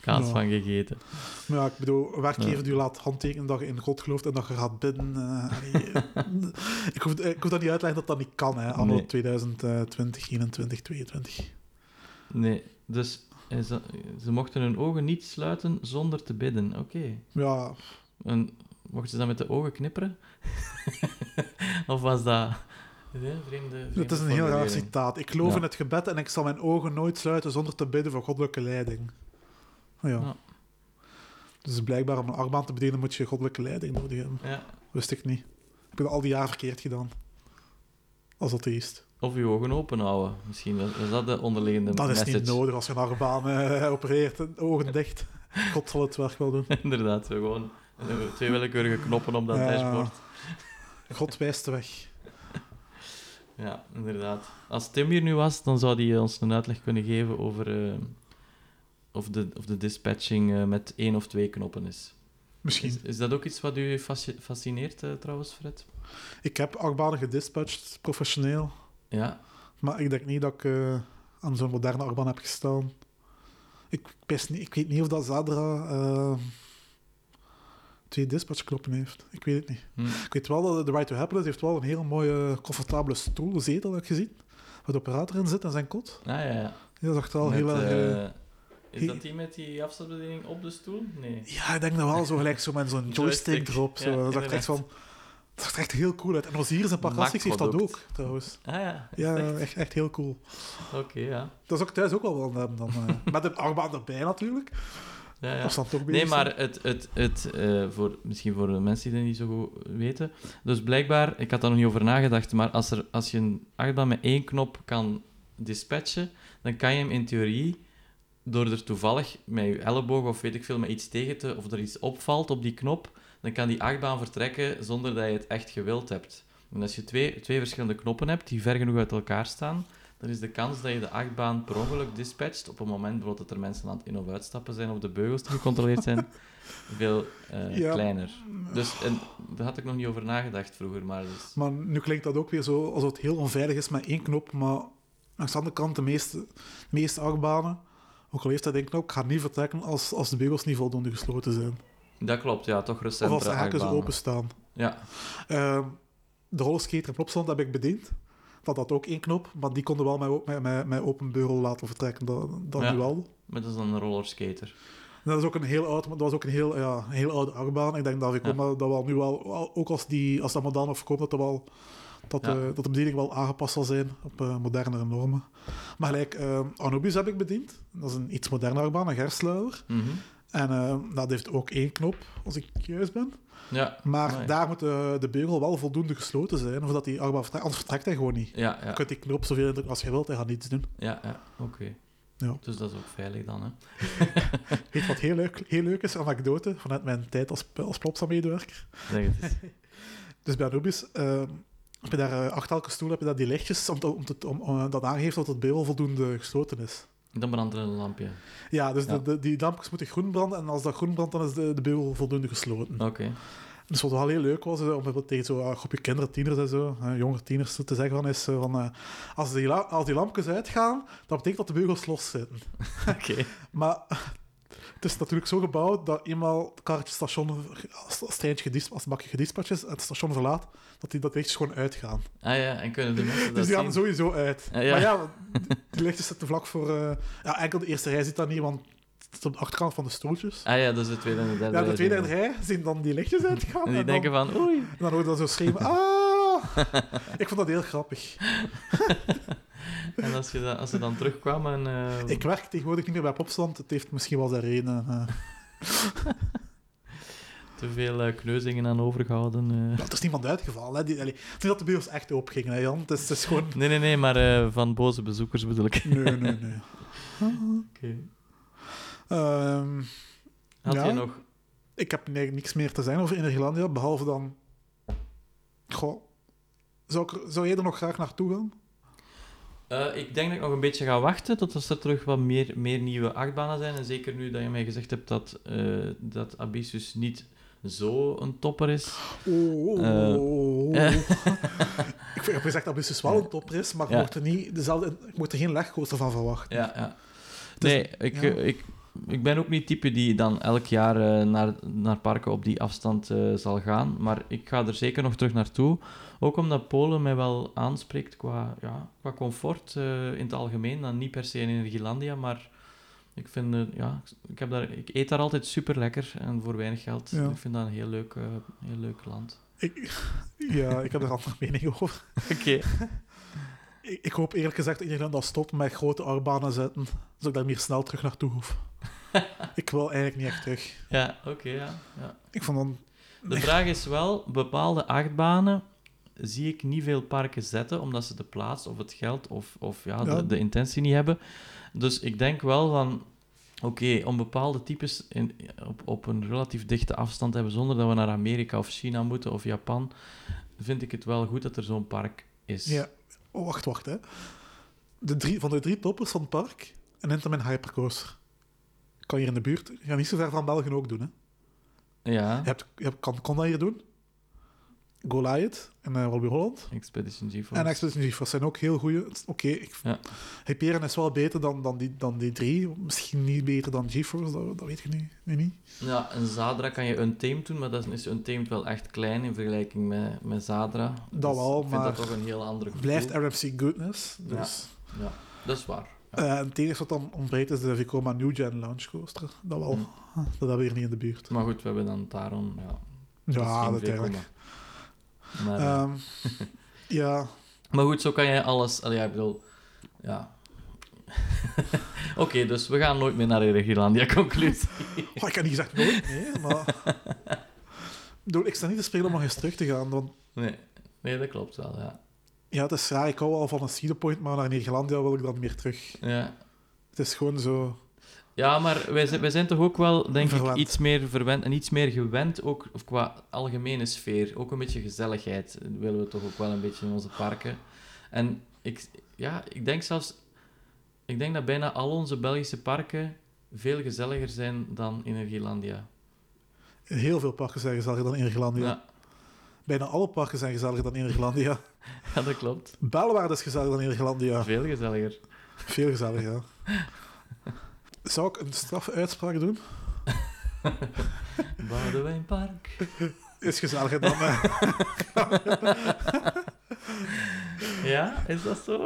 kaas Ja. van gegeten. maar ja, ik bedoel, werkgever die laat handtekenen dat je in God gelooft en dat je gaat bidden. eh, ik, hoef, ik hoef dat niet uit te leggen dat dat niet kan, hè. Anno Nee. 2020, 21, 22. Nee, dus ze, ze mochten hun ogen niet sluiten zonder te bidden. Oké. Ja, mochten ze dan met de ogen knipperen? of was dat... Ja, vreemde, vreemde het is een heel raar citaat. Ik geloof Ja. in het gebed en ik zal mijn ogen nooit sluiten zonder te bidden voor goddelijke leiding. Ja. Ja. Dus blijkbaar om een achtbaan te bedienen moet je goddelijke leiding nodig hebben. Ja. Wist ik niet. Ik heb dat al die jaren verkeerd gedaan. Als atheïst. Of je ogen open houden. Misschien was dat de onderliggende Dat is message. niet nodig als je een achtbaan eh, opereert. en Ogen dicht. God zal het werk wel doen. Inderdaad, zo gewoon twee willekeurige knoppen op dat Ja. dashboard. God wijst de weg. Ja, inderdaad. Als Tim hier nu was, dan zou hij ons een uitleg kunnen geven over eh, of, de, of de dispatching eh, met één of twee knoppen is. Misschien. Is, is dat ook iets wat u fasci- fascineert, eh, trouwens, Fred? Ik heb achtbanen gedispatcht, professioneel. Ja, Maar ik denk niet dat ik eh, aan zo'n moderne achtbaan heb gestaan. Ik, wist niet, ik weet niet of dat Zadra eh, twee dispatchknoppen heeft. Ik weet het niet. hm. Ik weet wel dat de Right to Happiness heeft wel een heel mooie, comfortabele stoel, zetel, heb ik gezien. Waar de operator in zit en zijn kot. Ah, ja, ja. Dat zag er wel Met, heel erg... eh, eh, is dat die met die afstandsbediening op de stoel? Nee. Ja, ik denk dat wel zo gelijk zo met zo'n joystick, erop. Zo. ja, dat er echt van... Dat zag er echt heel cool uit. En Osiris en Parkassix heeft dat ook, trouwens. Ah ja, is Ja, echt? echt, echt heel cool. Oké, ja. Dat zou ik thuis ook wel willen hebben dan. eh, met een achtbaan erbij natuurlijk. Ja, ja. Als dan toch Nee, maar het, het, het, eh, voor, misschien voor de mensen die dat niet zo goed weten. Dus blijkbaar, ik had daar nog niet over nagedacht, maar als, er, als je een achtbaan met één knop kan dispatchen, dan kan je hem in theorie, door er toevallig met je elleboog of weet ik veel, met iets tegen te, of er iets opvalt op die knop, dan kan die achtbaan vertrekken zonder dat je het echt gewild hebt. En als je twee, twee verschillende knoppen hebt die ver genoeg uit elkaar staan, dan is de kans dat je de achtbaan per ongeluk dispatcht op een moment bijvoorbeeld dat er mensen aan het in- of uitstappen zijn of de beugels niet gecontroleerd zijn, veel eh, Ja. kleiner. Dus en, daar had ik nog niet over nagedacht vroeger, maar dus, Maar nu klinkt dat ook weer zo alsof het heel onveilig is met één knop, maar aan de andere kant, de meeste, de meeste achtbanen, ook al heeft denk ik ook, gaan niet vertrekken als, als de beugels niet voldoende gesloten zijn. Dat klopt, ja, toch Of recentere als de hekken achtbanen. openstaan. Ja, Ehm de rollerskater Plopsland heb ik bediend. Dat had ook één knop, maar die konden wel met, open beugel laten vertrekken. Dat, dat Ja. nu wel. maar dat is dan een rollerskater. Dat, is ook een heel oud, dat was ook een heel, ja, een heel oude achtbaan. Ik denk dat, ik Ja. dat wel nu wel, ook als, die, als dat model nog verkoopt, dat, er wel, dat, Ja. eh, dat de bediening wel aangepast zal zijn op eh, modernere normen. Maar gelijk, eh, Anubis heb ik bediend. Dat is een iets modernere achtbaan, een gersluier. Mhm. En eh, dat heeft ook één knop, als ik juist ben. Ja, Maar daar moet de, de beugel wel voldoende gesloten zijn, voordat die achtbaan vertrekt. Anders vertrekt hij gewoon niet. ja, Je kunt die knop zoveel indrukken als je wilt, hij gaat niets doen. ja, ja. oké. Ja. Dus dat is ook veilig dan, hè? Weet wat heel leuk, heel leuk is, een anekdote vanuit mijn tijd als, als Plopsa-medewerker. Zeg het eens. Dus bij Anubis, eh, heb je daar eh, achter elke stoel heb je daar die lichtjes om, te- om, te- om, om, dat aangeeft dat het beugel voldoende gesloten is. Dan brandt er een lampje. Ja, dus Ja. De, de- die lampjes moeten groen branden en als dat groen brandt, dan is de, de beugel voldoende gesloten. Oké. Dus wat wel heel leuk was, om tegen zo'n groepje kinderen, tieners en zo, jonge tieners te zeggen van, is eh, van eh, als, die als die lampjes uitgaan, dat betekent dat de beugels los zitten. Oké. Maar het is natuurlijk zo gebouwd dat eenmaal het karretje station, als het treintje gedis- als bakje gedispatcht is, het station verlaat, dat die dat lichtjes gewoon uitgaan. Ah ja, en kunnen de mensen dat dus die gaan sowieso uit. Ah, ja. Maar ja, die lichtjes zitten vlak voor... eh, ja, enkel de eerste rij ziet dat niet, want het is op de achterkant van de stoeltjes. Ah ja, dus de tweede en de derde. Ja, de tweede zien rij zien dan die lichtjes uitgaan. En die en denken dan, van, oei. en dan hoor je dat zo schreeuwen. Ah! Ik vond dat heel grappig. En als, je dan, als ze dan terugkwamen... eh, Ik werk tegenwoordig niet meer bij Popstand. Het heeft misschien wel zijn reden. eh. te veel eh, kneuzingen aan overgehouden. eh. Ja, er is niemand uitgevallen. Hè. Die, allee, het is niet dat de bios echt open gingen, hè, Jan. Het is, het is gewoon... Nee, nee, nee, maar eh, van boze bezoekers bedoel ik. Nee, nee, nee. Oké. Ehm, Had Ja. je nog... ik heb niks meer te zeggen over Energielandia, behalve dan... Goh, zou, ik, zou jij er nog graag naartoe gaan? Eh, ik denk dat ik nog een beetje ga wachten tot als er terug wat meer, meer nieuwe achtbanen zijn. En zeker nu dat je mij gezegd hebt dat, eh dat Abyssus niet zo een topper is. Oh, oh, Eh, ik heb gezegd dat Bussus wel een topper is, maar ik Ja. mocht er, niet dezelfde, ik mocht er geen legcoaster van verwachten. Ja, ja. Is- Nee, ik, ja. ik, ik ben ook niet type die dan elk jaar naar, naar parken op die afstand zal gaan. Maar ik ga er zeker nog terug naartoe. Ook omdat Polen mij wel aanspreekt qua, ja, qua comfort eh, in het algemeen. Dan niet per se in Energielandia, maar ik vind, ja, ik, heb daar, ik eet daar altijd super lekker en voor weinig geld. Ja. Ik vind dat een heel leuk, eh, heel leuk land. Ik, ja, ik heb er andere mening over. Oké. Ik, ik hoop eerlijk gezegd dat iedereen dat stopt met grote achtbanen zetten, zodat ik daar meer snel terug naartoe hoef. ik wil eigenlijk niet echt terug. Ja, oké, ja, ja. Ik vond dan... De vraag is wel, bepaalde achtbanen zie ik niet veel parken zetten, omdat ze de plaats of het geld of, of ja, Ja. De, de intentie niet hebben. Dus ik denk wel van, oké, om bepaalde types in, op, op een relatief dichte afstand te hebben, zonder dat we naar Amerika of China moeten of Japan, vind ik het wel goed dat er zo'n park is. Ja. Oh, wacht, wacht, hè. De drie, van de drie toppers van het park, een Intamin Hypercoaster. Kan hier in de buurt, gaat niet zo ver van België ook doen, hè. Ja, Je hebt, je hebt, kan, kon dat hier doen. Goliath en uh, Walibi Holland. Expedition GeForce. En Expedition GeForce zijn ook heel goede. Oké, ik- Ja. Hyperion is wel beter dan, dan, die, dan die drie. Misschien niet beter dan GeForce, dat, dat weet je nu, nu niet. Ja, een Zadra kan je Untamed doen, maar dat is Untamed wel echt klein in vergelijking met, met Zadra. Dat Dus wel, ik vind maar dat toch een heel andere gevoel. Blijft RMC goodness. Dus. Ja, dat is waar. Ja. Eh, en het enige wat dan ontbreekt is de Vekoma New Gen Launch Coaster. Dat wel. Mm. Dat hebben we hier niet in de buurt. Maar goed, we hebben dan Taron. Ja, dat Ja, geen natuurlijk. Maar, eh, Ehm, ja, maar goed, zo kan je alles... Ja, ik bedoel... Ja. Oké, dus we gaan nooit meer naar de Regilandia, conclusie. oh, ik heb niet gezegd nooit, nee, maar... Ik bedoel, Ik sta niet te spelen om nog eens terug te gaan, want Nee, nee dat klopt wel, ja. ja, het is raar. Ik hou wel van een Cedar Point, maar naar Nederlandia wil ik dan meer terug. ja. Het is gewoon zo... Ja, maar wij zijn, wij zijn toch ook wel, denk Verwend. ik, iets meer verwend en iets meer gewend, ook of qua algemene sfeer. Ook een beetje gezelligheid willen we toch ook wel een beetje in onze parken. En ik, ja, ik denk zelfs, ik denk dat bijna al onze Belgische parken veel gezelliger zijn dan Energielandia. Heel veel parken zijn gezelliger dan Nederlandia. Ja. Bijna alle parken zijn gezelliger dan Nederlandia. Ja, dat klopt. Belwaarde is gezelliger dan Nederlandia. Veel gezelliger. Veel gezelliger, ja. Zou ik een strafuitspraak doen? Boudewijnpark. Is gezelliger dan... Ja, is dat zo?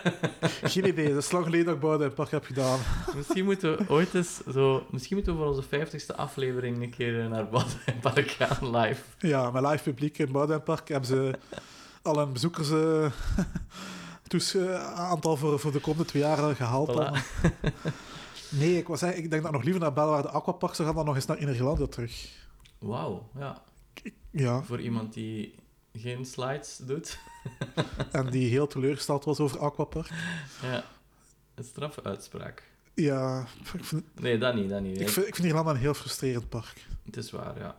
geen idee, dat is lang geleden dat ik Park heb gedaan. Misschien moeten we ooit eens zo... Misschien moeten we voor onze 50ste aflevering een keer naar Boudewijnpark gaan, live. Ja, met live publiek in Bouwde Park hebben ze al een bezoekers... toes- eh, aantal voor, voor de komende twee jaar eh, gehaald. Voilà. Nee, ik, was, ik denk dat nog liever naar Belwaarde Aquapark zou gaan dan nog eens naar Innergelandia terug. Wauw, ja. Ja, Voor iemand die geen slides doet. en die heel teleurgesteld was over Aquapark. Ja. Een straffe uitspraak. Ja, ik vind, Nee, dat niet, dat niet. ik vind, ik vind een heel frustrerend park. Het is waar, ja.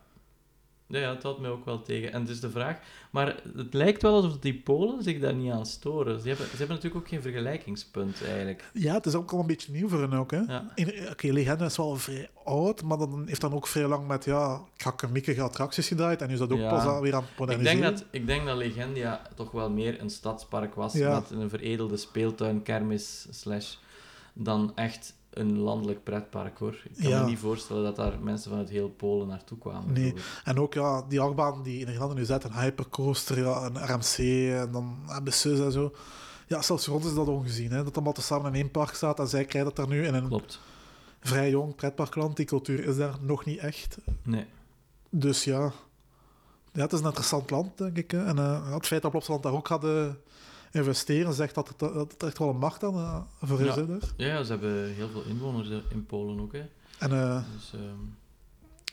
Ja, ja, het houdt mij ook wel tegen. En is de vraag... Maar het lijkt wel alsof die Polen zich daar niet aan storen. Ze hebben, ze hebben natuurlijk ook geen vergelijkingspunt, eigenlijk. Ja, het is ook al een beetje nieuw voor hen ook. Hè? Ja, Oké, Legende is wel vrij oud, maar dan heeft dan ook vrij lang met ja, krakkemikkige attracties gedraaid. En nu is dat ook Ja. pas aan- weer aan het ik moderniseren. denk, dat, ik denk dat Legendia toch wel meer een stadspark was met een veredelde speeltuin, kermis, slash, dan echt een landelijk pretpark, hoor. Ik kan Ja. me niet voorstellen dat daar mensen vanuit heel Polen naartoe kwamen. Nee. En ook ja, die achtbaan die in Nederland nu zet, een hypercoaster, ja, een RMC en dan Abyssus en zo. Ja, zelfs ons is dat ongezien, hè, dat allemaal tezamen in één park staat en zij krijgen dat er nu in een Klopt. vrij jong pretparkland. Die cultuur is daar nog niet echt. Nee. Dus ja, ja het is een interessant land, denk ik. Hè. En eh, het feit dat Plopsaland daar ook eh, investeren, zegt dat het, dat het echt wel een macht aan eh, voor Ja. is. daar. Ja, ja, ze hebben heel veel inwoners eh, in Polen ook, hè. En eh, Dus, ehm,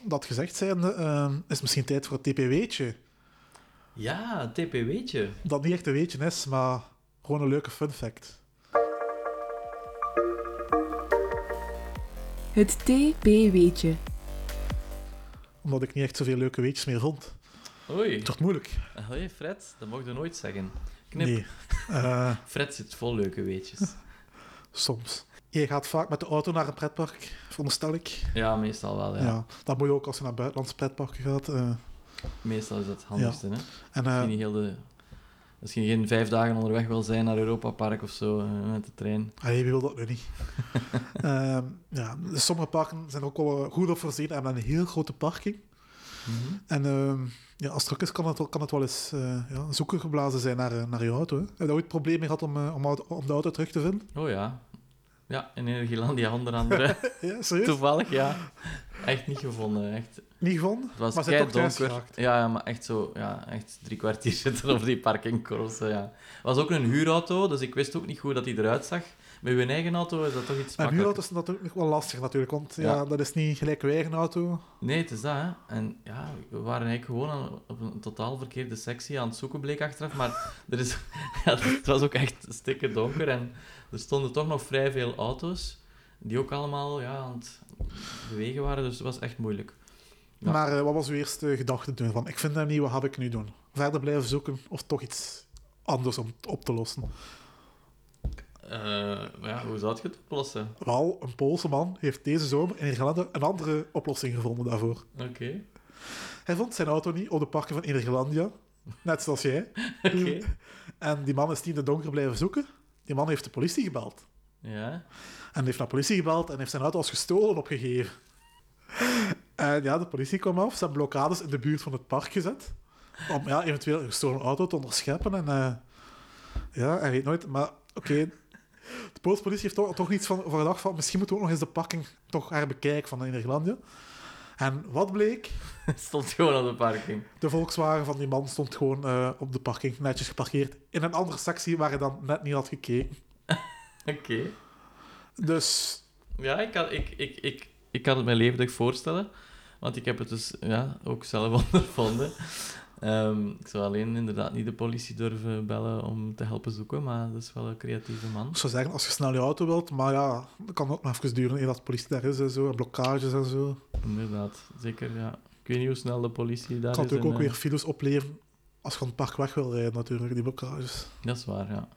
dat gezegd zijnde, eh, is het misschien tijd voor het TP-weetje. ja, een TPW'tje. Dat niet echt een weetje is, maar gewoon een leuke fun fact. Het TP-weetje. Omdat ik niet echt zoveel leuke weetjes meer vond. Oei. Het wordt moeilijk. Hé, Fred, dat mocht je nooit zeggen. Knip. Nee. Eh, Fred zit vol leuke weetjes. soms. Je gaat vaak met de auto naar een pretpark, veronderstel ik. Ja, meestal wel, ja. Ja. Dat moet je ook als je naar buitenlandse pretparken gaat. eh. Meestal is dat het handigste, hè. en Als eh, heel de... Als je geen vijf dagen onderweg wil zijn naar Europa Park of zo, met de trein. Allee, wie wil dat nu niet? Ehm, ja, sommige parken zijn ook wel goed op voorzien en hebben een heel grote parking. Mhm. En ehm, ja, als het druk is, kan het, wel- kan het wel eens eh ja, zoeken geblazen zijn naar, eh, naar je auto. Hè. Heb je ooit problemen gehad om, eh, om, om de auto terug te vinden? Oh ja. Ja, in Energielandia onder andere. Ja, serieus? Toevallig, ja. Echt niet gevonden, echt. Niet gevonden? Het was maar zijn donker. Ja, ja, maar echt zo, ja, echt drie kwartier zitten op die parkingkorrels. Ja. Het was ook een huurauto, dus ik wist ook niet hoe dat hij eruit zag. Met uw eigen auto is dat toch iets En makkelijker. huurauto is natuurlijk nog wel lastig natuurlijk, want ja. Ja. dat is niet gelijk uw eigen auto. Nee, het is dat, hè. En ja, we waren eigenlijk gewoon aan- op een totaal verkeerde sectie aan het zoeken, bleek achteraf. Maar er is, ja, het was ook echt stikke donker en er stonden toch nog vrij veel auto's, die ook allemaal ja, aan het bewegen waren, dus het was echt moeilijk. Ja. Maar eh, wat was uw eerste gedachte toen? Van, ik vind hem niet, wat ga ik nu doen? Verder blijven zoeken of toch iets anders om het op te lossen? Eh, ja, hoe zou je het oplossen? Wel, een Poolse man heeft deze zomer in Nederland een andere oplossing gevonden daarvoor. Oké. Hij vond zijn auto niet op de parken van Nederlandia, net zoals jij. Oké. En die man is niet in de donker blijven zoeken. Die man heeft de politie gebeld. Ja. En heeft naar de politie gebeld en heeft zijn auto als gestolen opgegeven. En ja, de politie kwam af. Ze hebben blokkades in de buurt van het park gezet. Om ja, eventueel een gestolen auto te onderscheppen. En eh, ja, hij weet nooit. Maar oké, de Poolse politie heeft toch, toch iets van, van gedacht van misschien moeten we ook nog eens de parking toch herbekijken van Nederlandia. En wat bleek? Stond gewoon op de parking. De Volkswagen van die man stond gewoon eh, op de parking, netjes geparkeerd. In een andere sectie waar hij dan net niet had gekeken. Oké. Dus Ja, ik kan, ik, ik, ik, ik kan het me levendig voorstellen. Want ik heb het dus ja, ook zelf ondervonden. Ehm, ik zou alleen inderdaad niet de politie durven bellen om te helpen zoeken, maar dat is wel een creatieve man. Ik zou zeggen, als je snel je auto wilt, maar ja, dat kan ook nog even duren eer dat de politie daar is en zo, en blokkages en zo. Inderdaad, zeker, ja. Ik weet niet hoe snel de politie daar kan is. natuurlijk ook en, weer files opleveren als je van het park weg wil rijden, natuurlijk, die blokkages. eh, Dat is waar, ja.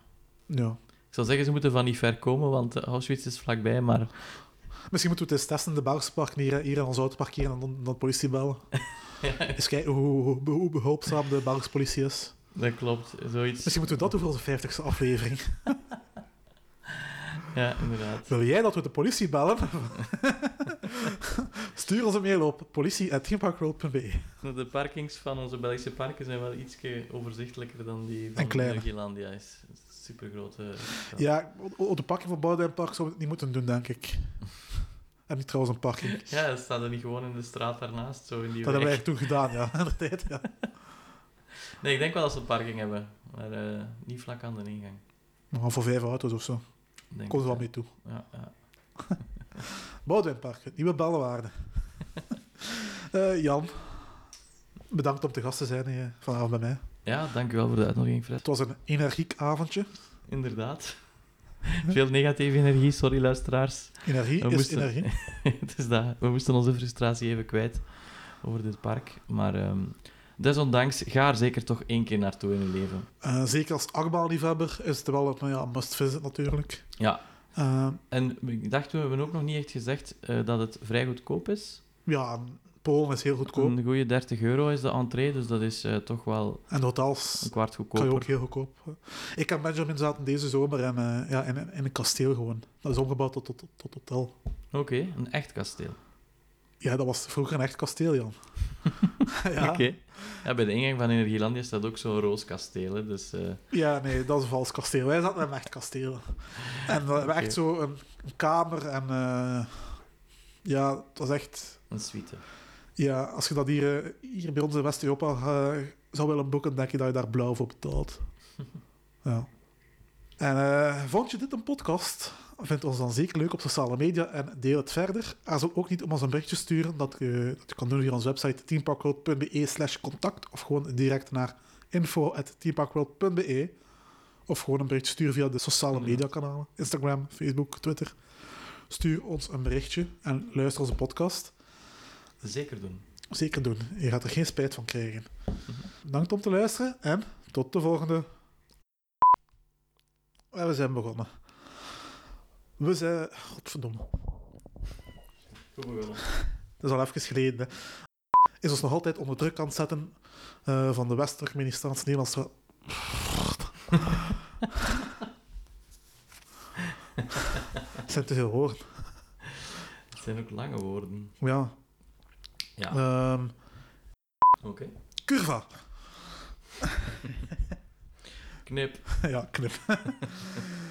Ja. Ik zou zeggen, ze moeten van niet ver komen, want eh, Auschwitz is vlakbij, maar Misschien moeten we het eens testen in de Belgische park, hier, hier in ons auto parkeren en dan, dan de politie bellen. Eens kijken hoe, hoe, hoe behulpzaam de Belgische politie is. Dat klopt, zoiets. Misschien moeten we dat doen voor onze 50ste aflevering. Ja, inderdaad. Wil jij dat we de politie bellen? Stuur ons een mail op politie.teamparkworld.be. De parkings van onze Belgische parken zijn wel iets overzichtelijker dan die van. Belgilandia. is super grote. Ja, op de parking van Bouwduinpark zouden we het niet moeten doen, denk ik. En niet trouwens een parking. Ja, dat staat er niet gewoon in de straat daarnaast, zo in die Dat hebben wij toen gedaan, ja. Inderdaad, ja. Nee, ik denk wel dat ze een parking hebben, maar eh, niet vlak aan de ingang. Maar voor vijf auto's of zo. Denk Komt er wel mee toe. Ja, ja. Nieuwe bellenwaarde. Eh, Jan, bedankt om te gast te zijn vanavond bij mij. ja, dankjewel voor de uitnodiging, Fred. Het was een energiek avondje. Inderdaad. Veel negatieve energie, sorry luisteraars. Energie We is moesten- energie. het is dat. We moesten onze frustratie even kwijt over dit park. Maar ehm, desondanks, ga er zeker toch één keer naartoe in je leven. Eh, zeker als achtbaanliefhebber is het wel een nou ja, must visit natuurlijk. Ja, Eh, en ik dacht, we hebben ook nog niet echt gezegd eh, dat het vrij goedkoop is. ja, Polen is heel goedkoop. Een goede 30 euro is de entree, dus dat is eh, toch wel En hotels een kwart kan je goedkoper. ook heel goedkoop. Ik en Benjamin zaten deze zomer in, eh, ja, in, in een kasteel gewoon. Dat is omgebouwd tot, tot, tot hotel. Oké, een echt kasteel. Ja, dat was vroeger een echt kasteel, Jan. ja. Oké. Ja, bij de ingang van Energielandia staat ook zo'n roos kasteel, hè, dus... eh, ja, nee, dat is een vals kasteel. Wij zaten in een echt kasteel. En we hebben echt zo een, een kamer en... ja, het was echt... een suite. Ja, als je dat hier, eh, hier bij ons in West-Europa eh, zou willen boeken, denk je dat je daar blauw voor betaalt. ja. En eh, vond je dit een podcast? Vind ons dan zeker leuk op sociale media en deel het verder. Aarzel ook niet om ons een berichtje te sturen. Dat je, dat je kan doen via onze website teamparkworld.be slash contact of gewoon direct naar info.teamparkworld.be of gewoon een berichtje sturen via de sociale media kanalen. Instagram, Facebook, Twitter. Stuur ons een berichtje en luister onze podcast. Zeker doen. Zeker doen. Je gaat er geen spijt van krijgen. Bedankt om te luisteren en tot de volgende. En we zijn begonnen. We zijn... Godverdomme. Goed begonnen. Dat is al even geleden. hè. Is ons nog altijd onder druk aan het zetten eh, van de West-Turkmenistaanse Nederlandse... Het zijn te veel woorden. Het zijn ook lange woorden. Ja. Ja, Ehm, oké. curva. Knip. ja, knip.